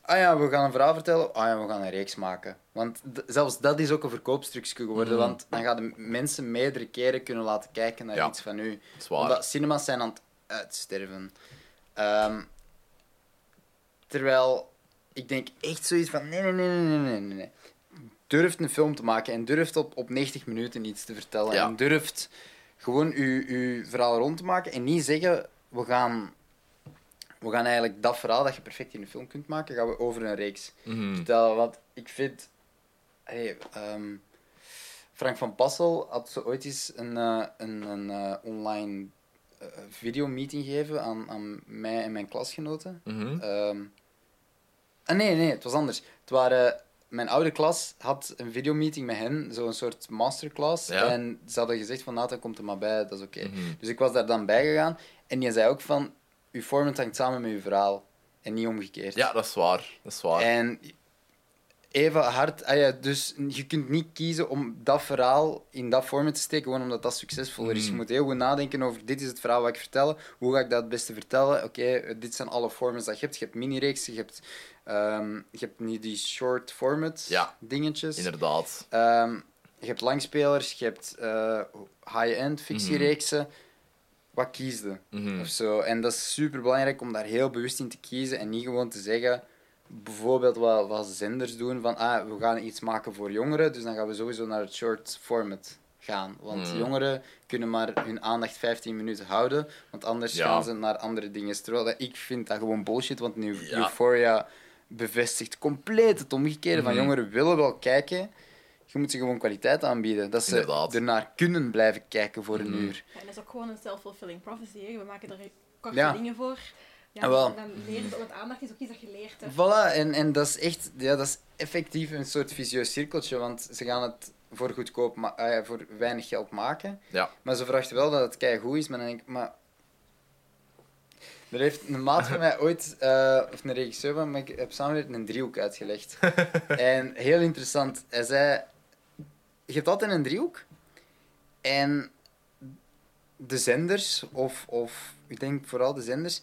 [SPEAKER 2] Ah ja, we gaan een verhaal vertellen. Ah ja, we gaan een reeks maken. Want zelfs dat is ook een verkoopstukje geworden.
[SPEAKER 1] Mhm.
[SPEAKER 2] Want dan gaan de mensen meerdere keren kunnen laten kijken naar
[SPEAKER 1] Ja.
[SPEAKER 2] iets van u.
[SPEAKER 1] Zwaar.
[SPEAKER 2] Omdat cinemas zijn aan het uitsterven. Ehm, terwijl ik denk echt zoiets van... Nee, nee, nee, nee, nee, nee, nee. Durft een film te maken en durft op, op 90 minuten iets te vertellen.
[SPEAKER 1] Ja.
[SPEAKER 2] En durft gewoon uw, uw verhaal rond te maken en niet zeggen... We gaan, we gaan eigenlijk dat verhaal dat je perfect in een film kunt maken, gaan we over een reeks
[SPEAKER 1] Mhm.
[SPEAKER 2] vertellen. Want ik vind... Hey, ehm, Frank van Passel had zo ooit eens een, eh, een, een eh, online eh, videomeeting gegeven aan, aan mij en mijn klasgenoten.
[SPEAKER 1] Mhm.
[SPEAKER 2] Ehm, ah, nee, nee, het was anders. Het waren, mijn oude klas had een videomeeting met hen, zo'n soort masterclass.
[SPEAKER 1] Ja.
[SPEAKER 2] En ze hadden gezegd van, Nathan, komt er maar bij, dat is oké.
[SPEAKER 1] Mhm.
[SPEAKER 2] Dus ik was daar dan bij gegaan. En die zei ook van, uw format hangt samen met uw verhaal. En niet omgekeerd.
[SPEAKER 1] Ja, dat is waar. Dat is waar.
[SPEAKER 2] En even hard, ah ja, dus je kunt niet kiezen om dat verhaal in dat format te steken, gewoon omdat dat succesvoller is. Je
[SPEAKER 1] Mm.
[SPEAKER 2] moet heel goed nadenken over, dit is het verhaal wat ik vertellen, hoe ga ik dat het beste vertellen? Oké, eh, dit zijn alle formats dat je hebt. Je hebt mini-reeksen, je hebt, ehm, je hebt niet die short format
[SPEAKER 1] Ja.
[SPEAKER 2] dingetjes.
[SPEAKER 1] Inderdaad.
[SPEAKER 2] Ehm, je hebt langspelers, je hebt eh, high-end fictiereeksen. Wat kies je?
[SPEAKER 1] Mhm.
[SPEAKER 2] of zo. En dat is super belangrijk om daar heel bewust in te kiezen en niet gewoon te zeggen, bijvoorbeeld wat, wat zenders doen, van ah, we gaan iets maken voor jongeren, dus dan gaan we sowieso naar het short format gaan. Want
[SPEAKER 1] Hmm.
[SPEAKER 2] jongeren kunnen maar hun aandacht 15 minuten houden, want anders
[SPEAKER 1] Ja.
[SPEAKER 2] gaan ze naar andere dingen. Terwijl dat, ik vind dat gewoon bullshit, want nu
[SPEAKER 1] Ja.
[SPEAKER 2] Euphoria bevestigt compleet het omgekeerde van
[SPEAKER 1] Mhm.
[SPEAKER 2] jongeren willen wel kijken. Je moet ze gewoon kwaliteit aanbieden. Dat ze
[SPEAKER 1] Inderdaad.
[SPEAKER 2] ernaar kunnen blijven kijken voor een
[SPEAKER 1] Mhm.
[SPEAKER 2] uur.
[SPEAKER 3] Ja, en dat is ook gewoon een self-fulfilling prophecy. hè. We maken er korte
[SPEAKER 2] Ja.
[SPEAKER 3] dingen voor. Ja,
[SPEAKER 2] Ah, wel.
[SPEAKER 3] en dan leer je, want aandacht is ook iets dat je leert. Hè.
[SPEAKER 2] Voilà, en, en dat is echt, ja, dat is effectief een soort visieus cirkeltje, want ze gaan het voor goedkoop, ma- ah voor weinig geld maken.
[SPEAKER 1] Ja.
[SPEAKER 2] Maar ze verwachten wel dat het keigoed is, maar dan denk ik, maar... Er heeft een maat van mij ooit, eh, of een regisseur van mij, ik heb samengewerkt, een driehoek uitgelegd. en heel interessant, hij zei, je hebt altijd een driehoek, en de zenders, of, of ik denk vooral de zenders,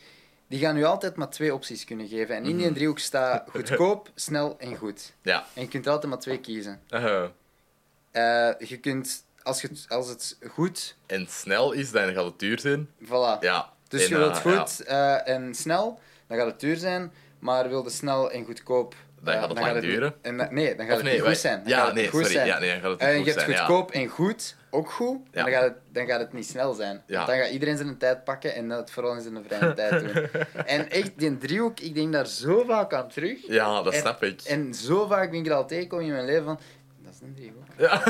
[SPEAKER 2] die gaan u altijd maar twee opties kunnen geven. En in die
[SPEAKER 1] Mhm.
[SPEAKER 2] driehoek staat goedkoop, snel en goed.
[SPEAKER 1] Ja.
[SPEAKER 2] En je kunt er altijd maar twee kiezen.
[SPEAKER 1] Uh,
[SPEAKER 2] je kunt, als, je, als het goed,
[SPEAKER 1] en snel is, dan gaat het duur zijn.
[SPEAKER 2] voilà.
[SPEAKER 1] Ja.
[SPEAKER 2] Dus
[SPEAKER 1] En,
[SPEAKER 2] je wilt
[SPEAKER 1] eh,
[SPEAKER 2] goed en snel, dan gaat het duur zijn. Maar wil je snel en goedkoop...
[SPEAKER 1] Dan gaat het lang duren.
[SPEAKER 2] en, nee, dan gaat
[SPEAKER 1] Of
[SPEAKER 2] het
[SPEAKER 1] nee, wij-
[SPEAKER 2] goed zijn. Dan
[SPEAKER 1] ja,
[SPEAKER 2] gaat
[SPEAKER 1] nee,
[SPEAKER 2] goed
[SPEAKER 1] sorry.
[SPEAKER 2] zijn.
[SPEAKER 1] Ja, nee, dan gaat het
[SPEAKER 2] En je hebt goedkoop en goed, ook goed.
[SPEAKER 1] Ja.
[SPEAKER 2] Dan gaat, het, dan gaat het niet snel zijn.
[SPEAKER 1] Ja.
[SPEAKER 2] Want dan gaat iedereen zijn tijd pakken en dat vooral in zijn vrije tijd doen. En echt, die driehoek, ik denk daar zo vaak aan terug.
[SPEAKER 1] Ja, dat
[SPEAKER 2] En-
[SPEAKER 1] snap ik.
[SPEAKER 2] En zo vaak ben ik er al tegengekomen in mijn leven van... Dat is een driehoek.
[SPEAKER 1] Ja.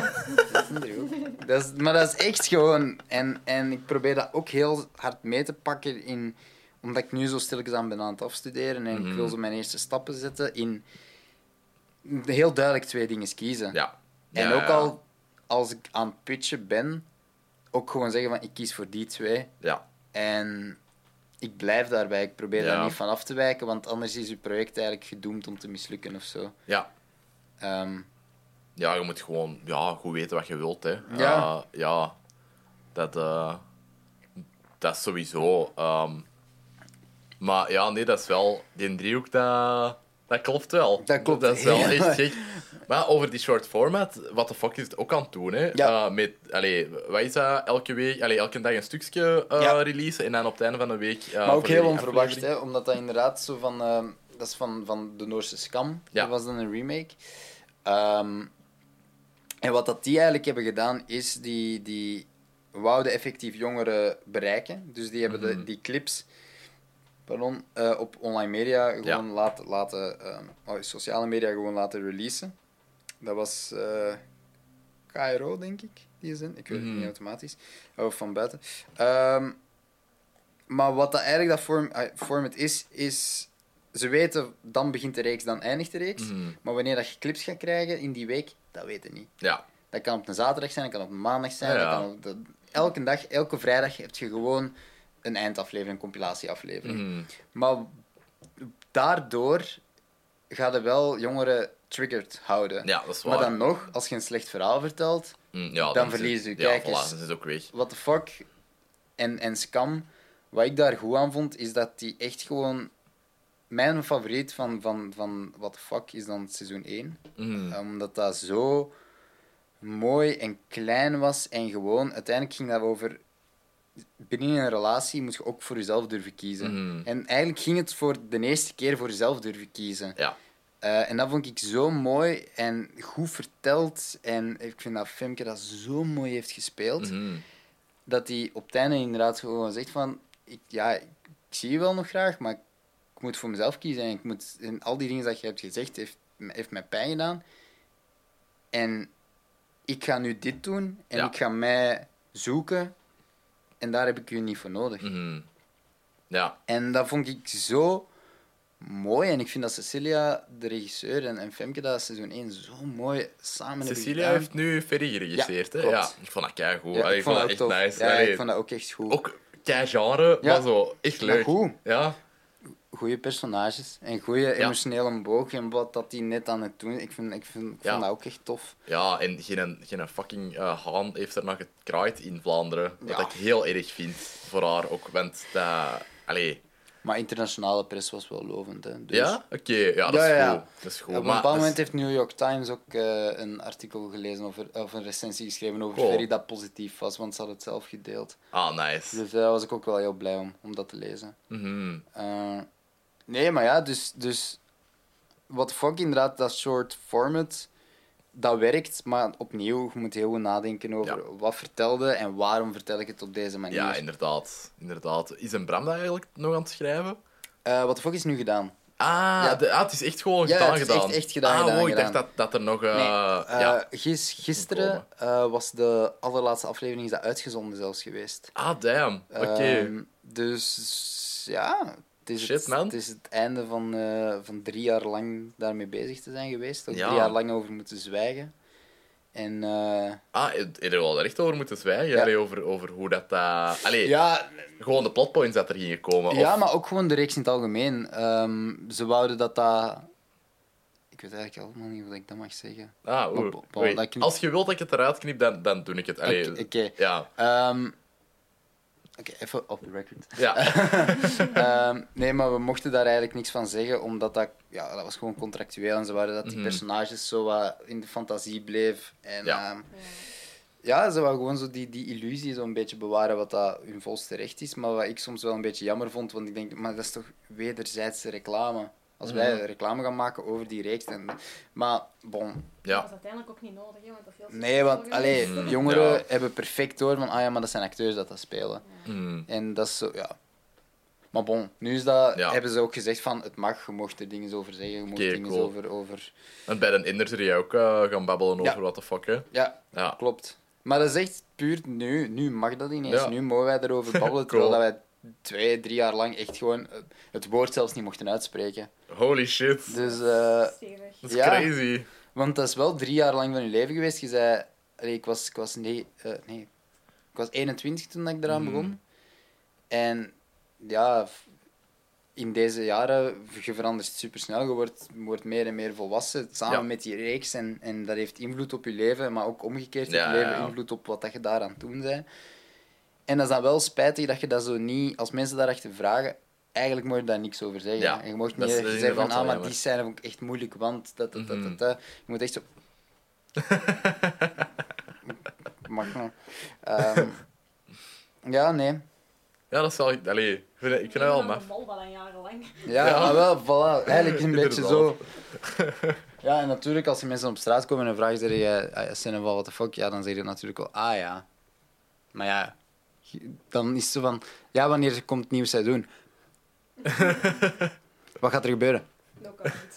[SPEAKER 2] Dat is een driehoek. Dat is, maar dat is echt gewoon... En, en ik probeer dat ook heel hard mee te pakken in... Omdat ik nu zo stilletjes aan ben aan het afstuderen en ik
[SPEAKER 1] Mhm.
[SPEAKER 2] wil zo mijn eerste stappen zetten in... Heel duidelijk twee dingen kiezen.
[SPEAKER 1] Ja.
[SPEAKER 2] En
[SPEAKER 1] Ja,
[SPEAKER 2] ook al als ik aan het pitchen ben, ook gewoon zeggen van ik kies voor die twee.
[SPEAKER 1] Ja.
[SPEAKER 2] En ik blijf daarbij. Ik probeer daar niet van af te wijken, want anders is je project eigenlijk gedoemd om te mislukken of zo.
[SPEAKER 1] Ja.
[SPEAKER 2] Ehm,
[SPEAKER 1] Ja, je moet gewoon ja, goed weten wat je wilt. Hè.
[SPEAKER 2] Ja.
[SPEAKER 1] Ja. Dat, eh, dat is sowieso. ehm. maar ja, nee, dat is wel... Die driehoek, dat, dat klopt wel.
[SPEAKER 2] Dat klopt
[SPEAKER 1] Dat is wel
[SPEAKER 2] heel
[SPEAKER 1] echt gek. Maar over die short format, wat de fuck is het ook aan het doen, hè?
[SPEAKER 2] Ja.
[SPEAKER 1] Eh, met, allee, wat is dat? Elke week, allee, elke dag een stukje eh
[SPEAKER 2] Ja.
[SPEAKER 1] releasen en dan op het einde van de week... eh,
[SPEAKER 2] maar ook heel onverwacht, hè, omdat dat inderdaad zo van... dat is van, van de Noorse Scam.
[SPEAKER 1] Ja.
[SPEAKER 2] Dat was dan een remake. Ehm, en wat dat die eigenlijk hebben gedaan, is die, die wouden effectief jongeren bereiken. Dus die hebben
[SPEAKER 1] Mhm.
[SPEAKER 2] de, die clips pardon, eh, op online media gewoon laten, laten ehm, oh, sociale media gewoon laten releasen. Dat was eh, KRO, denk ik, die zin. Ik weet het
[SPEAKER 1] Mhm.
[SPEAKER 2] niet automatisch. Of van buiten. Ehm, maar wat dat eigenlijk dat form, ah, format is, is... Ze weten, dan begint de reeks, dan eindigt de reeks.
[SPEAKER 1] Mhm.
[SPEAKER 2] Maar wanneer dat je clips gaat krijgen in die week, dat weten niet.
[SPEAKER 1] Ja.
[SPEAKER 2] Dat kan op een zaterdag zijn, dat kan op een maandag zijn.
[SPEAKER 1] Ja,
[SPEAKER 2] Dat kan op de- elke dag, elke vrijdag heb je gewoon een eindaflevering, een compilatieaflevering.
[SPEAKER 1] Mhm.
[SPEAKER 2] Maar daardoor gaat er wel jongeren triggered houden.
[SPEAKER 1] Ja, dat is
[SPEAKER 2] Maar
[SPEAKER 1] waar.
[SPEAKER 2] dan nog, als je een slecht verhaal vertelt,
[SPEAKER 1] Mm, ja,
[SPEAKER 2] dan
[SPEAKER 1] is-
[SPEAKER 2] verlies je
[SPEAKER 1] Ja,
[SPEAKER 2] kijkers.
[SPEAKER 1] voilà, dan is het ook weg.
[SPEAKER 2] what the fuck en, en Scam, wat ik daar goed aan vond, is dat die echt gewoon... Mijn favoriet van, van, van what the fuck is dan seizoen 1.
[SPEAKER 1] Mm.
[SPEAKER 2] Omdat dat zo mooi en klein was en gewoon... Uiteindelijk ging dat over... Binnen een relatie moet je ook voor jezelf durven kiezen.
[SPEAKER 1] Mhm.
[SPEAKER 2] En eigenlijk ging het voor de eerste keer voor jezelf durven kiezen.
[SPEAKER 1] Ja.
[SPEAKER 2] Eh, en dat vond ik zo mooi en goed verteld. En ik vind dat Femke dat zo mooi heeft gespeeld
[SPEAKER 1] Mhm.
[SPEAKER 2] dat hij op het einde inderdaad gewoon zegt van... Ik, ja, ik zie je wel nog graag, maar ik moet voor mezelf kiezen. En, ik moet, en al die dingen dat je hebt gezegd, heeft, heeft mij pijn gedaan. En ik ga nu dit doen. En
[SPEAKER 1] Ja.
[SPEAKER 2] ik ga mij zoeken. En daar heb ik u niet voor nodig.
[SPEAKER 1] Mhm. Ja.
[SPEAKER 2] En dat vond ik zo mooi. En ik vind dat Cecilia, de regisseur, en, en Femke dat seizoen 1 zo mooi samen hebben
[SPEAKER 1] Cecilia heeft nu Ferry geregisseerd,
[SPEAKER 2] Ja,
[SPEAKER 1] hè? Ja, ik vond dat keigoed.
[SPEAKER 2] Ja,
[SPEAKER 1] Allee,
[SPEAKER 2] ik vond dat
[SPEAKER 1] echt
[SPEAKER 2] tof.
[SPEAKER 1] nice.
[SPEAKER 2] Ja,
[SPEAKER 1] Allee,
[SPEAKER 2] ik vond dat ook echt goed.
[SPEAKER 1] Ook kei genre,
[SPEAKER 2] Ja.
[SPEAKER 1] maar zo echt leuk.
[SPEAKER 2] goed.
[SPEAKER 1] Ja.
[SPEAKER 2] Goede personages en goede emotionele boog en wat dat die net aan het doen. Ik, vind, ik, vind, ik vond dat ook echt tof.
[SPEAKER 1] Ja, en geen, geen fucking eh, haan heeft er nog gekraaid in Vlaanderen. Wat ik heel erg vind voor haar ook. Want dat. Allee.
[SPEAKER 2] Maar internationale pers was wel lovend. Hè. Dus
[SPEAKER 1] Ja? Oké, ja, dat
[SPEAKER 2] Ja, ja.
[SPEAKER 1] Dat is goed.
[SPEAKER 2] Op een bepaald
[SPEAKER 1] is-
[SPEAKER 2] moment heeft New York Times ook eh, een artikel gelezen over, of een recensie geschreven over
[SPEAKER 1] Cool.
[SPEAKER 2] Ferry dat positief was, want ze had het zelf gedeeld.
[SPEAKER 1] Ah, nice.
[SPEAKER 2] Dus daar was ik ook wel heel blij om, om dat te lezen.
[SPEAKER 1] Mhm.
[SPEAKER 2] Eh, nee, maar ja, dus, dus wat fuck inderdaad, dat soort format, dat werkt, maar opnieuw, je moet heel goed nadenken over
[SPEAKER 1] Ja.
[SPEAKER 2] wat vertelde en waarom vertel ik het op deze manier.
[SPEAKER 1] Ja, inderdaad. inderdaad. Is een Bram dat eigenlijk nog aan het schrijven?
[SPEAKER 2] Eh, wat fuck is nu gedaan?
[SPEAKER 1] Ah,
[SPEAKER 2] Ja.
[SPEAKER 1] de, ah, het is echt gewoon
[SPEAKER 2] Ja,
[SPEAKER 1] gedaan
[SPEAKER 2] het is echt-
[SPEAKER 1] gedaan.
[SPEAKER 2] echt gedaan,
[SPEAKER 1] Ah,
[SPEAKER 2] gedaan,
[SPEAKER 1] wow, ik dacht
[SPEAKER 2] gedaan.
[SPEAKER 1] dat, dat er nog... eh,
[SPEAKER 2] nee,
[SPEAKER 1] ja.
[SPEAKER 2] eh, gis- gisteren was de allerlaatste aflevering is dat uitgezonden zelfs geweest.
[SPEAKER 1] Ah, damn. Oké.
[SPEAKER 2] Ehm, dus ja, is,
[SPEAKER 1] Shit,
[SPEAKER 2] het,
[SPEAKER 1] man.
[SPEAKER 2] het is het einde van, eh, van drie jaar lang daarmee bezig te zijn geweest. Ook
[SPEAKER 1] Ja.
[SPEAKER 2] drie jaar lang over moeten zwijgen. En eh,
[SPEAKER 1] Ah, je je er wel echt over moeten zwijgen.
[SPEAKER 2] Ja.
[SPEAKER 1] Allee, over, over hoe dat... eh allee,
[SPEAKER 2] ja,
[SPEAKER 1] gewoon de plotpoints dat er gingen komen.
[SPEAKER 2] ja,
[SPEAKER 1] of...
[SPEAKER 2] maar ook gewoon de reeks in het algemeen. Ehm, ze wouden dat dat... Ik weet eigenlijk allemaal niet wat ik dat mag zeggen.
[SPEAKER 1] Ah, oeh. Als je wilt dat ik het eruit knip, dan, dan doe ik het.
[SPEAKER 2] Oké.
[SPEAKER 1] Ja.
[SPEAKER 2] Ehm, Oké, even op de record.
[SPEAKER 1] Ja.
[SPEAKER 2] Ehm, nee, maar we mochten daar eigenlijk niks van zeggen, omdat dat, ja, dat was gewoon contractueel. En ze waren dat die
[SPEAKER 1] Mhm.
[SPEAKER 2] personages zo wat in de fantasie bleef. En
[SPEAKER 1] Ja.
[SPEAKER 2] ja, ja ze wou gewoon zo die, die illusie zo een beetje bewaren, wat dat hun volste recht is. Maar wat ik soms wel een beetje jammer vond, want ik denk, maar dat is toch wederzijdse reclame. Als wij reclame gaan maken over die reeks. En, maar, bon.
[SPEAKER 3] Dat
[SPEAKER 1] ja.
[SPEAKER 3] is uiteindelijk ook niet nodig, hè, want dat veel
[SPEAKER 2] Nee, want allee.
[SPEAKER 1] Mm,
[SPEAKER 2] jongeren
[SPEAKER 1] ja.
[SPEAKER 2] hebben perfect door van, ah ja, maar dat zijn acteurs dat dat spelen.
[SPEAKER 1] Mm.
[SPEAKER 2] En dat is zo, ja. Maar bon, nu is dat,
[SPEAKER 1] Ja.
[SPEAKER 2] hebben ze ook gezegd van, het mag, je mocht er dingen over zeggen, je mocht dingen
[SPEAKER 1] cool.
[SPEAKER 2] over, over...
[SPEAKER 1] En bij zul je ook eh, gaan babbelen
[SPEAKER 2] Ja.
[SPEAKER 1] over wat de fuck, hè.
[SPEAKER 2] Ja,
[SPEAKER 1] Ja.
[SPEAKER 2] klopt. Maar dat is echt puur nu, nu mag dat ineens.
[SPEAKER 1] Ja.
[SPEAKER 2] Nu mogen wij erover babbelen,
[SPEAKER 1] Cool.
[SPEAKER 2] terwijl dat wij twee, drie jaar lang echt gewoon eh, het woord zelfs niet mochten uitspreken.
[SPEAKER 1] Holy shit.
[SPEAKER 2] Dus, eh,
[SPEAKER 3] Stevig.
[SPEAKER 1] Dat is
[SPEAKER 2] ja.
[SPEAKER 1] crazy.
[SPEAKER 2] want dat is wel drie jaar lang van je leven geweest. Je zei, allee, ik was, ik was, nee, eh, nee, ik was 21 toen ik eraan
[SPEAKER 1] Mhm.
[SPEAKER 2] begon. En ja, in deze jaren, je verandert super snel. Je wordt, wordt meer en meer volwassen samen
[SPEAKER 1] Ja.
[SPEAKER 2] met die reeks. En, en dat heeft invloed op je leven, maar ook omgekeerd
[SPEAKER 1] Ja,
[SPEAKER 2] op je leven invloed op wat dat je daar aan het doen bent. En dat is dan wel spijtig dat je dat zo niet, als mensen daarachter vragen, eigenlijk moet je daar niks over zeggen.
[SPEAKER 1] Ja,
[SPEAKER 2] en je mocht
[SPEAKER 1] dat
[SPEAKER 2] niet
[SPEAKER 1] dat
[SPEAKER 2] zeggen van, ah, maar die scène vond ik echt moeilijk, want dat, dat, dat,
[SPEAKER 1] Mhm.
[SPEAKER 2] dat, dat. Je moet echt zo... Mag nou. Ehm, ja, nee.
[SPEAKER 1] Ja, dat is wel... Allee, ik vind, ik vind het wel maf.
[SPEAKER 3] Jarenlang.
[SPEAKER 2] Ja,
[SPEAKER 1] Ja.
[SPEAKER 2] maar wel, voilà. Eigenlijk een beetje zo. Ja, en natuurlijk, als je mensen op straat komen en vragen ze je, ah, Cinema, what the fuck, ja, dan zeg je natuurlijk wel, ah ja. Maar ja, dan is het zo van, ja, wanneer komt het nieuwe seizoen? Wat gaat er gebeuren?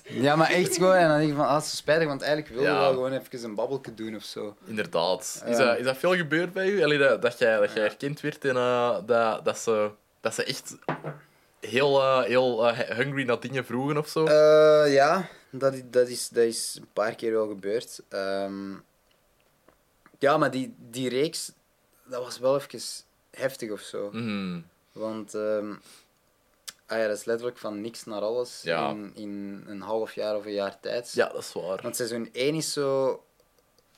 [SPEAKER 2] Ja, maar echt gewoon, en dan denk je van, ah, het is spijtig, want eigenlijk wil je
[SPEAKER 1] Ja.
[SPEAKER 2] wel gewoon even een babbelke doen of zo.
[SPEAKER 1] Inderdaad. Is,
[SPEAKER 2] Ja.
[SPEAKER 1] dat, is dat veel gebeurd bij u? Allee, dat, dat, jij, dat jij herkend werd en eh, dat, dat, ze, dat ze echt heel, eh, heel eh, hungry naar dingen vroegen of zo?
[SPEAKER 2] Eh, ja, dat, dat, is, dat is een paar keer wel gebeurd. Ehm, ja, maar die, die reeks, dat was wel even heftig of zo.
[SPEAKER 1] Mhm.
[SPEAKER 2] Want ehm, ah ja, dat is letterlijk van niks naar alles
[SPEAKER 1] Ja.
[SPEAKER 2] in, in een half jaar of een jaar tijd.
[SPEAKER 1] Ja, dat is waar.
[SPEAKER 2] Want seizoen 1 is zo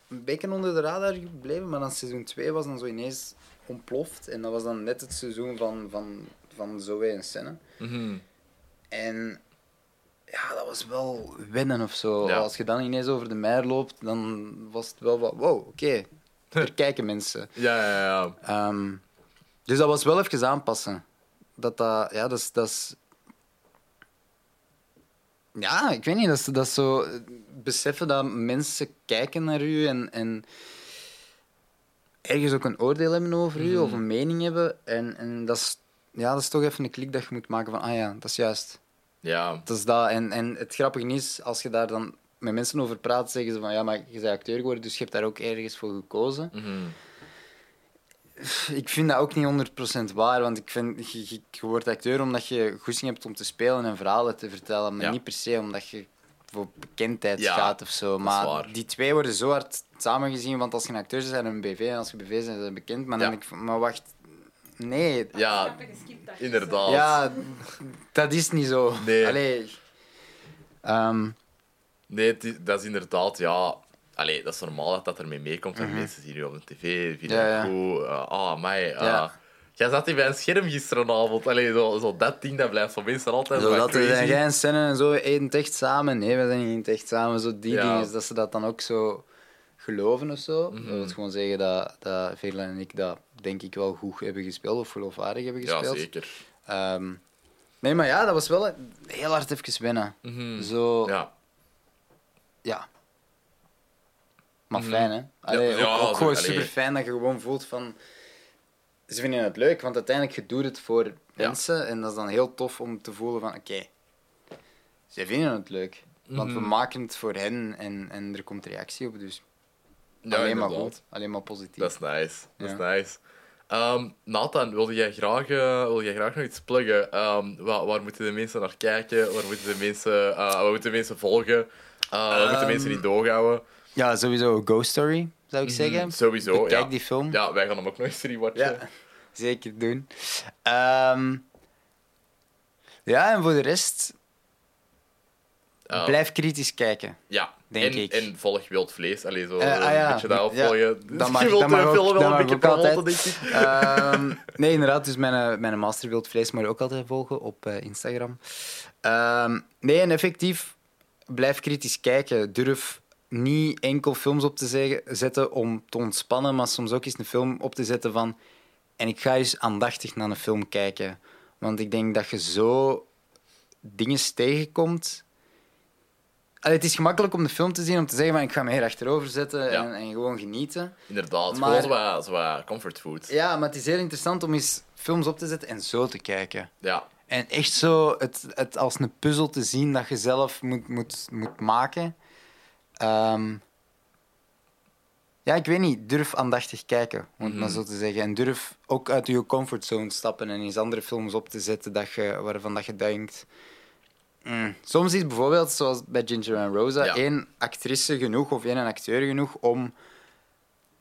[SPEAKER 2] een beetje onder de radar gebleven, maar dan seizoen 2 was dan zo ineens ontploft. En dat was dan net het seizoen van, van, van Zoe en Senne.
[SPEAKER 1] Mhm.
[SPEAKER 2] En ja, dat was wel winnen of zo.
[SPEAKER 1] Ja.
[SPEAKER 2] Als je dan ineens over de mer loopt, dan was het wel wat, wow, oké, er kijken mensen.
[SPEAKER 1] Ja, ja, ja.
[SPEAKER 2] Ehm, dus dat was wel even aanpassen. Dat dat, ja, dat is, dat is... Ja, ik weet niet, dat is, dat is zo... eh, Beseffen dat mensen kijken naar u en, en ergens ook een oordeel hebben over u, of een mening hebben. En, en dat, is, ja, dat is toch even een klik dat je moet maken van, ah ja, dat is juist.
[SPEAKER 1] Ja,
[SPEAKER 2] Dat is dat. En, en het grappige is, als je daar dan met mensen over praat, zeggen ze van, ja, maar je bent acteur geworden, dus je hebt daar ook ergens voor gekozen.
[SPEAKER 1] Mhm.
[SPEAKER 2] Ik vind dat ook niet 100% waar, want ik vind, je, je, je wordt acteur omdat je goesting hebt om te spelen en verhalen te vertellen, maar
[SPEAKER 1] Ja.
[SPEAKER 2] niet per se omdat je voor bekendheid
[SPEAKER 1] Ja,
[SPEAKER 2] gaat of zo.
[SPEAKER 1] is
[SPEAKER 2] Maar
[SPEAKER 1] waar.
[SPEAKER 2] die twee worden zo hard samengezien, want als je een acteur bent, zijn een BV en als je BV bent, zijn bekend. Maar dan
[SPEAKER 1] Ja.
[SPEAKER 2] ik maar wacht, nee.
[SPEAKER 1] ja inderdaad.
[SPEAKER 2] Ja, dat is niet zo.
[SPEAKER 1] Nee.
[SPEAKER 2] Allee. Ehm,
[SPEAKER 1] Nee, dat is inderdaad, ja... Allee, dat is normaal dat dat ermee meekomt. en Mensen zien je op de tv, vinden.
[SPEAKER 2] Ja, ja.
[SPEAKER 1] goed. eh, ah, mij.
[SPEAKER 2] Ja.
[SPEAKER 1] Jij zat hier bij een scherm gisteravond. Allee, zo, zo dat ding, dat blijft voor mensen altijd
[SPEAKER 2] Zo dat er
[SPEAKER 1] crazy.
[SPEAKER 2] jij en Senne en zo eten het echt samen. Nee, we zijn niet echt samen. Zo die
[SPEAKER 1] Ja.
[SPEAKER 2] dingen, dat ze dat dan ook zo geloven of zo.
[SPEAKER 1] Mhm.
[SPEAKER 2] Dat wil gewoon zeggen dat, dat Verla en ik dat denk ik wel goed hebben gespeeld of geloofwaardig hebben
[SPEAKER 1] Ja,
[SPEAKER 2] gespeeld.
[SPEAKER 1] zeker.
[SPEAKER 2] Ehm, nee, maar ja, dat was wel heel hard even winnen.
[SPEAKER 1] Mhm.
[SPEAKER 2] Zo, ja.
[SPEAKER 1] Ja.
[SPEAKER 2] Maar
[SPEAKER 1] Mhm.
[SPEAKER 2] fijn, hè? Allee,
[SPEAKER 1] Ja, ja,
[SPEAKER 2] ook, ook
[SPEAKER 1] zo-
[SPEAKER 2] gewoon super fijn dat je gewoon voelt van... Ze vinden het leuk, want uiteindelijk je doet het voor mensen. En dat is dan heel tof om te voelen van, oké, ze vinden het leuk. Want we
[SPEAKER 1] Mhm.
[SPEAKER 2] maken het voor hen en, en er komt reactie op. Dus
[SPEAKER 1] Ja,
[SPEAKER 2] alleen maar goed, alleen maar positief.
[SPEAKER 1] Dat is nice. Dat is
[SPEAKER 2] Ja.
[SPEAKER 1] nice. Ehm, Nathan, wilde jij, graag, eh, wil jij graag nog iets pluggen? Ehm, waar, waar moeten de mensen naar kijken? Waar moeten de mensen, eh, waar moeten de mensen volgen? Eh, waar moeten
[SPEAKER 2] Ehm,
[SPEAKER 1] mensen in doorhouden?
[SPEAKER 2] Ja, sowieso Ghost Story, zou ik zeggen.
[SPEAKER 1] Mhm, Sowieso,
[SPEAKER 2] Bekijk
[SPEAKER 1] ja.
[SPEAKER 2] die film.
[SPEAKER 1] Ja, wij gaan hem ook nog eens rewatchen.
[SPEAKER 2] Ja, zeker doen. Ehm, ja, en voor de rest,
[SPEAKER 1] Eh,
[SPEAKER 2] blijf kritisch kijken.
[SPEAKER 1] Ja,
[SPEAKER 2] denk
[SPEAKER 1] en,
[SPEAKER 2] ik.
[SPEAKER 1] en volg wild vlees. Allee, zo
[SPEAKER 2] Eh, ah,
[SPEAKER 1] een
[SPEAKER 2] ja.
[SPEAKER 1] beetje dat
[SPEAKER 2] Ja.
[SPEAKER 1] opvolgen.
[SPEAKER 2] Dat mag-
[SPEAKER 1] je wilt de
[SPEAKER 2] ook-
[SPEAKER 1] film wel
[SPEAKER 2] dat
[SPEAKER 1] een beetje
[SPEAKER 2] ook altijd.
[SPEAKER 1] promoten, denk ik.
[SPEAKER 2] Ehm, nee, inderdaad. Dus mijn, mijn master wildvlees moet je ook altijd volgen op eh, Instagram. Ehm, nee, en effectief, blijf kritisch kijken. Durf niet enkel films op te zeggen, zetten om te ontspannen, maar soms ook eens een film op te zetten van... En ik ga eens aandachtig naar een film kijken. Want ik denk dat je zo dingen tegenkomt... Allee, het is gemakkelijk om de film te zien, om te zeggen van ik ga me hier achterover zetten
[SPEAKER 1] Ja.
[SPEAKER 2] en, en gewoon genieten.
[SPEAKER 1] Inderdaad,
[SPEAKER 2] Maar-
[SPEAKER 1] gewoon zo wat, zo wat comfort food.
[SPEAKER 2] Ja, maar het is heel interessant om eens films op te zetten en zo te kijken.
[SPEAKER 1] Ja.
[SPEAKER 2] En echt zo het, het als een puzzel te zien dat je zelf moet, moet, moet maken. Ehm, ja, ik weet niet. Durf aandachtig kijken, om het maar
[SPEAKER 1] Mhm.
[SPEAKER 2] zo te zeggen. En durf ook uit je comfortzone stappen en eens andere films op te zetten dat je, waarvan dat je denkt... mm. Soms is bijvoorbeeld, zoals bij Ginger and Rosa,
[SPEAKER 1] Ja.
[SPEAKER 2] één actrice genoeg of één acteur genoeg om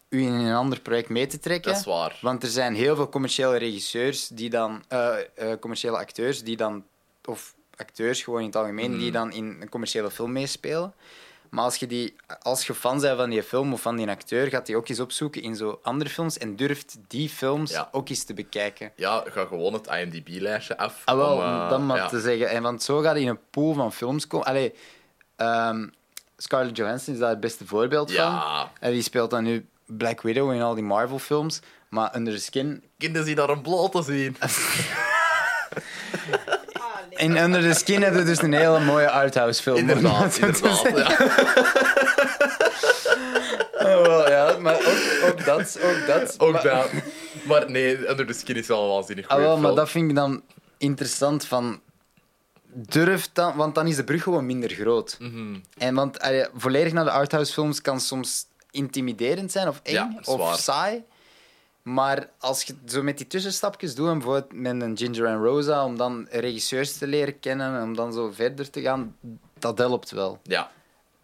[SPEAKER 2] u in een ander project mee te trekken.
[SPEAKER 1] Dat is waar.
[SPEAKER 2] Want er zijn heel veel commerciële regisseurs die dan, eh, eh, commerciële acteurs die dan, of acteurs gewoon in het algemeen,
[SPEAKER 1] Mhm.
[SPEAKER 2] die dan in een commerciële film meespelen. Maar als je, die, als je fan bent van die film of van die acteur, gaat die ook eens opzoeken in zo andere films en durft die films
[SPEAKER 1] Ja.
[SPEAKER 2] ook eens te bekijken.
[SPEAKER 1] Ja, ga gewoon het IMDb-lijstje af.
[SPEAKER 2] Ah, wel,
[SPEAKER 1] om, eh,
[SPEAKER 2] dat maar
[SPEAKER 1] ja.
[SPEAKER 2] te zeggen. En want zo gaat hij in een pool van films komen. Allee, ehm, Scarlett Johansson is daar het beste voorbeeld van.
[SPEAKER 1] Ja,
[SPEAKER 2] En die speelt dan nu Black Widow in al die Marvel-films. Maar Under the Skin
[SPEAKER 1] kinderen zien daar een bloot te zien.
[SPEAKER 2] In Under the Skin hebben we dus een hele mooie arthouse film.
[SPEAKER 1] Inderdaad, inderdaad. Ja.
[SPEAKER 2] Oh, wel, ja, maar ook, ook dat. Ook dat.
[SPEAKER 1] Ook
[SPEAKER 2] maar,
[SPEAKER 1] dat. Maar nee, Under the Skin is wel waanzinnig
[SPEAKER 2] Ah, wel, maar dat vind ik dan interessant van... Durf dan... Want dan is de brug gewoon minder groot.
[SPEAKER 1] Mhm.
[SPEAKER 2] En want allee, volledig naar de arthouse films kan soms intimiderend zijn of eng
[SPEAKER 1] Ja,
[SPEAKER 2] of saai. Maar als je zo met die tussenstapjes doet, en bijvoorbeeld met een Ginger and Rosa, om dan regisseurs te leren kennen en om dan zo verder te gaan, dat helpt wel.
[SPEAKER 1] Ja.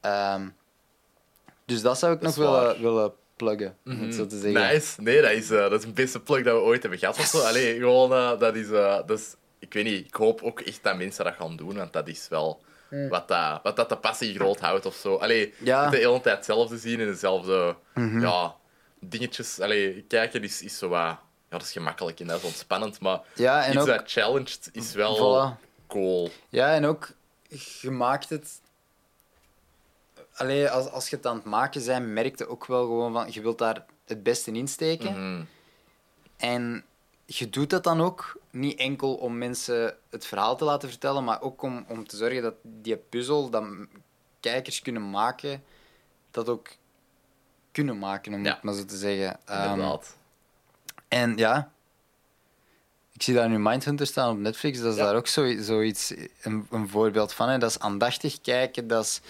[SPEAKER 2] Ehm, dus dat zou ik
[SPEAKER 1] Dat
[SPEAKER 2] nog willen, willen pluggen, om het
[SPEAKER 1] Mhm.
[SPEAKER 2] zo te zeggen.
[SPEAKER 1] Nice. Nee, dat is, eh, dat is een beste plug dat we ooit hebben gehad. of zo. Allee, gewoon, eh, dat is... eh, dat is ik weet niet, ik hoop ook echt dat mensen dat gaan doen, want dat is wel wat, dat, wat dat de passie groot houdt of zo. Allee,
[SPEAKER 2] Ja.
[SPEAKER 1] het de hele tijd hetzelfde zien en dezelfde ja, dingetjes. Allee, kijken is, is zo wat... Ja, dat is gemakkelijk en dat is ontspannend, maar
[SPEAKER 2] Ja, en
[SPEAKER 1] iets
[SPEAKER 2] ook-
[SPEAKER 1] dat challenged is wel
[SPEAKER 2] Voilà.
[SPEAKER 1] cool.
[SPEAKER 2] Ja, en ook, je maakt het... Allee, als, als je het aan het maken bent, merk je ook wel gewoon van... Je wilt daar het beste in steken.
[SPEAKER 1] Mhm.
[SPEAKER 2] En je doet dat dan ook niet enkel om mensen het verhaal te laten vertellen, maar ook om, om te zorgen dat die puzzel dat kijkers kunnen maken, dat ook kunnen maken, om het maar zo te zeggen.
[SPEAKER 1] Inderdaad.
[SPEAKER 2] en ja, ik zie daar nu Mindhunter staan op Netflix. Dat is
[SPEAKER 1] Ja.
[SPEAKER 2] daar ook zo, zoiets, een, een voorbeeld van. Hè. Dat is aandachtig kijken, dat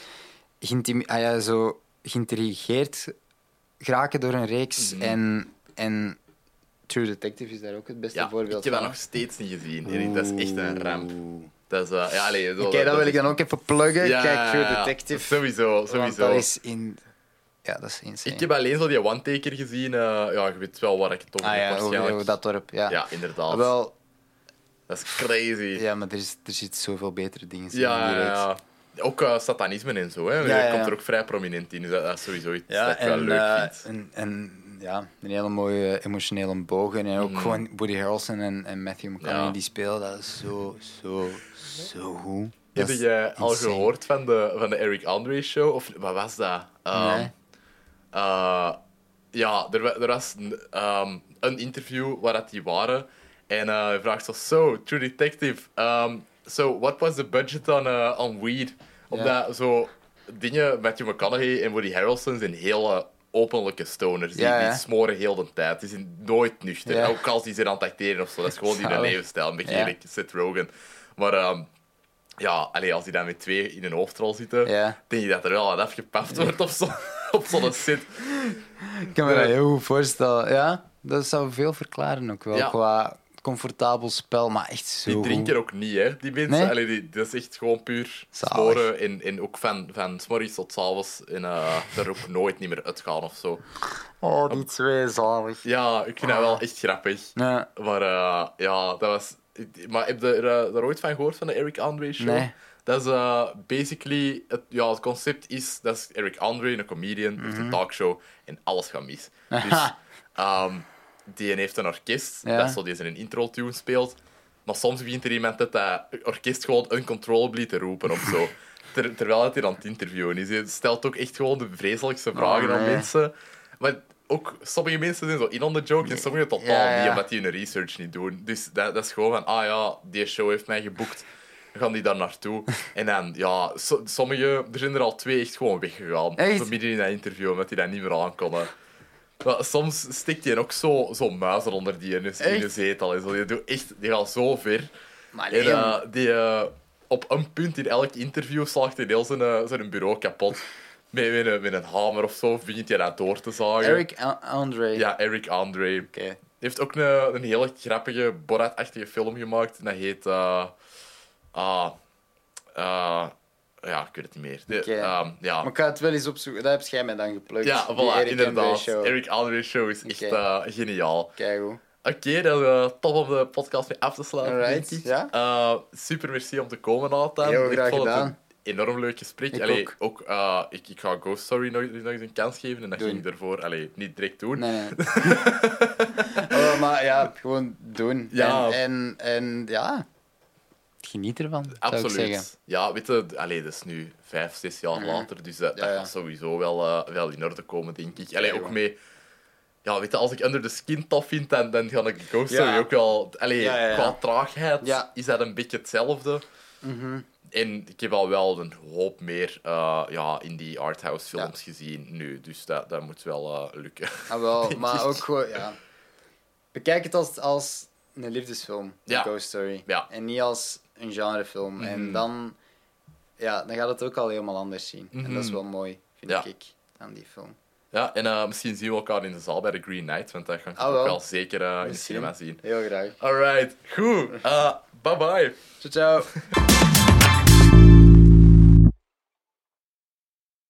[SPEAKER 2] is ah ja, zo geïntrigeerd geraken door een reeks.
[SPEAKER 1] Mhm.
[SPEAKER 2] en, en True Detective is daar ook het beste
[SPEAKER 1] Ja,
[SPEAKER 2] voorbeeld
[SPEAKER 1] ik heb
[SPEAKER 2] van.
[SPEAKER 1] dat nog steeds niet gezien. Erik. Dat is echt een ramp. Dat is, ja, allee, zo-
[SPEAKER 2] Oké, dat wil ik dan ook even pluggen.
[SPEAKER 1] Ja,
[SPEAKER 2] Kijk, True. Detective.
[SPEAKER 1] Sowieso,
[SPEAKER 2] Want
[SPEAKER 1] sowieso.
[SPEAKER 2] dat is in... Ja, dat is insane.
[SPEAKER 1] Ik heb alleen zo die one-taker gezien. eh, ja, je weet wel waar ik het over
[SPEAKER 2] Ah
[SPEAKER 1] heb
[SPEAKER 2] ja,
[SPEAKER 1] waarschijnlijk.
[SPEAKER 2] dat dorp. Ja,
[SPEAKER 1] Ja, inderdaad.
[SPEAKER 2] Wel,
[SPEAKER 1] Dat is crazy.
[SPEAKER 2] ja maar er, is, er zit zoveel betere dingen in
[SPEAKER 1] Ja,
[SPEAKER 2] die
[SPEAKER 1] ja. Ook eh, satanisme en zo, hè.
[SPEAKER 2] Ja,
[SPEAKER 1] komt er ook vrij prominent in. Dus dat, is sowieso iets
[SPEAKER 2] Ja,
[SPEAKER 1] dat ik wel
[SPEAKER 2] en,
[SPEAKER 1] leuk
[SPEAKER 2] eh,
[SPEAKER 1] vind.
[SPEAKER 2] en, en ja, een hele mooie emotionele bogen. En ook
[SPEAKER 1] Mhm.
[SPEAKER 2] gewoon Woody Harrelson en, en Matthew McConaughey die spelen. Dat is zo, zo, zo goed.
[SPEAKER 1] Heb jij al
[SPEAKER 2] insane.
[SPEAKER 1] gehoord van de, van de Eric Andre show? Of wat was dat? Ehm,
[SPEAKER 2] Nee.
[SPEAKER 1] Eh, ja, er, er was een, ehm, een interview waar dat die waren. En eh, hij vraagt zo, so, True Detective, um, so what was the budget on, uh, on weed? Omdat zo dingen, Matthew McConaughey en Woody Harrelson zijn hele openlijke stoners. Die,
[SPEAKER 2] Ja, ja.
[SPEAKER 1] die smoren heel de tijd. Die zijn nooit nuchter.
[SPEAKER 2] Ja.
[SPEAKER 1] Ook als die zijn aan het acteren of zo. Dat is gewoon die levensstijl. Een beetje
[SPEAKER 2] Ja.
[SPEAKER 1] gelijk Seth Rogen. Maar ehm, ja, allee, als die dan met twee in een hoofdrol zitten, denk je dat er wel wat afgepaft wordt op zo'n op zo'n set.
[SPEAKER 2] Ik kan me dat heel goed voorstellen. Ja, dat zou veel verklaren ook wel.
[SPEAKER 1] Ja.
[SPEAKER 2] Qua comfortabel spel, maar echt zo
[SPEAKER 1] Die
[SPEAKER 2] goed.
[SPEAKER 1] drinken ook niet, hè, die mensen.
[SPEAKER 2] Nee?
[SPEAKER 1] Allee, die, dat is echt gewoon puur
[SPEAKER 2] Zalig.
[SPEAKER 1] smoren. En, en ook van, van 's morgens tot 's avonds. En eh er ook nooit niet meer uitgaan of zo.
[SPEAKER 2] Oh, die twee zalig.
[SPEAKER 1] Ja, ik vind dat wel echt grappig.
[SPEAKER 2] Ja.
[SPEAKER 1] Maar eh, ja, dat was... Maar heb je er, eh, daar ooit van gehoord, van de Eric Andre show?
[SPEAKER 2] Nee.
[SPEAKER 1] Dat is eh, basically... Het, ja, het concept is... Dat is Eric Andre, een comedian,
[SPEAKER 2] Mhm.
[SPEAKER 1] heeft een talkshow en alles gaat mis. Dus ehm, die heeft een orkest,
[SPEAKER 2] Ja.
[SPEAKER 1] dat zo die zijn intro-tune speelt. Maar soms begint er iemand het dat orkest gewoon uncontrollably te roepen of zo. Ter- terwijl hij hier aan het interviewen is. Hij stelt ook echt gewoon de vreselijkste vragen aan
[SPEAKER 2] Oh, nee.
[SPEAKER 1] mensen. Maar ook sommige mensen zijn zo in on the joke en sommige totaal
[SPEAKER 2] Ja, ja.
[SPEAKER 1] niet, omdat die hun research niet doen. Dus dat, dat is gewoon van, ah ja, die show heeft mij geboekt. Gaan die daar naartoe. En dan, ja, so- sommige, er zijn er al twee echt gewoon weggegaan.
[SPEAKER 2] Echt?
[SPEAKER 1] Zo midden in dat interview, omdat die dat niet meer aankonden. Maar soms stikt hij ook zo, zo muizen onder die in
[SPEAKER 2] Echt?
[SPEAKER 1] zetel. En zo. Die, doet echt, die gaat zo ver.
[SPEAKER 2] Maar
[SPEAKER 1] En eh, die, eh, op een punt in elk interview slaagt hij heel zijn, eh, zijn bureau kapot. Met, met, een, met een hamer of zo begint hij dat door te zagen.
[SPEAKER 2] Eric A- Andre.
[SPEAKER 1] Ja, Eric Andre. Hij heeft ook een, een hele grappige, Borat-achtige film gemaakt. En dat heet... eh, ah, eh, ja, ik weet het niet meer. De,
[SPEAKER 2] Oké.
[SPEAKER 1] ehm, ja,
[SPEAKER 2] Maar ik ga het wel eens opzoeken. Dat heb jij mij dan geplukt.
[SPEAKER 1] ja voilà,
[SPEAKER 2] Eric
[SPEAKER 1] inderdaad.
[SPEAKER 2] show.
[SPEAKER 1] Eric Andre Show is echt eh, geniaal.
[SPEAKER 2] Kijk hoe.
[SPEAKER 1] Oké, dan uh, top om de podcast mee af te sluiten, ik.
[SPEAKER 2] ja.
[SPEAKER 1] Eh, super merci om te komen, Nathan.
[SPEAKER 2] Heel
[SPEAKER 1] ik
[SPEAKER 2] graag
[SPEAKER 1] vond het
[SPEAKER 2] gedaan.
[SPEAKER 1] een enorm leuk gesprek.
[SPEAKER 2] Ik
[SPEAKER 1] Allee,
[SPEAKER 2] ook.
[SPEAKER 1] ook eh, ik, ik ga Ghost Story nog, nog eens een kans geven en dat
[SPEAKER 2] Doen.
[SPEAKER 1] ging ik daarvoor allee, niet direct doen.
[SPEAKER 2] Nee, nee. oh, maar ja, gewoon doen.
[SPEAKER 1] Ja.
[SPEAKER 2] En, en, en ja, geniet ervan.
[SPEAKER 1] Absoluut. Ja, weet je, allee, dat is nu vijf, zes jaar later, dus dat,
[SPEAKER 2] Ja,
[SPEAKER 1] dat gaat sowieso wel, eh, wel in orde komen, denk ik. Allee, ook mee... Ja, weet je, als ik Under the Skin tof vind, dan, dan ga ik Ghost. Story ook wel... Allee, qua traagheid is dat een beetje hetzelfde.
[SPEAKER 2] Mhm.
[SPEAKER 1] En ik heb al wel een hoop meer eh, ja, in die arthouse films gezien nu, dus dat, dat moet wel eh, lukken.
[SPEAKER 2] Ah, wel, maar
[SPEAKER 1] ik.
[SPEAKER 2] ook gewoon, ja. Bekijk het als, als een liefdesfilm,
[SPEAKER 1] Ja.
[SPEAKER 2] Ghost Story.
[SPEAKER 1] Ja.
[SPEAKER 2] En niet als een genrefilm.
[SPEAKER 1] Mhm.
[SPEAKER 2] En dan, ja, dan gaat het ook al helemaal anders zien. En dat is
[SPEAKER 1] Mhm.
[SPEAKER 2] wel mooi, vind
[SPEAKER 1] Ja.
[SPEAKER 2] ik, aan die film.
[SPEAKER 1] Ja, en eh, misschien zien we elkaar in de zaal bij de Green Knight, want dat ga ik
[SPEAKER 2] Ah,
[SPEAKER 1] ook
[SPEAKER 2] wel.
[SPEAKER 1] wel zeker eh, in de cinema zien.
[SPEAKER 2] Heel graag.
[SPEAKER 1] Alright, goed. Uh, bye bye.
[SPEAKER 2] Ciao, ciao.